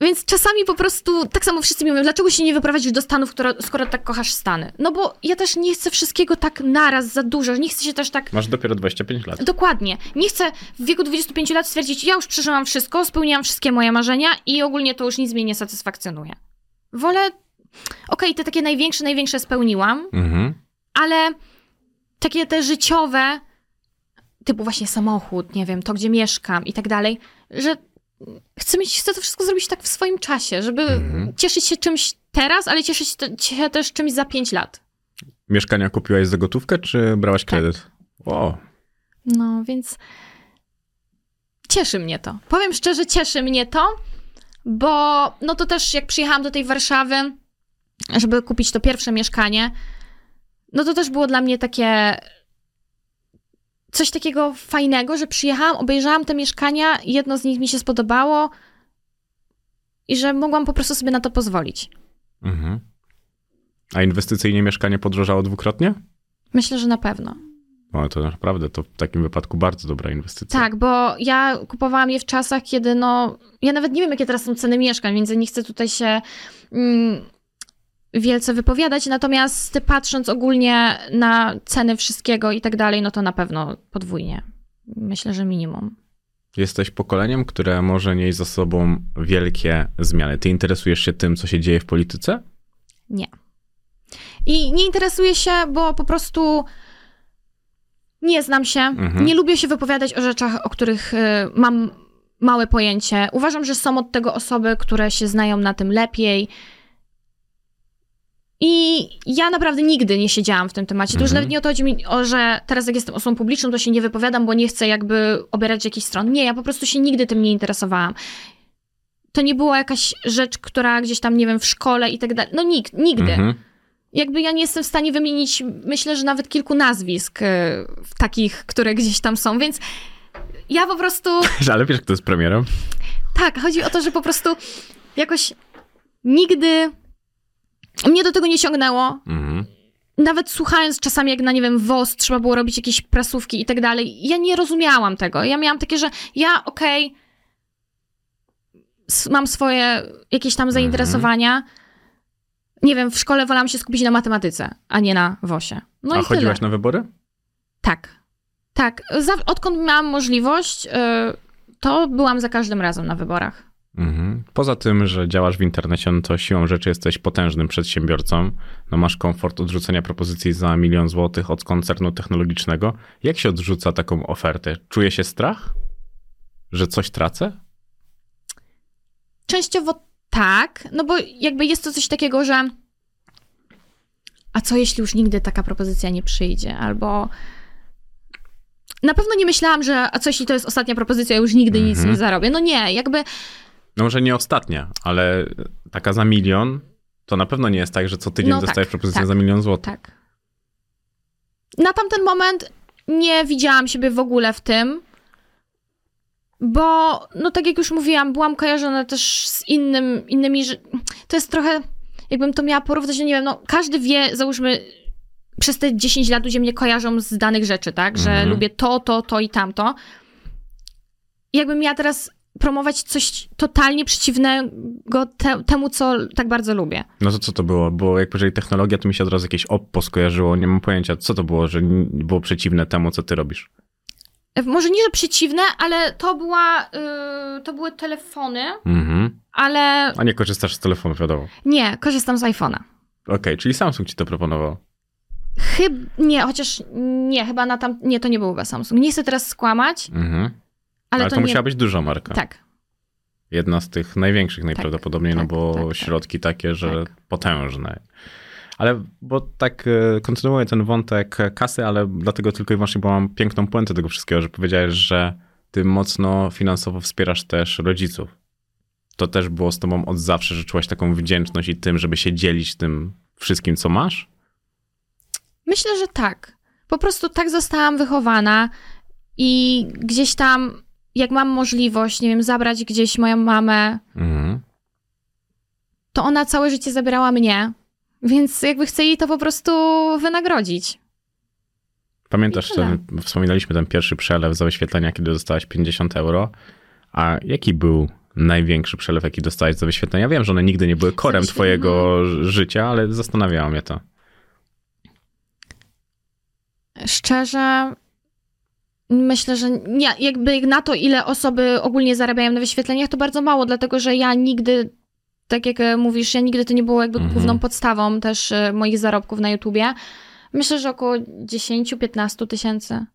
więc czasami po prostu, tak samo wszyscy mi mówią, dlaczego się nie wyprowadzić do Stanów, skoro, skoro tak kochasz Stany? No bo ja też nie chcę wszystkiego tak naraz, za dużo. Nie chcę się też tak Masz dopiero 25 lat. Dokładnie. Nie chcę w wieku 25 lat stwierdzić, ja już przeżyłam wszystko, spełniłam wszystkie moje marzenia i ogólnie to już nic mnie nie satysfakcjonuje. Wolę, okej, te takie największe, największe spełniłam, Mhm. ale takie te życiowe, typu właśnie samochód, nie wiem, to gdzie mieszkam i tak dalej, że chcę mieć, chcę to wszystko zrobić tak w swoim czasie, żeby Mhm. cieszyć się czymś teraz, ale cieszyć się też czymś za 5 lat. Mieszkania kupiłaś za gotówkę, czy brałaś Tak. kredyt? O, No, więc cieszy mnie to. Powiem szczerze, cieszy mnie to, bo no to też jak przyjechałam do tej Warszawy, żeby kupić to pierwsze mieszkanie, no to też było dla mnie takie coś takiego fajnego, że przyjechałam, obejrzałam te mieszkania, jedno z nich mi się spodobało i że mogłam po prostu sobie na to pozwolić. Mhm. A inwestycyjnie mieszkanie podrożało dwukrotnie? Myślę, że na pewno. O, to naprawdę to w takim wypadku bardzo dobra inwestycja. Tak, bo ja kupowałam je w czasach, kiedy no. Ja nawet nie wiem, jakie teraz są ceny mieszkań, więc nie chcę tutaj się mm, wielce wypowiadać. Natomiast patrząc ogólnie na ceny wszystkiego i tak dalej, no to na pewno podwójnie. Myślę, że minimum. Jesteś pokoleniem, które może nieść za sobą wielkie zmiany. Ty interesujesz się tym, co się dzieje w polityce? Nie. I nie interesuję się, bo po prostu nie znam się. Mhm. Nie lubię się wypowiadać o rzeczach, o których y, mam małe pojęcie. Uważam, że są od tego osoby, które się znają na tym lepiej. I ja naprawdę nigdy nie siedziałam w tym temacie. To już Mhm. nawet nie o to chodzi mi, o, że teraz jak jestem osobą publiczną, to się nie wypowiadam, bo nie chcę jakby obierać jakichś stron. Nie, ja po prostu się nigdy tym nie interesowałam. To nie była jakaś rzecz, która gdzieś tam, nie wiem, w szkole i tak dalej. No nikt, nigdy. Mhm. Jakby ja nie jestem w stanie wymienić, myślę, że nawet kilku nazwisk y, takich, które gdzieś tam są, więc ja po prostu. Ale wiesz, kto jest premierem? Tak, chodzi o to, że po prostu jakoś nigdy mnie do tego nie ciągnęło. Mhm. Nawet słuchając czasami, jak na, nie wiem, WOS trzeba było robić jakieś prasówki i tak dalej, ja nie rozumiałam tego. Ja miałam takie, że ja, okej, s- mam swoje jakieś tam zainteresowania. Nie wiem, w szkole wolałam się skupić na matematyce, a nie na WOSie. No A i chodziłaś tyle. na wybory? Tak. Tak. Za, odkąd miałam możliwość, y, to byłam za każdym razem na wyborach. Mhm. Poza tym, że działasz w internecie, no to siłą rzeczy jesteś potężnym przedsiębiorcą. No masz komfort odrzucenia propozycji za milion złotych od koncernu technologicznego. Jak się odrzuca taką ofertę? Czuje się strach? Że coś tracę? Częściowo tak, no bo jakby jest to coś takiego, że a co jeśli już nigdy taka propozycja nie przyjdzie, albo na pewno nie myślałam, że a co jeśli to jest ostatnia propozycja, już nigdy nic Mhm. nie zarobię. No nie, jakby No może nie ostatnia, ale taka za milion, to na pewno nie jest tak, że co tydzień No tak, dostajesz propozycję tak. za milion złotych. tak. Na tamten moment nie widziałam siebie w ogóle w tym, bo, no tak jak już mówiłam, byłam kojarzona też z innym, innymi, że to jest trochę, jakbym to miała porównać, no nie wiem, no każdy wie, załóżmy, przez te 10 lat ludzie mnie kojarzą z danych rzeczy, tak? Że Mhm. lubię to, to, to i tamto. I jakbym miała teraz promować coś totalnie przeciwnego te, temu, co tak bardzo lubię. No to co to było? Bo jak powiedzieli technologia, to mi się od razu jakieś Oppo skojarzyło. Nie mam pojęcia, co to było, że było przeciwne temu, co ty robisz. E, Może nie, że przeciwne, ale to była, y, to były telefony, Mhm. ale A nie korzystasz z telefonu, wiadomo. nie, korzystam z iPhone'a. Okej, czyli Samsung ci to proponował. Chyba, nie, chociaż nie, chyba na tam, nie, to nie był chyba Samsung. Nie chcę teraz skłamać, Mhm. Ale, Ale, to, to, nie... musiała być duża marka. Tak, Jedna z tych największych najprawdopodobniej, no tak, bo tak, tak. środki takie, że Tak. potężne. Ale, bo tak e, kontynuuję ten wątek kasy, ale dlatego tylko i wyłącznie, bo mam piękną puentę tego wszystkiego, że powiedziałeś, że ty mocno finansowo wspierasz też rodziców. To też było z tobą od zawsze, że czułaś taką wdzięczność i tym, żeby się dzielić tym wszystkim, co masz? Myślę, że tak. Po prostu tak zostałam wychowana i gdzieś tam, jak mam możliwość, nie wiem, zabrać gdzieś moją mamę, Mhm. to ona całe życie zabierała mnie, więc jakby chcę jej to po prostu wynagrodzić. Pamiętasz, ten, wspominaliśmy ten pierwszy przelew za wyświetlenia, kiedy dostałaś 50 euro. A jaki był największy przelew, jaki dostałeś za wyświetlenia? Wiem, że one nigdy nie były korem wyświetlenia. twojego życia, ale zastanawiało mnie to. Szczerze, myślę, że nie, jakby na to, ile osoby ogólnie zarabiają na wyświetleniach, to bardzo mało, dlatego że ja nigdy, tak jak e, mówisz, ja nigdy to nie było jakby Mhm. główną podstawą też e, moich zarobków na YouTubie. Myślę, że około 10-15 tysięcy.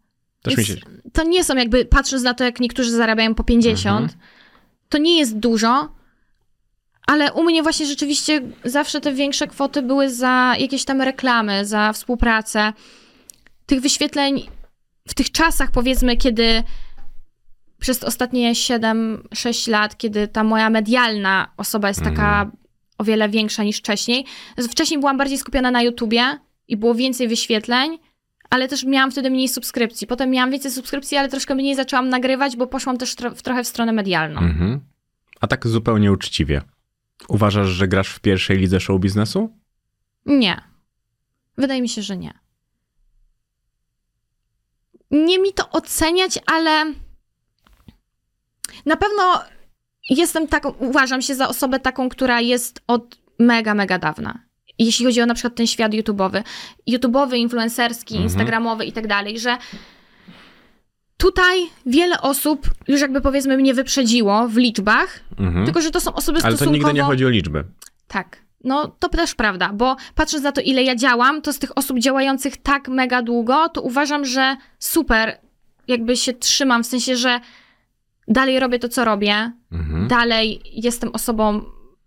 Też mi się... To nie są jakby, patrząc na to, jak niektórzy zarabiają po 50, Mhm. to nie jest dużo, ale u mnie właśnie rzeczywiście zawsze te większe kwoty były za jakieś tam reklamy, za współpracę. Tych wyświetleń w tych czasach, powiedzmy, kiedy przez ostatnie 7-6 lat, kiedy ta moja medialna osoba jest taka Mhm. o wiele większa niż wcześniej. Wcześniej byłam bardziej skupiona na YouTubie i było więcej wyświetleń, ale też miałam wtedy mniej subskrypcji. Potem miałam więcej subskrypcji, ale troszkę mniej zaczęłam nagrywać, bo poszłam też tro- w trochę w stronę medialną. Mhm. A tak zupełnie uczciwie. Uważasz, że grasz w pierwszej lidze show biznesu? Nie. Wydaje mi się, że nie. Nie mi to oceniać, ale na pewno jestem taką, uważam się za osobę taką, która jest od mega, mega dawna. Jeśli chodzi o na przykład ten świat YouTube'owy, YouTube'owy, influencerski, Mhm. instagramowy i tak dalej, że tutaj wiele osób już jakby powiedzmy mnie wyprzedziło w liczbach, Mhm. tylko że to są osoby Ale to stosunkowo... nigdy nie chodzi o liczby. Tak. No, to też prawda, bo patrząc na to, ile ja działam, to z tych osób działających tak mega długo, to uważam, że super, jakby się trzymam, w sensie, że dalej robię to, co robię, Mhm. dalej jestem osobą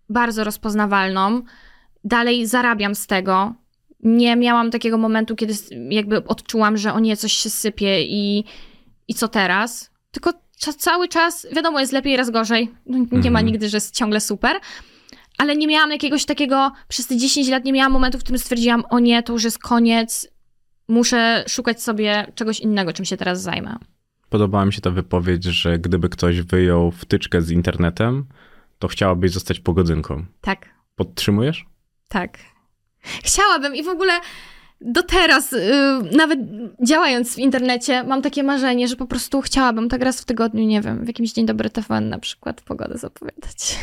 bardzo rozpoznawalną, dalej zarabiam z tego. Nie miałam takiego momentu, kiedy jakby odczułam, że o nie, coś się sypie i, i co teraz. Tylko cały czas, wiadomo, jest lepiej, raz gorzej. No, Nie ma Mhm. nigdy, że jest ciągle super. Ale nie miałam jakiegoś takiego, przez te 10 lat nie miałam momentu, w którym stwierdziłam, o nie, to już jest koniec, muszę szukać sobie czegoś innego, czym się teraz zajmę. Podobała mi się ta wypowiedź, że gdyby ktoś wyjął wtyczkę z internetem, to chciałabyś zostać pogodynką. Tak. Podtrzymujesz? Tak. Chciałabym i w ogóle do teraz, y, nawet działając w internecie, mam takie marzenie, że po prostu chciałabym tak raz w tygodniu, nie wiem, w jakimś dzień dobry TVN na przykład pogodę zapowiadać.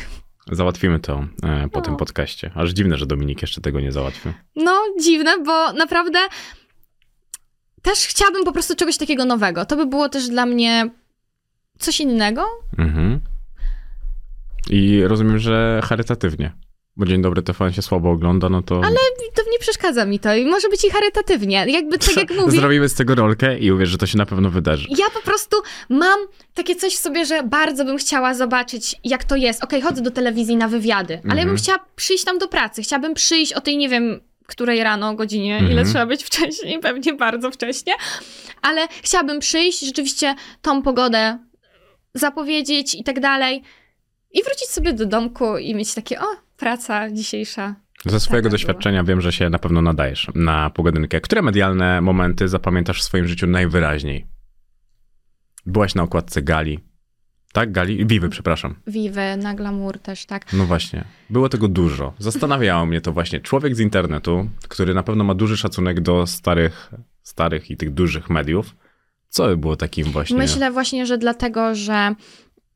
Załatwimy to e, po No. tym podcaście. Aż dziwne, że Dominik jeszcze tego nie załatwił. No, dziwne, bo naprawdę też chciałabym po prostu czegoś takiego nowego. To by było też dla mnie coś innego. Mhm. I rozumiem, że charytatywnie. Bo Dzień Dobry TVN się słabo ogląda, no to... Ale to nie przeszkadza mi to i może być i charytatywnie. Jakby tak jak mówię. Zrobimy z tego rolkę i uwierz, że to się na pewno wydarzy. Ja po prostu mam takie coś w sobie, że bardzo bym chciała zobaczyć, jak to jest. Okej, chodzę do telewizji na wywiady, ale ja bym Mhm. chciała przyjść tam do pracy. Chciałabym przyjść o tej, nie wiem, której rano godzinie, ile Mhm. trzeba być wcześniej, pewnie bardzo wcześnie, ale chciałabym przyjść, rzeczywiście tą pogodę zapowiedzieć i tak dalej i wrócić sobie do domku i mieć takie, o, praca dzisiejsza. Ze swojego Taka doświadczenia wiem, że się na pewno nadajesz na pogodynkę. Które medialne momenty zapamiętasz w swoim życiu najwyraźniej? Byłaś na okładce gali. Tak, Gali? Wiwy, przepraszam. Wiwy, na glamour też, tak. No właśnie, było tego dużo. Zastanawiało mnie to właśnie. Człowiek z internetu, który na pewno ma duży szacunek do starych, starych i tych dużych mediów, co by było takim właśnie... Myślę właśnie, że dlatego, że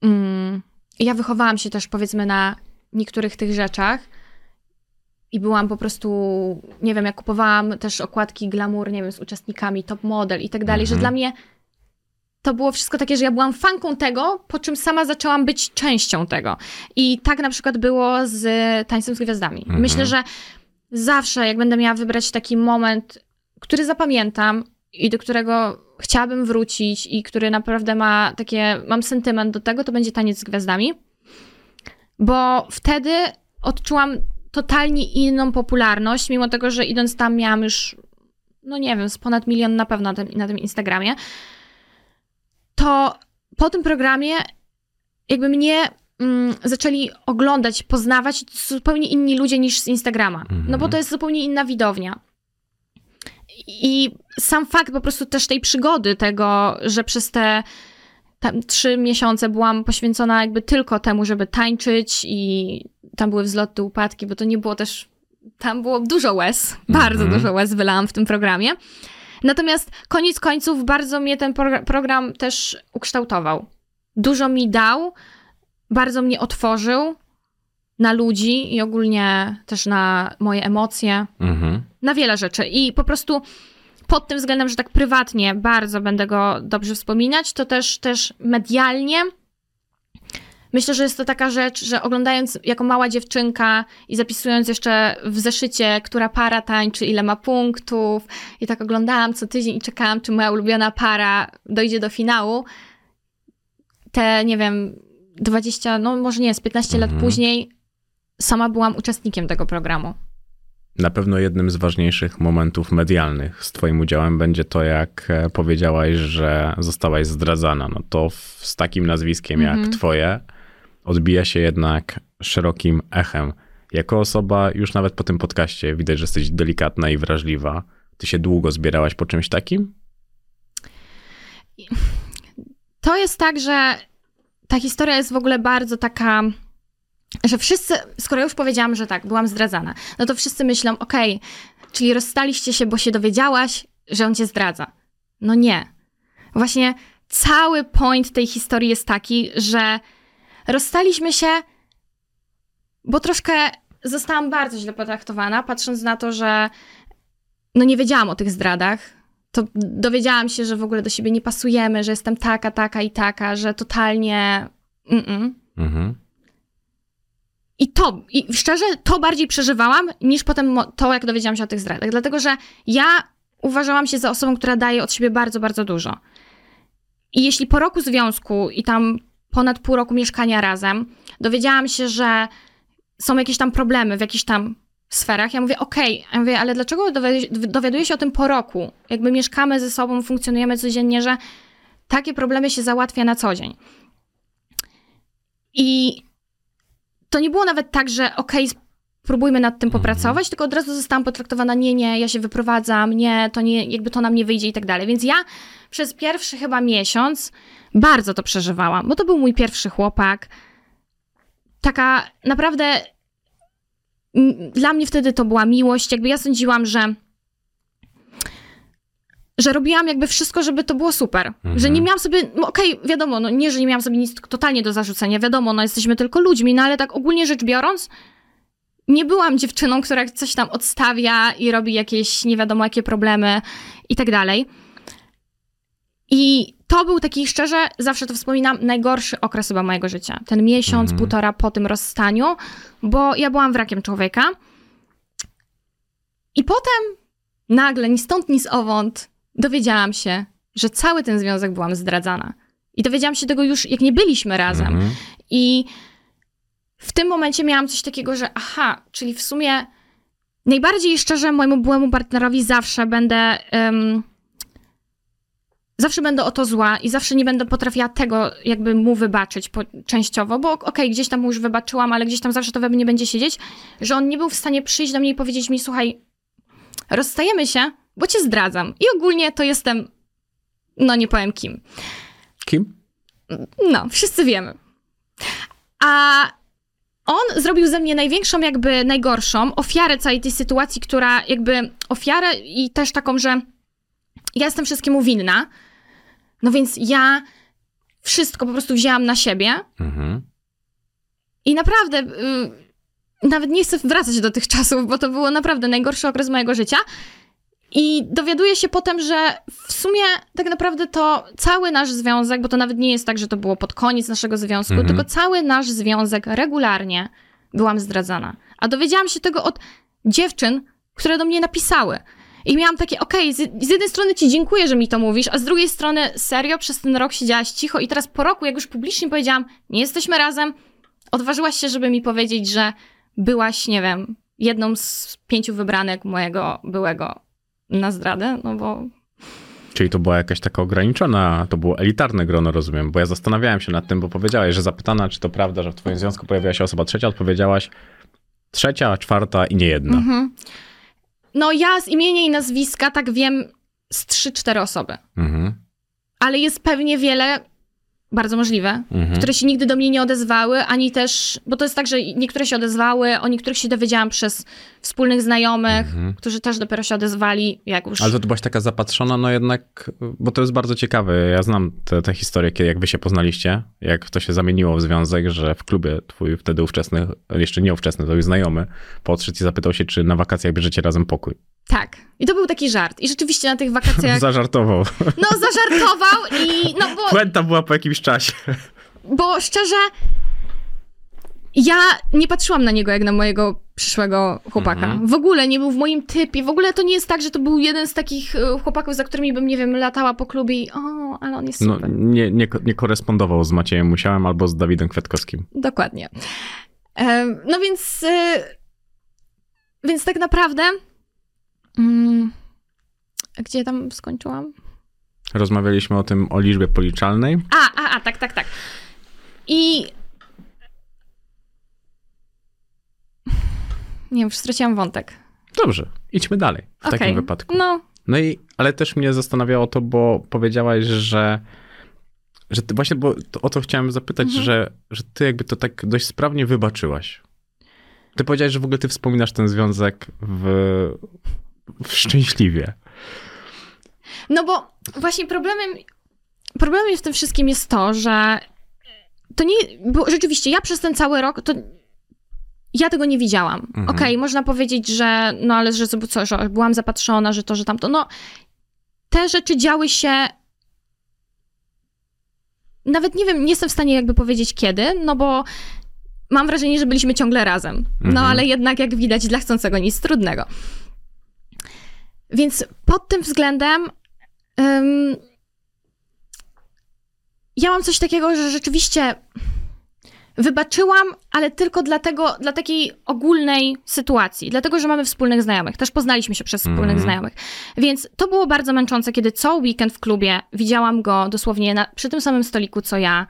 mm, ja wychowałam się też powiedzmy na niektórych tych rzeczach i byłam po prostu, nie wiem, jak kupowałam też okładki glamour, nie wiem, z uczestnikami, top model i tak dalej, że Mhm. dla mnie to było wszystko takie, że ja byłam fanką tego, po czym sama zaczęłam być częścią tego. I tak na przykład było z Tańcem z Gwiazdami. Mhm. Myślę, że zawsze, jak będę miała wybrać taki moment, który zapamiętam i do którego chciałabym wrócić i który naprawdę ma takie, mam sentyment do tego, to będzie Taniec z Gwiazdami. Bo wtedy odczułam totalnie inną popularność, mimo tego, że idąc tam miałam już, no nie wiem, z ponad milion na pewno na tym, na tym Instagramie, to po tym programie jakby mnie mm, zaczęli oglądać, poznawać zupełnie inni ludzie niż z Instagrama. No bo to jest zupełnie inna widownia. I sam fakt po prostu też tej przygody, tego, że przez te tam trzy miesiące byłam poświęcona jakby tylko temu, żeby tańczyć i tam były wzloty, upadki, bo to nie było też, tam było dużo łez, bardzo Mhm. dużo łez wylałam w tym programie. Natomiast koniec końców bardzo mnie ten progr- program też ukształtował. Dużo mi dał, bardzo mnie otworzył na ludzi i ogólnie też na moje emocje Mhm. na wiele rzeczy. I po prostu pod tym względem, że tak prywatnie bardzo będę go dobrze wspominać, to też, też medialnie. Myślę, że jest to taka rzecz, że oglądając jako mała dziewczynka i zapisując jeszcze w zeszycie, która para tańczy, ile ma punktów, i tak oglądałam co tydzień i czekałam, czy moja ulubiona para dojdzie do finału. Te, nie wiem, 20, no może nie, z 15 lat Mhm. później sama byłam uczestnikiem tego programu. Na pewno jednym z ważniejszych momentów medialnych z Twoim udziałem będzie to, jak e, powiedziałaś, że zostałaś zdradzana. No to w, z takim nazwiskiem jak Mhm. Twoje odbija się jednak szerokim echem. Jako osoba, już nawet po tym podcaście widać, że jesteś delikatna i wrażliwa. Ty się długo zbierałaś po czymś takim? To jest tak, że ta historia jest w ogóle bardzo taka, że wszyscy, skoro już powiedziałam, że tak, byłam zdradzana, no to wszyscy myślą, okej, czyli rozstaliście się, bo się dowiedziałaś, że on cię zdradza. No nie. Właśnie cały point tej historii jest taki, że rozstaliśmy się, bo troszkę zostałam bardzo źle potraktowana, patrząc na to, że no nie wiedziałam o tych zdradach, to dowiedziałam się, że w ogóle do siebie nie pasujemy, że jestem taka, taka i taka, że totalnie. Mm-mm. Mhm. I to, i szczerze, to bardziej przeżywałam niż potem to, jak dowiedziałam się o tych zdradach. Dlatego, że ja uważałam się za osobą, która daje od siebie bardzo, bardzo dużo. I jeśli po roku związku i tam ponad pół roku mieszkania razem, dowiedziałam się, że są jakieś tam problemy w jakichś tam sferach, ja mówię, okej, ja mówię, ale dlaczego dowi- dowiaduję się o tym po roku? Jakby mieszkamy ze sobą, funkcjonujemy codziennie, że takie problemy się załatwia na co dzień. I to nie było nawet tak, że okej, spróbujmy nad tym popracować, tylko od razu zostałam potraktowana, nie, nie, ja się wyprowadzam, nie, to nie, jakby to nam nie wyjdzie i tak dalej. Więc ja przez pierwszy chyba miesiąc bardzo to przeżywałam, bo to był mój pierwszy chłopak. Taka naprawdę dla mnie wtedy to była miłość. Jakby ja sądziłam, że że robiłam jakby wszystko, żeby to było super. Że nie miałam sobie, no okej, wiadomo, no nie, że nie miałam sobie nic totalnie do zarzucenia, wiadomo, no jesteśmy tylko ludźmi, no ale tak ogólnie rzecz biorąc, nie byłam dziewczyną, która coś tam odstawia i robi jakieś nie wiadomo jakie problemy i tak dalej. I to był taki, szczerze, zawsze to wspominam, najgorszy okres chyba mojego życia. Ten miesiąc, Mhm. półtora po tym rozstaniu, bo ja byłam wrakiem człowieka. I potem nagle, ni stąd, ni zowąd, dowiedziałam się, że cały ten związek byłam zdradzana. I dowiedziałam się tego już, jak nie byliśmy razem. Mhm. I w tym momencie miałam coś takiego, że aha, czyli w sumie najbardziej szczerze mojemu byłemu partnerowi zawsze będę. em, zawsze będę o to zła i zawsze nie będę potrafiła tego jakby mu wybaczyć po, częściowo, bo okej, gdzieś tam mu już wybaczyłam, ale gdzieś tam zawsze to we mnie będzie siedzieć, że on nie był w stanie przyjść do mnie i powiedzieć mi, słuchaj, rozstajemy się, bo cię zdradzam. I ogólnie to jestem, no nie powiem kim. Kim? No, wszyscy wiemy. A on zrobił ze mnie największą, jakby najgorszą ofiarę całej tej sytuacji, która jakby ofiarę i też taką, że ja jestem wszystkiemu winna. No więc ja wszystko po prostu wzięłam na siebie Mhm. i naprawdę y, nawet nie chcę wracać do tych czasów, bo to było naprawdę najgorszy okres mojego życia. I dowiaduję się potem, że w sumie tak naprawdę to cały nasz związek, bo to nawet nie jest tak, że to było pod koniec naszego związku, Mhm. tylko cały nasz związek regularnie byłam zdradzana. A dowiedziałam się tego od dziewczyn, które do mnie napisały. I miałam takie, okej, z, z jednej strony ci dziękuję, że mi to mówisz, a z drugiej strony serio, przez ten rok siedziałaś cicho i teraz po roku, jak już publicznie powiedziałam, nie jesteśmy razem, odważyłaś się, żeby mi powiedzieć, że byłaś, nie wiem, jedną z pięciu wybranek mojego byłego na zdradę, no bo Czyli to była jakaś taka ograniczona, to było elitarne grono, rozumiem, bo ja zastanawiałem się nad tym, bo powiedziałeś, że zapytana, czy to prawda, że w twoim związku pojawiła się osoba trzecia, odpowiedziałaś trzecia, czwarta i nie jedna. Mhm. No ja z imienia i nazwiska tak wiem z 3-4 osoby. Mhm. Ale jest pewnie wiele, bardzo możliwe, Mhm. które się nigdy do mnie nie odezwały, ani też, bo to jest tak, że niektóre się odezwały, o niektórych się dowiedziałam przez wspólnych znajomych, Mhm. którzy też dopiero się odezwali, jak już... Ale to byłaś taka zapatrzona, no jednak, bo to jest bardzo ciekawe. Ja znam tę te, historię, kiedy jak wy się poznaliście, jak to się zamieniło w związek, że w klubie twój wtedy ówczesny, jeszcze nie ówczesny, to już znajomy, podszedł i zapytał się, czy na wakacjach bierzecie razem pokój. Tak. I to był taki żart. I rzeczywiście na tych wakacjach, Zażartował. no zażartował i, no bo... Puenta była po jakimś czasie. Bo szczerze, ja nie patrzyłam na niego jak na mojego przyszłego chłopaka. Mhm. W ogóle nie był w moim typie. W ogóle to nie jest tak, że to był jeden z takich e, chłopaków, za którymi bym, nie wiem, latała po klubie i o, ale on jest No, super. nie, nie, nie korespondował z Maciejem Musiałem albo z Dawidem Kwiatkowskim. Dokładnie. No więc, e, więc tak naprawdę, mm, gdzie tam skończyłam? Rozmawialiśmy o tym, o liczbie policzalnej. A, a, a, tak, tak, tak. I. Nie wiem, już straciłam wątek. Dobrze, idźmy dalej w Okej. takim wypadku. No, No i, ale też mnie zastanawiało to, bo powiedziałaś, że, że ty właśnie, bo to, o to chciałem zapytać, Mhm. że, że ty jakby to tak dość sprawnie wybaczyłaś. Ty powiedziałeś, że w ogóle ty wspominasz ten związek w szczęśliwie. no bo właśnie problemem, problemem w tym wszystkim jest to, że to nie. Bo rzeczywiście, ja przez ten cały rok to. Ja tego nie widziałam. Mhm. Okej, można powiedzieć, że no ale że co, że byłam zapatrzona, że to, że tamto. No, te rzeczy działy się. Nawet nie wiem, nie jestem w stanie jakby powiedzieć kiedy, no bo mam wrażenie, że byliśmy ciągle razem. No Mhm. ale jednak, jak widać, dla chcącego nic trudnego. Więc pod tym względem. ym, ja mam coś takiego, że rzeczywiście wybaczyłam, ale tylko dlatego, dla takiej ogólnej sytuacji. Dlatego, że mamy wspólnych znajomych. Też poznaliśmy się przez wspólnych Mhm. znajomych. Więc to było bardzo męczące, kiedy co weekend w klubie widziałam go dosłownie na, przy tym samym stoliku, co ja.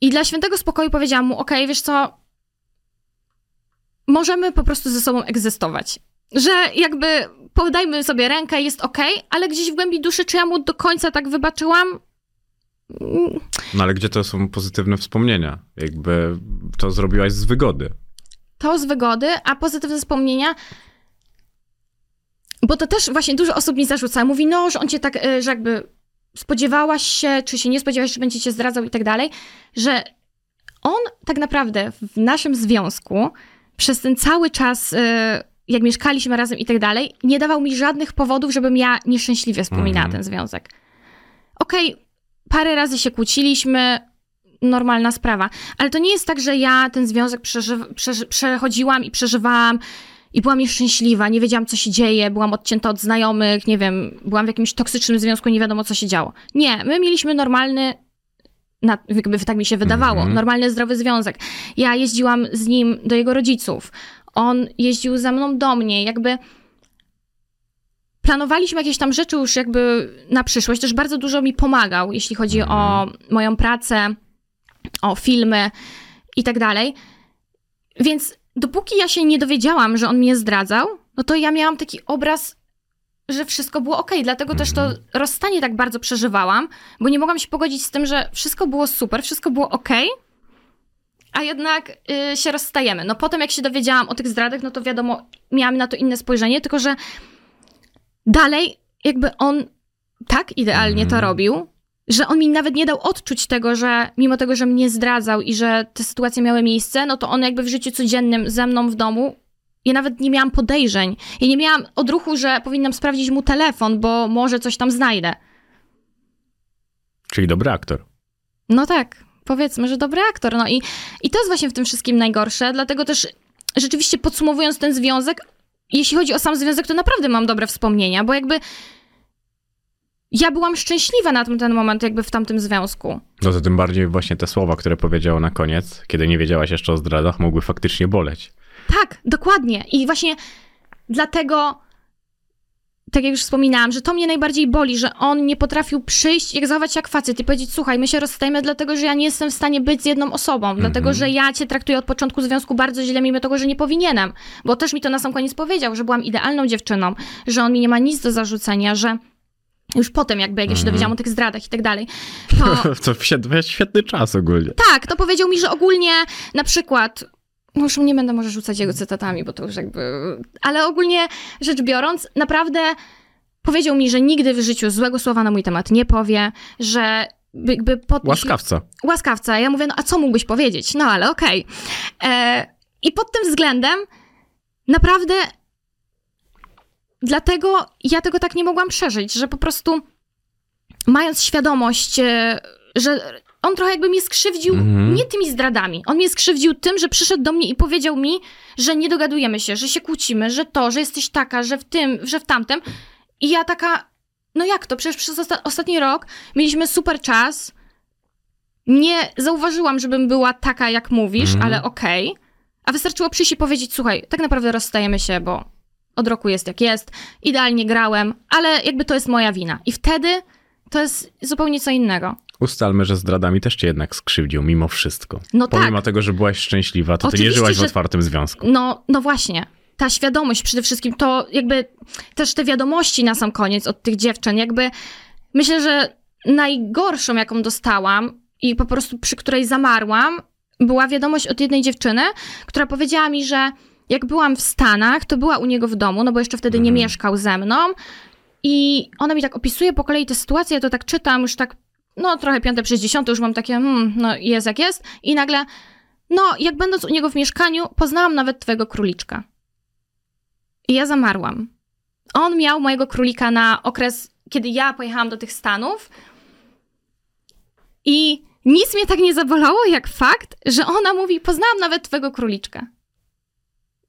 I dla świętego spokoju powiedziałam mu, okej, wiesz co, możemy po prostu ze sobą egzystować. Że jakby podajmy sobie rękę, jest okej, ale gdzieś w głębi duszy, czy ja mu do końca tak wybaczyłam? Mm, No ale gdzie to są pozytywne wspomnienia? Jakby to zrobiłaś z wygody. To z wygody, a pozytywne wspomnienia. Bo to też właśnie dużo osób mi zarzuca. Mówi, no, że on cię tak, y, że jakby spodziewałaś się, czy się nie spodziewałaś, że będzie cię zdradzał i tak dalej, że on tak naprawdę w naszym związku przez ten cały czas, y, jak mieszkaliśmy razem i tak dalej, nie dawał mi żadnych powodów, żebym ja nieszczęśliwie wspominała Mhm. ten związek. Okej, parę razy się kłóciliśmy, normalna sprawa, ale to nie jest tak, że ja ten związek przeży- przeży- przechodziłam i przeżywałam i byłam nieszczęśliwa, nie wiedziałam, co się dzieje, byłam odcięta od znajomych, nie wiem, byłam w jakimś toksycznym związku, nie wiadomo, co się działo. Nie, my mieliśmy normalny, na, jakby tak mi się wydawało, Mhm. normalny, zdrowy związek. Ja jeździłam z nim do jego rodziców, on jeździł za mną do mnie, jakby planowaliśmy jakieś tam rzeczy już jakby na przyszłość, też bardzo dużo mi pomagał, jeśli chodzi o moją pracę, o filmy i tak dalej. Więc dopóki ja się nie dowiedziałam, że on mnie zdradzał, no to ja miałam taki obraz, że wszystko było ok. Dlatego też to rozstanie tak bardzo przeżywałam, bo nie mogłam się pogodzić z tym, że wszystko było super, wszystko było ok, a jednak y, się rozstajemy. No potem jak się dowiedziałam o tych zdradach, no to wiadomo, miałam na to inne spojrzenie, tylko że dalej jakby on tak idealnie to robił, że on mi nawet nie dał odczuć tego, że mimo tego, że mnie zdradzał i że te sytuacje miały miejsce, no to on jakby w życiu codziennym ze mną w domu, ja nawet nie miałam podejrzeń. Ja nie miałam odruchu, że powinnam sprawdzić mu telefon, bo może coś tam znajdę. Czyli dobry aktor. No tak, powiedzmy, że dobry aktor. No i, i to jest właśnie w tym wszystkim najgorsze, dlatego też rzeczywiście podsumowując ten związek, jeśli chodzi o sam związek, to naprawdę mam dobre wspomnienia, bo jakby ja byłam szczęśliwa na ten, moment jakby w tamtym związku. No to tym bardziej właśnie te słowa, które powiedział na koniec, kiedy nie wiedziałaś jeszcze o zdradach, mogły faktycznie boleć. Tak, dokładnie. I właśnie dlatego, tak jak już wspominałam, że to mnie najbardziej boli, że on nie potrafił przyjść i zachować się jak facet i powiedzieć, słuchaj, my się rozstajemy dlatego, że ja nie jestem w stanie być z jedną osobą, dlatego, że ja cię traktuję od początku związku bardzo źle, mimo tego, że nie powinienem. Bo też mi to na sam koniec powiedział, że byłam idealną dziewczyną, że on mi nie ma nic do zarzucenia, że już potem jakby, jak ja się dowiedziałam o tych zdradach i tak dalej, to... To świetny czas ogólnie. Tak, to powiedział mi, że ogólnie na przykład. No już nie będę może rzucać jego cytatami, bo to już jakby. Ale ogólnie rzecz biorąc, naprawdę powiedział mi, że nigdy w życiu złego słowa na mój temat nie powie, że jakby pod... Łaskawca. Łaskawca. Ja mówię, no a co mógłbyś powiedzieć? No ale okej. E, I pod tym względem naprawdę dlatego ja tego tak nie mogłam przeżyć, że po prostu mając świadomość, e, że on trochę jakby mnie skrzywdził Mhm. nie tymi zdradami. On mnie skrzywdził tym, że przyszedł do mnie i powiedział mi, że nie dogadujemy się, że się kłócimy, że to, że jesteś taka, że w tym, że w tamtym. I ja taka, no jak to? Przecież przez osta- ostatni rok mieliśmy super czas. Nie zauważyłam, żebym była taka, jak mówisz, Mhm. ale okej. A wystarczyło przyjść i powiedzieć, słuchaj, tak naprawdę rozstajemy się, bo od roku jest jak jest, idealnie grałem, ale jakby to jest moja wina. I wtedy to jest zupełnie co innego. Ustalmy, że zdradami też cię jednak skrzywdził mimo wszystko. No Pomimo tak. tego, że byłaś szczęśliwa, to ty nie Oczywiście, żyłaś w że- otwartym związku. No, no właśnie. Ta świadomość przede wszystkim, to jakby też te wiadomości na sam koniec od tych dziewczyn, jakby myślę, że najgorszą, jaką dostałam i po prostu przy której zamarłam, była wiadomość od jednej dziewczyny, która powiedziała mi, że jak byłam w Stanach, to była u niego w domu, no bo jeszcze wtedy nie mieszkał ze mną. I ona mi tak opisuje po kolei tę sytuację, ja to tak czytam, już tak, no trochę piąte przez dziesiąte, już mam takie, hmm, no jest jak jest. I nagle, no jak będąc u niego w mieszkaniu, poznałam nawet twojego króliczka. I ja zamarłam. On miał mojego królika na okres, kiedy ja pojechałam do tych Stanów. I nic mnie tak nie zabolało, jak fakt, że ona mówi, poznałam nawet twojego króliczka.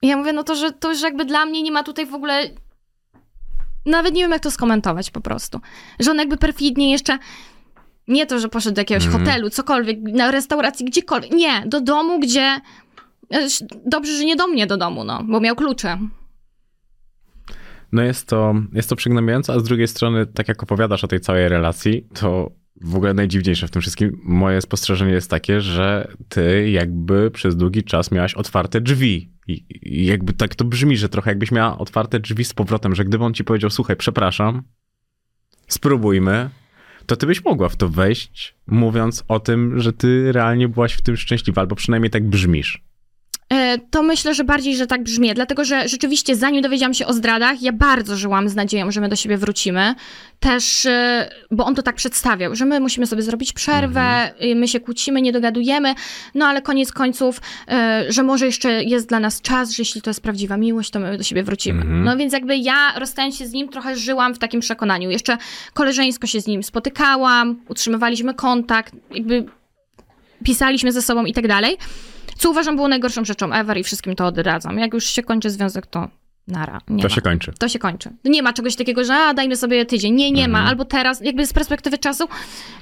I ja mówię, no to, że to już jakby dla mnie nie ma tutaj w ogóle... Nawet nie wiem, jak to skomentować po prostu. Że on jakby perfidnie jeszcze... Nie to, że poszedł do jakiegoś Mhm. hotelu, cokolwiek, na restauracji, gdziekolwiek. Nie, do domu, gdzie... Dobrze, że nie do mnie do domu, no, bo miał klucze. No jest to, jest to przygnębiające, a z drugiej strony, tak jak opowiadasz o tej całej relacji, to w ogóle najdziwniejsze w tym wszystkim, moje spostrzeżenie jest takie, że ty jakby przez długi czas miałaś otwarte drzwi. I, I jakby tak to brzmi, że trochę jakbyś miała otwarte drzwi z powrotem, że gdyby on ci powiedział, słuchaj, przepraszam, spróbujmy, to ty byś mogła w to wejść, mówiąc o tym, że ty realnie byłaś w tym szczęśliwa, albo przynajmniej tak brzmisz. E, To myślę, że bardziej, że tak brzmi, dlatego że rzeczywiście zanim dowiedziałam się o zdradach, ja bardzo żyłam z nadzieją, że my do siebie wrócimy. Też, e, bo on to tak przedstawiał, że my musimy sobie zrobić przerwę, y, my się kłócimy, nie dogadujemy, no ale koniec końców, e, że może jeszcze jest dla nas czas, że jeśli to jest prawdziwa miłość, to my do siebie wrócimy. Mhm. No więc jakby ja rozstając się z nim trochę żyłam w takim przekonaniu. Jeszcze koleżeńsko się z nim spotykałam, utrzymywaliśmy kontakt, jakby pisaliśmy ze sobą i tak dalej. Co uważam było najgorszą rzeczą ever i wszystkim to odradzam. Jak już się kończy związek, to nara. Nie To ma. się kończy. To się kończy. Nie ma czegoś takiego, że a, dajmy sobie tydzień. Nie, nie Mhm. ma. Albo teraz, jakby z perspektywy czasu,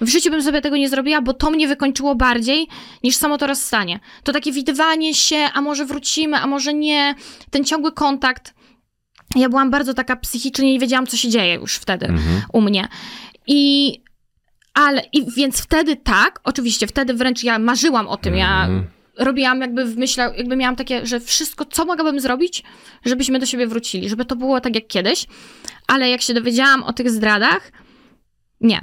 w życiu bym sobie tego nie zrobiła, bo to mnie wykończyło bardziej niż samo to rozstanie. To takie widywanie się, a może wrócimy, a może nie. Ten ciągły kontakt. Ja byłam bardzo taka psychicznie, nie wiedziałam, co się dzieje już wtedy Mhm. u mnie. I ale, i więc wtedy tak, oczywiście, wtedy wręcz ja marzyłam o tym, ja Mhm. Robiłam jakby w myślach, jakby miałam takie, że wszystko, co mogłabym zrobić, żebyśmy do siebie wrócili, żeby to było tak jak kiedyś. Ale jak się dowiedziałam o tych zdradach, nie.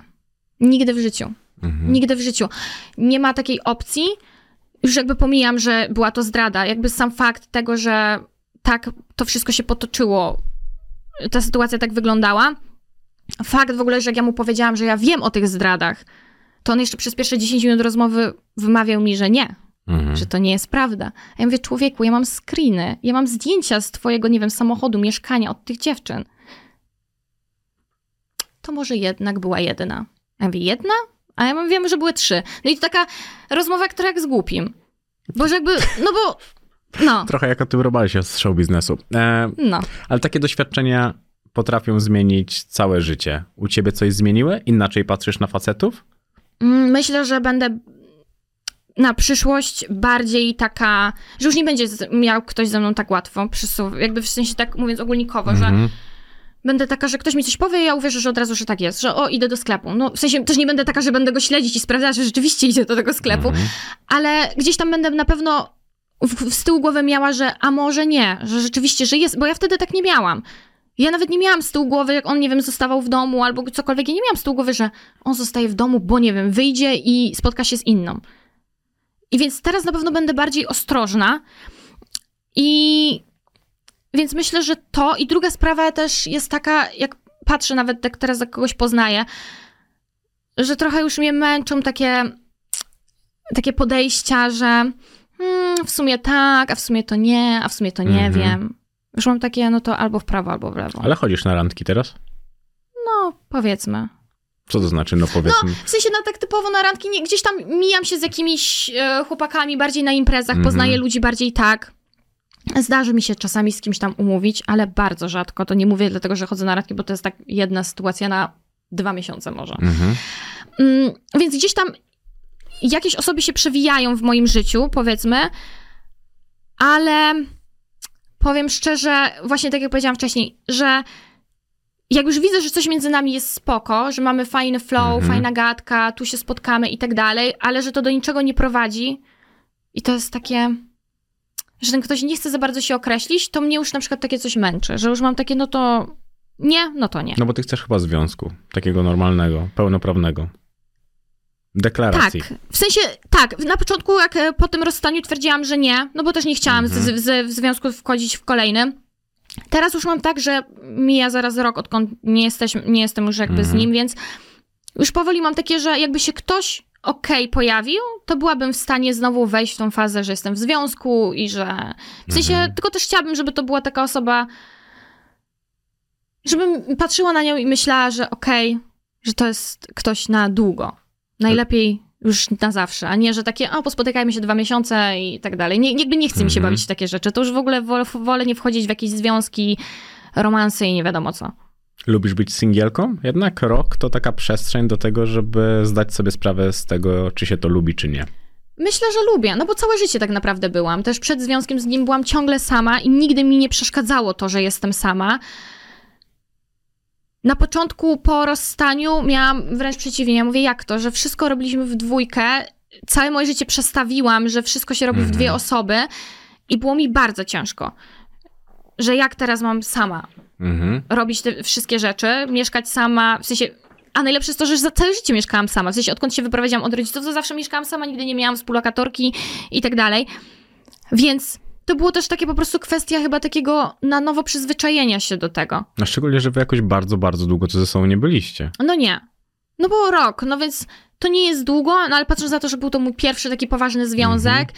Nigdy w życiu. Mhm. Nigdy w życiu. Nie ma takiej opcji. Już jakby pomijam, że była to zdrada. Jakby sam fakt tego, że tak to wszystko się potoczyło, ta sytuacja tak wyglądała. Fakt w ogóle, że jak ja mu powiedziałam, że ja wiem o tych zdradach, to on jeszcze przez pierwsze 10 minut rozmowy wymawiał mi, że nie, Mhm. że to nie jest prawda. A ja mówię, człowieku, ja mam screeny, ja mam zdjęcia z twojego, nie wiem, samochodu, mieszkania od tych dziewczyn. To może jednak była jedna. A ja mówię, jedna? A ja mówię, wiem, że były trzy. No i to taka rozmowa, która jak z głupim. Bo że jakby, no bo, no, Trochę jak o tym robacie z show biznesu. E, no. ale takie doświadczenia potrafią zmienić całe życie. U ciebie coś zmieniły? Inaczej patrzysz na facetów? Mm, Myślę, że będę na przyszłość bardziej taka, że już nie będzie miał ktoś ze mną tak łatwo przysuw, jakby w sensie tak mówiąc ogólnikowo, że Mhm. będę taka, że ktoś mi coś powie ja uwierzę, że od razu, że tak jest, że o, idę do sklepu. No w sensie też nie będę taka, że będę go śledzić i sprawdzać, że rzeczywiście idzie do tego sklepu, Mhm. ale gdzieś tam będę na pewno w, z tyłu głowy miała, że a może nie, że rzeczywiście, że jest, bo ja wtedy tak nie miałam. Ja nawet nie miałam z tyłu głowy, jak on, nie wiem, zostawał w domu albo cokolwiek. Ja nie miałam z tyłu głowy, że on zostaje w domu, bo nie wiem, wyjdzie i spotka się z inną. I więc teraz na pewno będę bardziej ostrożna. I więc myślę, że to. I druga sprawa też jest taka, jak patrzę nawet jak teraz jak kogoś poznaję, że trochę już mnie męczą takie, takie podejścia, że hmm, w sumie tak, a w sumie to nie, a w sumie to nie Mhm. wiem. Już mam takie, no to albo w prawo, albo w lewo. Ale chodzisz na randki teraz? No, powiedzmy. Co to znaczy? No powiedzmy. W sensie na tak typowo na randki, nie, gdzieś tam mijam się z jakimiś e, chłopakami bardziej na imprezach, Mhm. poznaję ludzi bardziej tak. Zdarzy mi się czasami z kimś tam umówić, ale bardzo rzadko. To nie mówię dlatego, że chodzę na randki, bo to jest tak jedna sytuacja na dwa miesiące może. Mhm. Mm, więc gdzieś tam jakieś osoby się przewijają w moim życiu, powiedzmy, ale powiem szczerze, właśnie tak jak powiedziałam wcześniej, że jak już widzę, że coś między nami jest spoko, że mamy fajny flow, Mhm. fajna gadka, tu się spotkamy i tak dalej, ale że to do niczego nie prowadzi i to jest takie, że ten ktoś nie chce za bardzo się określić, to mnie już na przykład takie coś męczy, że już mam takie, no to nie, no to nie. No bo ty chcesz chyba związku. Takiego normalnego, pełnoprawnego. Deklaracji. Tak, w sensie, tak, na początku jak e, po tym rozstaniu twierdziłam, że nie, no bo też nie chciałam z, Mhm. z, w związku wchodzić w kolejny. Teraz już mam tak, że mija zaraz rok, odkąd nie, jesteśmy, nie jestem już jakby z Mhm. nim, więc już powoli mam takie, że jakby się ktoś okej pojawił, to byłabym w stanie znowu wejść w tą fazę, że jestem w związku i że... W sensie, Mhm. tylko też chciałabym, żeby to była taka osoba, żebym patrzyła na nią i myślała, że okej, że to jest ktoś na długo. Najlepiej już na zawsze, a nie, że takie, o, pospotykajmy się dwa miesiące i tak dalej. Nie, jakby nie chce mi się Mhm. bawić w takie rzeczy. To już w ogóle wolę, wolę nie wchodzić w jakieś związki, romanse i nie wiadomo co. Lubisz być singielką? Jednak rok to taka przestrzeń do tego, żeby zdać sobie sprawę z tego, czy się to lubi, czy nie. Myślę, że lubię, no bo całe życie tak naprawdę byłam. Też przed związkiem z nim byłam ciągle sama i nigdy mi nie przeszkadzało to, że jestem sama. Na początku po rozstaniu miałam wręcz przeciwnie. Ja mówię, jak to, że wszystko robiliśmy w dwójkę, całe moje życie przestawiłam, że wszystko się robi w Mhm. dwie osoby i było mi bardzo ciężko. Że jak teraz mam sama Mhm. robić te wszystkie rzeczy, mieszkać sama, w sensie, a najlepsze jest to, że za całe życie mieszkałam sama, w sensie odkąd się wyprowadziłam od rodziców, to zawsze mieszkałam sama, nigdy nie miałam współlokatorki i tak dalej, więc to było też takie po prostu kwestia chyba takiego na nowo przyzwyczajenia się do tego. A szczególnie, że wy jakoś bardzo, bardzo długo to ze sobą nie byliście. No nie. No było rok, no więc to nie jest długo, no ale patrząc na to, że był to mój pierwszy taki poważny związek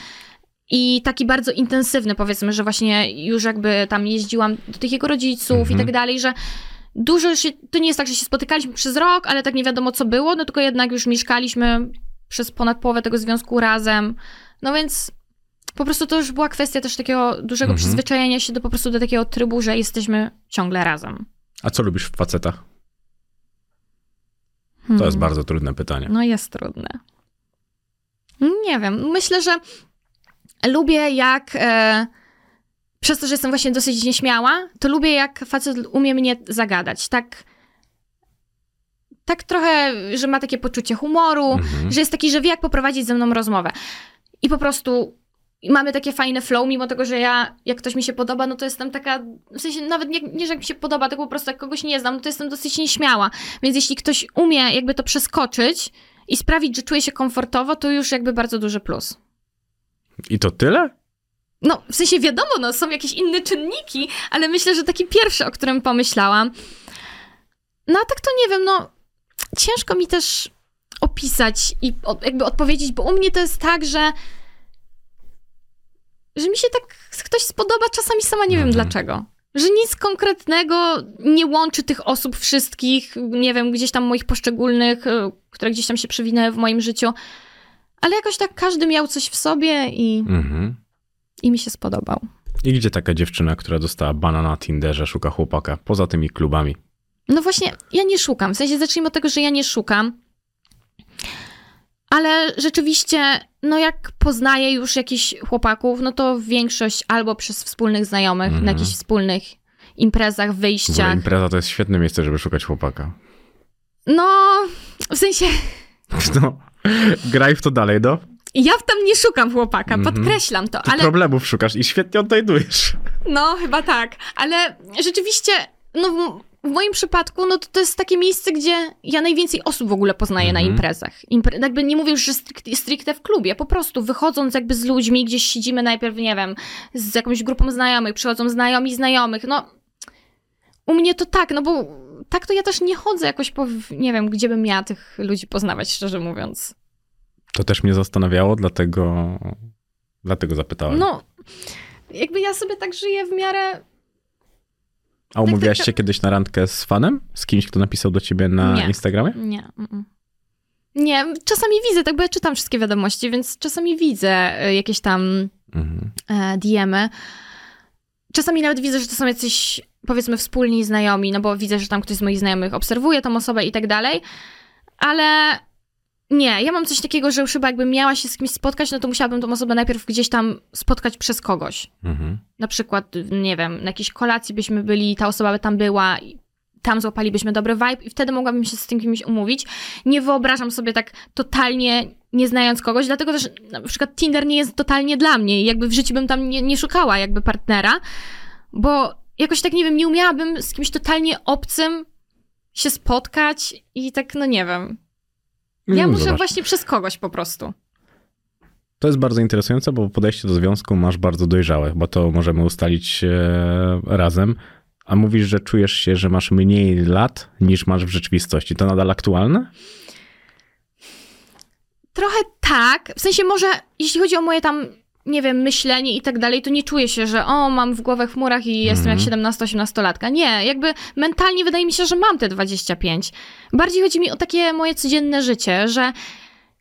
i taki bardzo intensywny, powiedzmy, że właśnie już jakby tam jeździłam do tych jego rodziców Mhm. i tak dalej, że dużo się, to nie jest tak, że się spotykaliśmy przez rok, ale tak nie wiadomo co było, no tylko jednak już mieszkaliśmy przez ponad połowę tego związku razem, no więc po prostu to już była kwestia też takiego dużego Mhm. przyzwyczajenia się do po prostu do takiego trybu, że jesteśmy ciągle razem. A co lubisz w facetach? To Hmm. jest bardzo trudne pytanie. No jest trudne. Nie wiem. Myślę, że lubię jak. E, przez to, że jestem właśnie dosyć nieśmiała, to lubię jak facet umie mnie zagadać. Tak. Tak trochę, że ma takie poczucie humoru, Mhm. że jest taki, że wie jak poprowadzić ze mną rozmowę. I po prostu i mamy takie fajne flow, mimo tego, że ja, jak ktoś mi się podoba, no to jestem taka, w sensie nawet nie, nie że jak mi się podoba, tylko po prostu jak kogoś nie znam, no to jestem dosyć nieśmiała. Więc jeśli ktoś umie jakby to przeskoczyć i sprawić, że czuje się komfortowo, to już jakby bardzo duży plus. I to tyle? No, w sensie wiadomo, no, są jakieś inne czynniki, ale myślę, że taki pierwszy, o którym pomyślałam. No, a tak to nie wiem, no, ciężko mi też opisać i od, jakby odpowiedzieć, bo u mnie to jest tak, że że mi się tak ktoś spodoba, czasami sama nie wiem Mhm. dlaczego. Że nic konkretnego nie łączy tych osób wszystkich, nie wiem, gdzieś tam moich poszczególnych, y, które gdzieś tam się przewinęły w moim życiu. Ale jakoś tak każdy miał coś w sobie i, Mhm. i mi się spodobał. I gdzie taka dziewczyna, która dostała bana na Tinderze, szuka chłopaka, poza tymi klubami? No właśnie, ja nie szukam. W sensie zacznijmy od tego, że ja nie szukam. Ale rzeczywiście, no jak poznaję już jakichś chłopaków, no to większość albo przez wspólnych znajomych, Mhm. na jakichś wspólnych imprezach, W wyjściach. impreza to jest świetne miejsce, żeby szukać chłopaka. No, w sensie, No, graj w to dalej, no. ja tam nie szukam chłopaka, Mhm. podkreślam to, Ty ale problemów szukasz i świetnie odnajdujesz. no chyba tak. Ale rzeczywiście, no w, moim przypadku, no to, to jest takie miejsce, gdzie ja najwięcej osób w ogóle poznaję na Mhm. imprezach. Impre- jakby nie mówię już, że stricte, stricte w klubie, po prostu wychodząc jakby z ludźmi, gdzieś siedzimy najpierw, nie wiem, z jakąś grupą znajomych, przychodzą znajomi znajomych, no u mnie to tak, no bo tak to ja też nie chodzę jakoś po, nie wiem, gdzie bym miała tych ludzi poznawać, szczerze mówiąc. To też mnie zastanawiało, dlatego, dlatego zapytałem. No, jakby ja sobie tak żyję w miarę A umówiłaś tak, się kiedyś na randkę z fanem? Z kimś, kto napisał do ciebie na Nie. Instagramie? Nie. Nie, czasami widzę, tak bo ja czytam wszystkie wiadomości, więc czasami widzę y, jakieś tam Mhm. e, DM-y. Czasami nawet widzę, że to są jacyś, powiedzmy, wspólni znajomi, no bo widzę, że tam ktoś z moich znajomych obserwuje tą osobę i tak dalej, ale nie, ja mam coś takiego, że już chyba jakbym miała się z kimś spotkać, no to musiałabym tą osobę najpierw gdzieś tam spotkać przez kogoś. Mhm. Na przykład, nie wiem, na jakiejś kolacji byśmy byli, ta osoba by tam była, tam złapalibyśmy dobry vibe i wtedy mogłabym się z tym kimś umówić. Nie wyobrażam sobie tak totalnie nie znając kogoś, dlatego też na przykład Tinder nie jest totalnie dla mnie i jakby w życiu bym tam nie, nie szukała jakby partnera, bo jakoś tak, nie wiem, nie umiałabym z kimś totalnie obcym się spotkać i tak, no nie wiem. Ja Mm, muszę zobacz. właśnie przez kogoś po prostu. To jest bardzo interesujące, bo podejście do związku masz bardzo dojrzałe, bo to możemy ustalić e, razem. A mówisz, że czujesz się, że masz mniej lat niż masz w rzeczywistości. To nadal aktualne? Trochę tak. W sensie może, jeśli chodzi o moje tam, nie wiem, myślenie i tak dalej, to nie czuję się, że o, mam w głowę chmurach i jestem jak 17-18-latka. Nie, jakby mentalnie wydaje mi się, że mam te 25. Bardziej chodzi mi o takie moje codzienne życie, że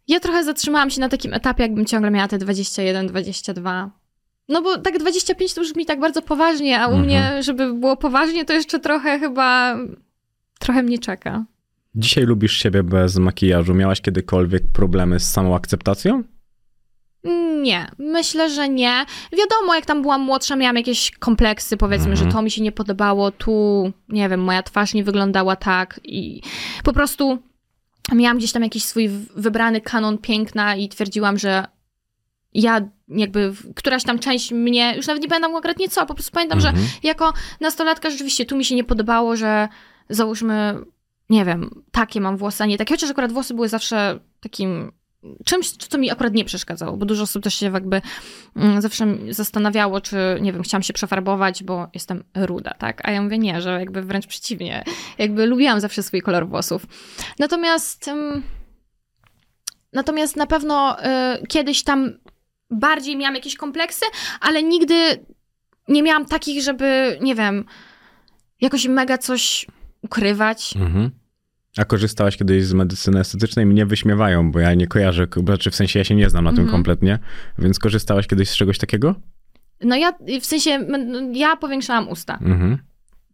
ja trochę zatrzymałam się na takim etapie, jakbym ciągle miała te 21-22. No bo tak 25 to już mi tak bardzo poważnie, a u Mhm. mnie, żeby było poważnie, to jeszcze trochę chyba, trochę mnie czeka. Dzisiaj lubisz siebie bez makijażu. Miałaś kiedykolwiek problemy z samą akceptacją? Nie, myślę, że nie. Wiadomo, jak tam byłam młodsza, miałam jakieś kompleksy, powiedzmy, Mhm. że to mi się nie podobało, tu, nie wiem, moja twarz nie wyglądała tak i po prostu miałam gdzieś tam jakiś swój wybrany kanon piękna i twierdziłam, że ja jakby, któraś tam część mnie, już nawet nie pamiętam konkretnie co, po prostu pamiętam, że Mhm. jako nastolatka rzeczywiście tu mi się nie podobało, że załóżmy, nie wiem, takie mam włosy, a nie takie, chociaż akurat włosy były zawsze takim czymś, co mi akurat nie przeszkadzało, bo dużo osób też się jakby mm, zawsze zastanawiało, czy, nie wiem, chciałam się przefarbować, bo jestem ruda, tak? A ja mówię nie, że jakby wręcz przeciwnie. Jakby lubiłam zawsze swój kolor włosów. Natomiast natomiast na pewno y, kiedyś tam bardziej miałam jakieś kompleksy, ale nigdy nie miałam takich, żeby, nie wiem, jakoś mega coś ukrywać. Mhm. A korzystałaś kiedyś z medycyny estetycznej? Mnie wyśmiewają, bo ja nie kojarzę, znaczy w sensie ja się nie znam na tym Mhm. kompletnie, więc korzystałaś kiedyś z czegoś takiego? No ja, w sensie, ja powiększałam usta. Mhm.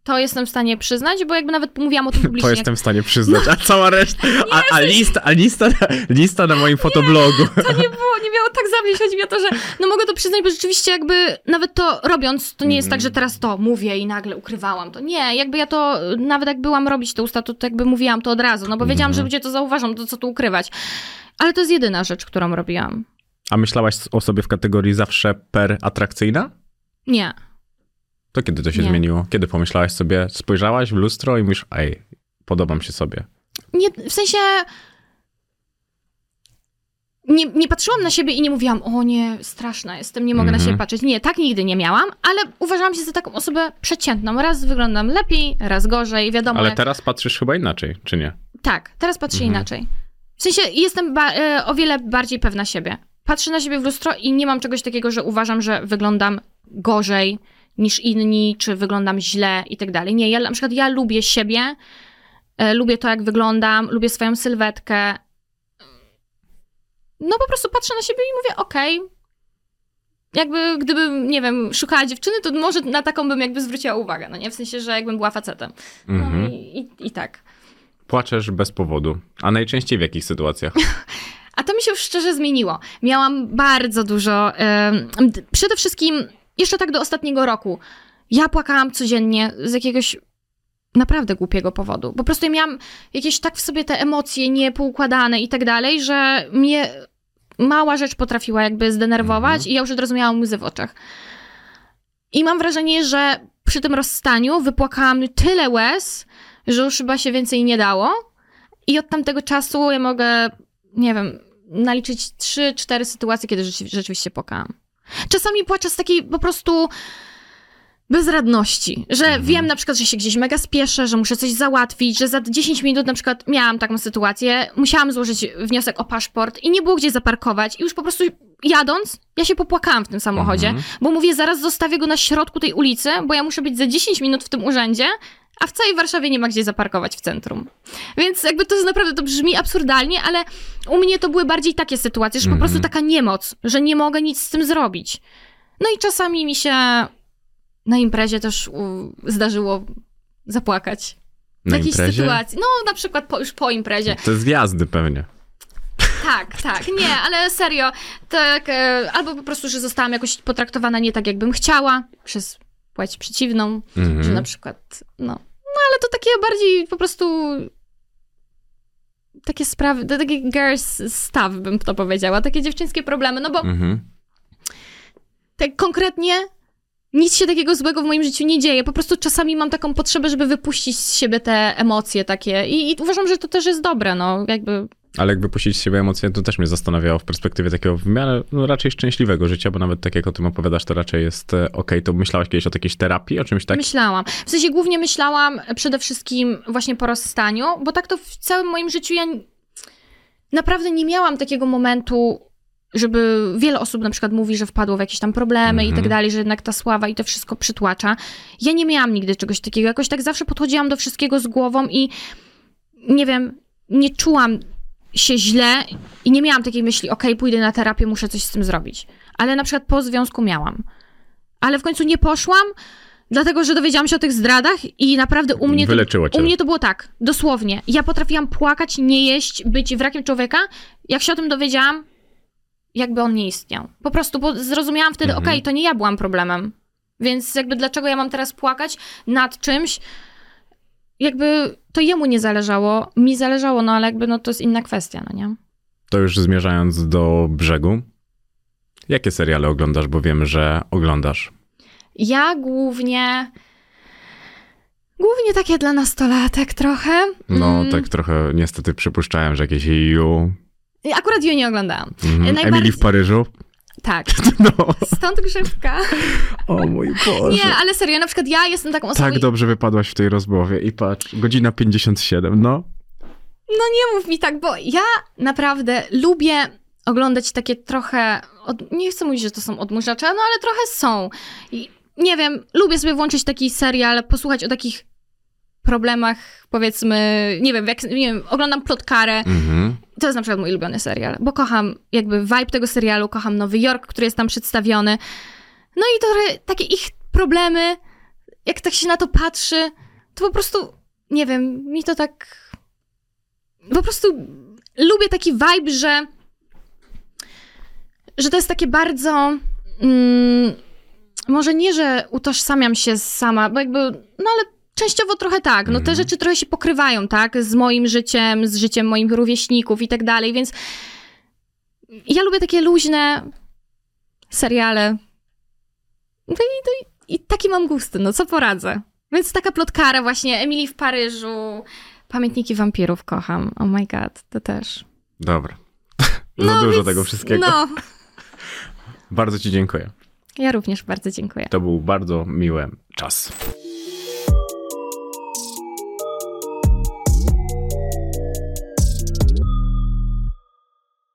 To jestem w stanie przyznać, bo jakby nawet mówiłam o tym publicznie. To jestem w stanie przyznać, a cała reszta, a, a lista, a lista, lista na moim fotoblogu. To nie było, nie miało tak zabrzmieć. Chodzi mi o to, że no mogę to przyznać, bo rzeczywiście jakby nawet to robiąc, to nie jest tak, że teraz to mówię i nagle ukrywałam to. Nie, jakby ja to, nawet jak byłam robić te usta, to, to jakby mówiłam to od razu, no bo wiedziałam, że ludzie to zauważą, to co tu ukrywać. Ale to jest jedyna rzecz, którą robiłam. A myślałaś o sobie w kategorii zawsze per atrakcyjna? Nie. To kiedy to się Nie. zmieniło? Kiedy pomyślałaś sobie, spojrzałaś w lustro i mówisz, ej, podobam się sobie. nie, w sensie. Nie, nie patrzyłam na siebie i nie mówiłam, o nie, straszna jestem, nie mogę na Mhm. siebie patrzeć. Nie, tak nigdy nie miałam, ale uważałam się za taką osobę przeciętną. Raz wyglądam lepiej, raz gorzej, wiadomo. Ale jak... teraz patrzysz chyba inaczej, czy nie? Tak, teraz patrzę Mhm. inaczej. W sensie jestem e, o wiele bardziej pewna siebie. Patrzę na siebie w lustro i nie mam czegoś takiego, że uważam, że wyglądam gorzej niż inni, czy wyglądam źle i tak dalej. Nie, ja na przykład ja lubię siebie, e, lubię to, jak wyglądam, lubię swoją sylwetkę. No po prostu patrzę na siebie i mówię, okej. Jakby, gdybym, nie wiem, szukała dziewczyny, to może na taką bym jakby zwróciła uwagę, no nie? W sensie, że jakbym była facetem. No Mhm. i, i, i tak. Płaczesz bez powodu. A najczęściej w jakich sytuacjach? A to mi się już szczerze zmieniło. Miałam bardzo dużo. d- przede wszystkim, jeszcze tak do ostatniego roku, ja płakałam codziennie z jakiegoś naprawdę głupiego powodu. Po prostu ja miałam jakieś tak w sobie te emocje niepoukładane i tak dalej, że mnie mała rzecz potrafiła jakby zdenerwować Mhm. i ja już od razu miałam łzy w oczach. I mam wrażenie, że przy tym rozstaniu wypłakałam tyle łez, że już chyba się więcej nie dało. I od tamtego czasu ja mogę, nie wiem, naliczyć trzy, cztery sytuacje, kiedy rzeczy, rzeczywiście płakałam. Czasami płaczę z takiej po prostu bezradności, że Mhm. wiem na przykład, że się gdzieś mega spieszę, że muszę coś załatwić, że za 10 minut na przykład miałam taką sytuację, musiałam złożyć wniosek o paszport i nie było gdzie zaparkować i już po prostu jadąc, ja się popłakałam w tym samochodzie, Mhm. bo mówię, zaraz zostawię go na środku tej ulicy, bo ja muszę być za 10 minut w tym urzędzie, a w całej Warszawie nie ma gdzie zaparkować w centrum. Więc jakby to jest naprawdę, to brzmi absurdalnie, ale u mnie to były bardziej takie sytuacje, że po Mhm. prostu taka niemoc, że nie mogę nic z tym zrobić. No i czasami mi się na imprezie też zdarzyło zapłakać. Na jakiejś imprezie? sytuacji. No na przykład po, już po imprezie. To jest pewnie. Tak, tak, nie, ale serio, tak, e, albo po prostu, że zostałam jakoś potraktowana nie tak, jakbym chciała, przez płeć przeciwną, Mhm. że na przykład, no, no ale to takie bardziej po prostu takie sprawy, to takie girls stuff bym to powiedziała, takie dziewczyńskie problemy, no bo Mhm. tak konkretnie nic się takiego złego w moim życiu nie dzieje. Po prostu czasami mam taką potrzebę, żeby wypuścić z siebie te emocje takie i, i uważam, że to też jest dobre, no jakby Ale jak wypuścić z siebie emocje, to też mnie zastanawiało w perspektywie takiego w miarę no, raczej szczęśliwego życia, bo nawet tak jak o tym opowiadasz, to raczej jest e, okej. To myślałaś kiedyś o jakiejś terapii, o czymś takim? Myślałam. W sensie głównie myślałam przede wszystkim właśnie po rozstaniu, bo tak to w całym moim życiu ja naprawdę nie miałam takiego momentu, żeby wiele osób na przykład mówi, że wpadło w jakieś tam problemy i Mhm. tak dalej, że jednak ta sława i to wszystko przytłacza. Ja nie miałam nigdy czegoś takiego. Jakoś tak zawsze podchodziłam do wszystkiego z głową i nie wiem, nie czułam się źle i nie miałam takiej myśli, okej, pójdę na terapię, muszę coś z tym zrobić. Ale na przykład po związku miałam. Ale w końcu nie poszłam, dlatego że dowiedziałam się o tych zdradach i naprawdę u mnie, Wyleczyło to, cię. u mnie to było tak, dosłownie. Ja potrafiłam płakać, nie jeść, być wrakiem człowieka. Jak się o tym dowiedziałam, jakby on nie istniał. Po prostu, bo zrozumiałam wtedy, Mhm. okej, to nie ja byłam problemem. Więc jakby dlaczego ja mam teraz płakać nad czymś, jakby to jemu nie zależało, mi zależało, no ale jakby no to jest inna kwestia, no nie? To już zmierzając do brzegu. Jakie seriale oglądasz, bo wiem, że oglądasz? Ja głównie. Głównie takie dla nastolatek trochę. No, Mm, tak trochę niestety przypuszczałem, że jakieś You, Akurat ją nie oglądałam. mhm. Najbardziej- Emily w Paryżu. Tak. No, Stąd grzywka. o mój Boże. Nie, ale serio, na przykład ja jestem taką osobą. Tak dobrze wypadłaś w tej rozmowie i patrz, godzina 57, no. No nie mów mi tak, bo ja naprawdę lubię oglądać takie trochę. Od... Nie chcę mówić, że to są odmurzacze, no ale trochę są. I nie wiem, lubię sobie włączyć taki serial, posłuchać o takich problemach, powiedzmy, nie wiem, jak, nie wiem, oglądam plotkarę. Mhm. To jest na przykład mój ulubiony serial, bo kocham jakby vibe tego serialu, kocham Nowy Jork, który jest tam przedstawiony. No i to takie ich problemy, jak tak się na to patrzy, to po prostu, nie wiem, mi to tak... Po prostu lubię taki vibe, że że to jest takie bardzo... Mm, może nie, że utożsamiam się sama, bo jakby, no ale częściowo trochę tak. No te Mhm. rzeczy trochę się pokrywają, tak? Z moim życiem, z życiem moich rówieśników i tak dalej, więc ja lubię takie luźne seriale. No i, no i, i taki mam gusty, no co poradzę. Więc taka plotkara właśnie, Emily w Paryżu, Pamiętniki wampirów kocham. Oh my god, to też. Dobra. Za No dużo więc- tego wszystkiego. No, Bardzo ci dziękuję. ja również bardzo dziękuję. To był bardzo miły czas.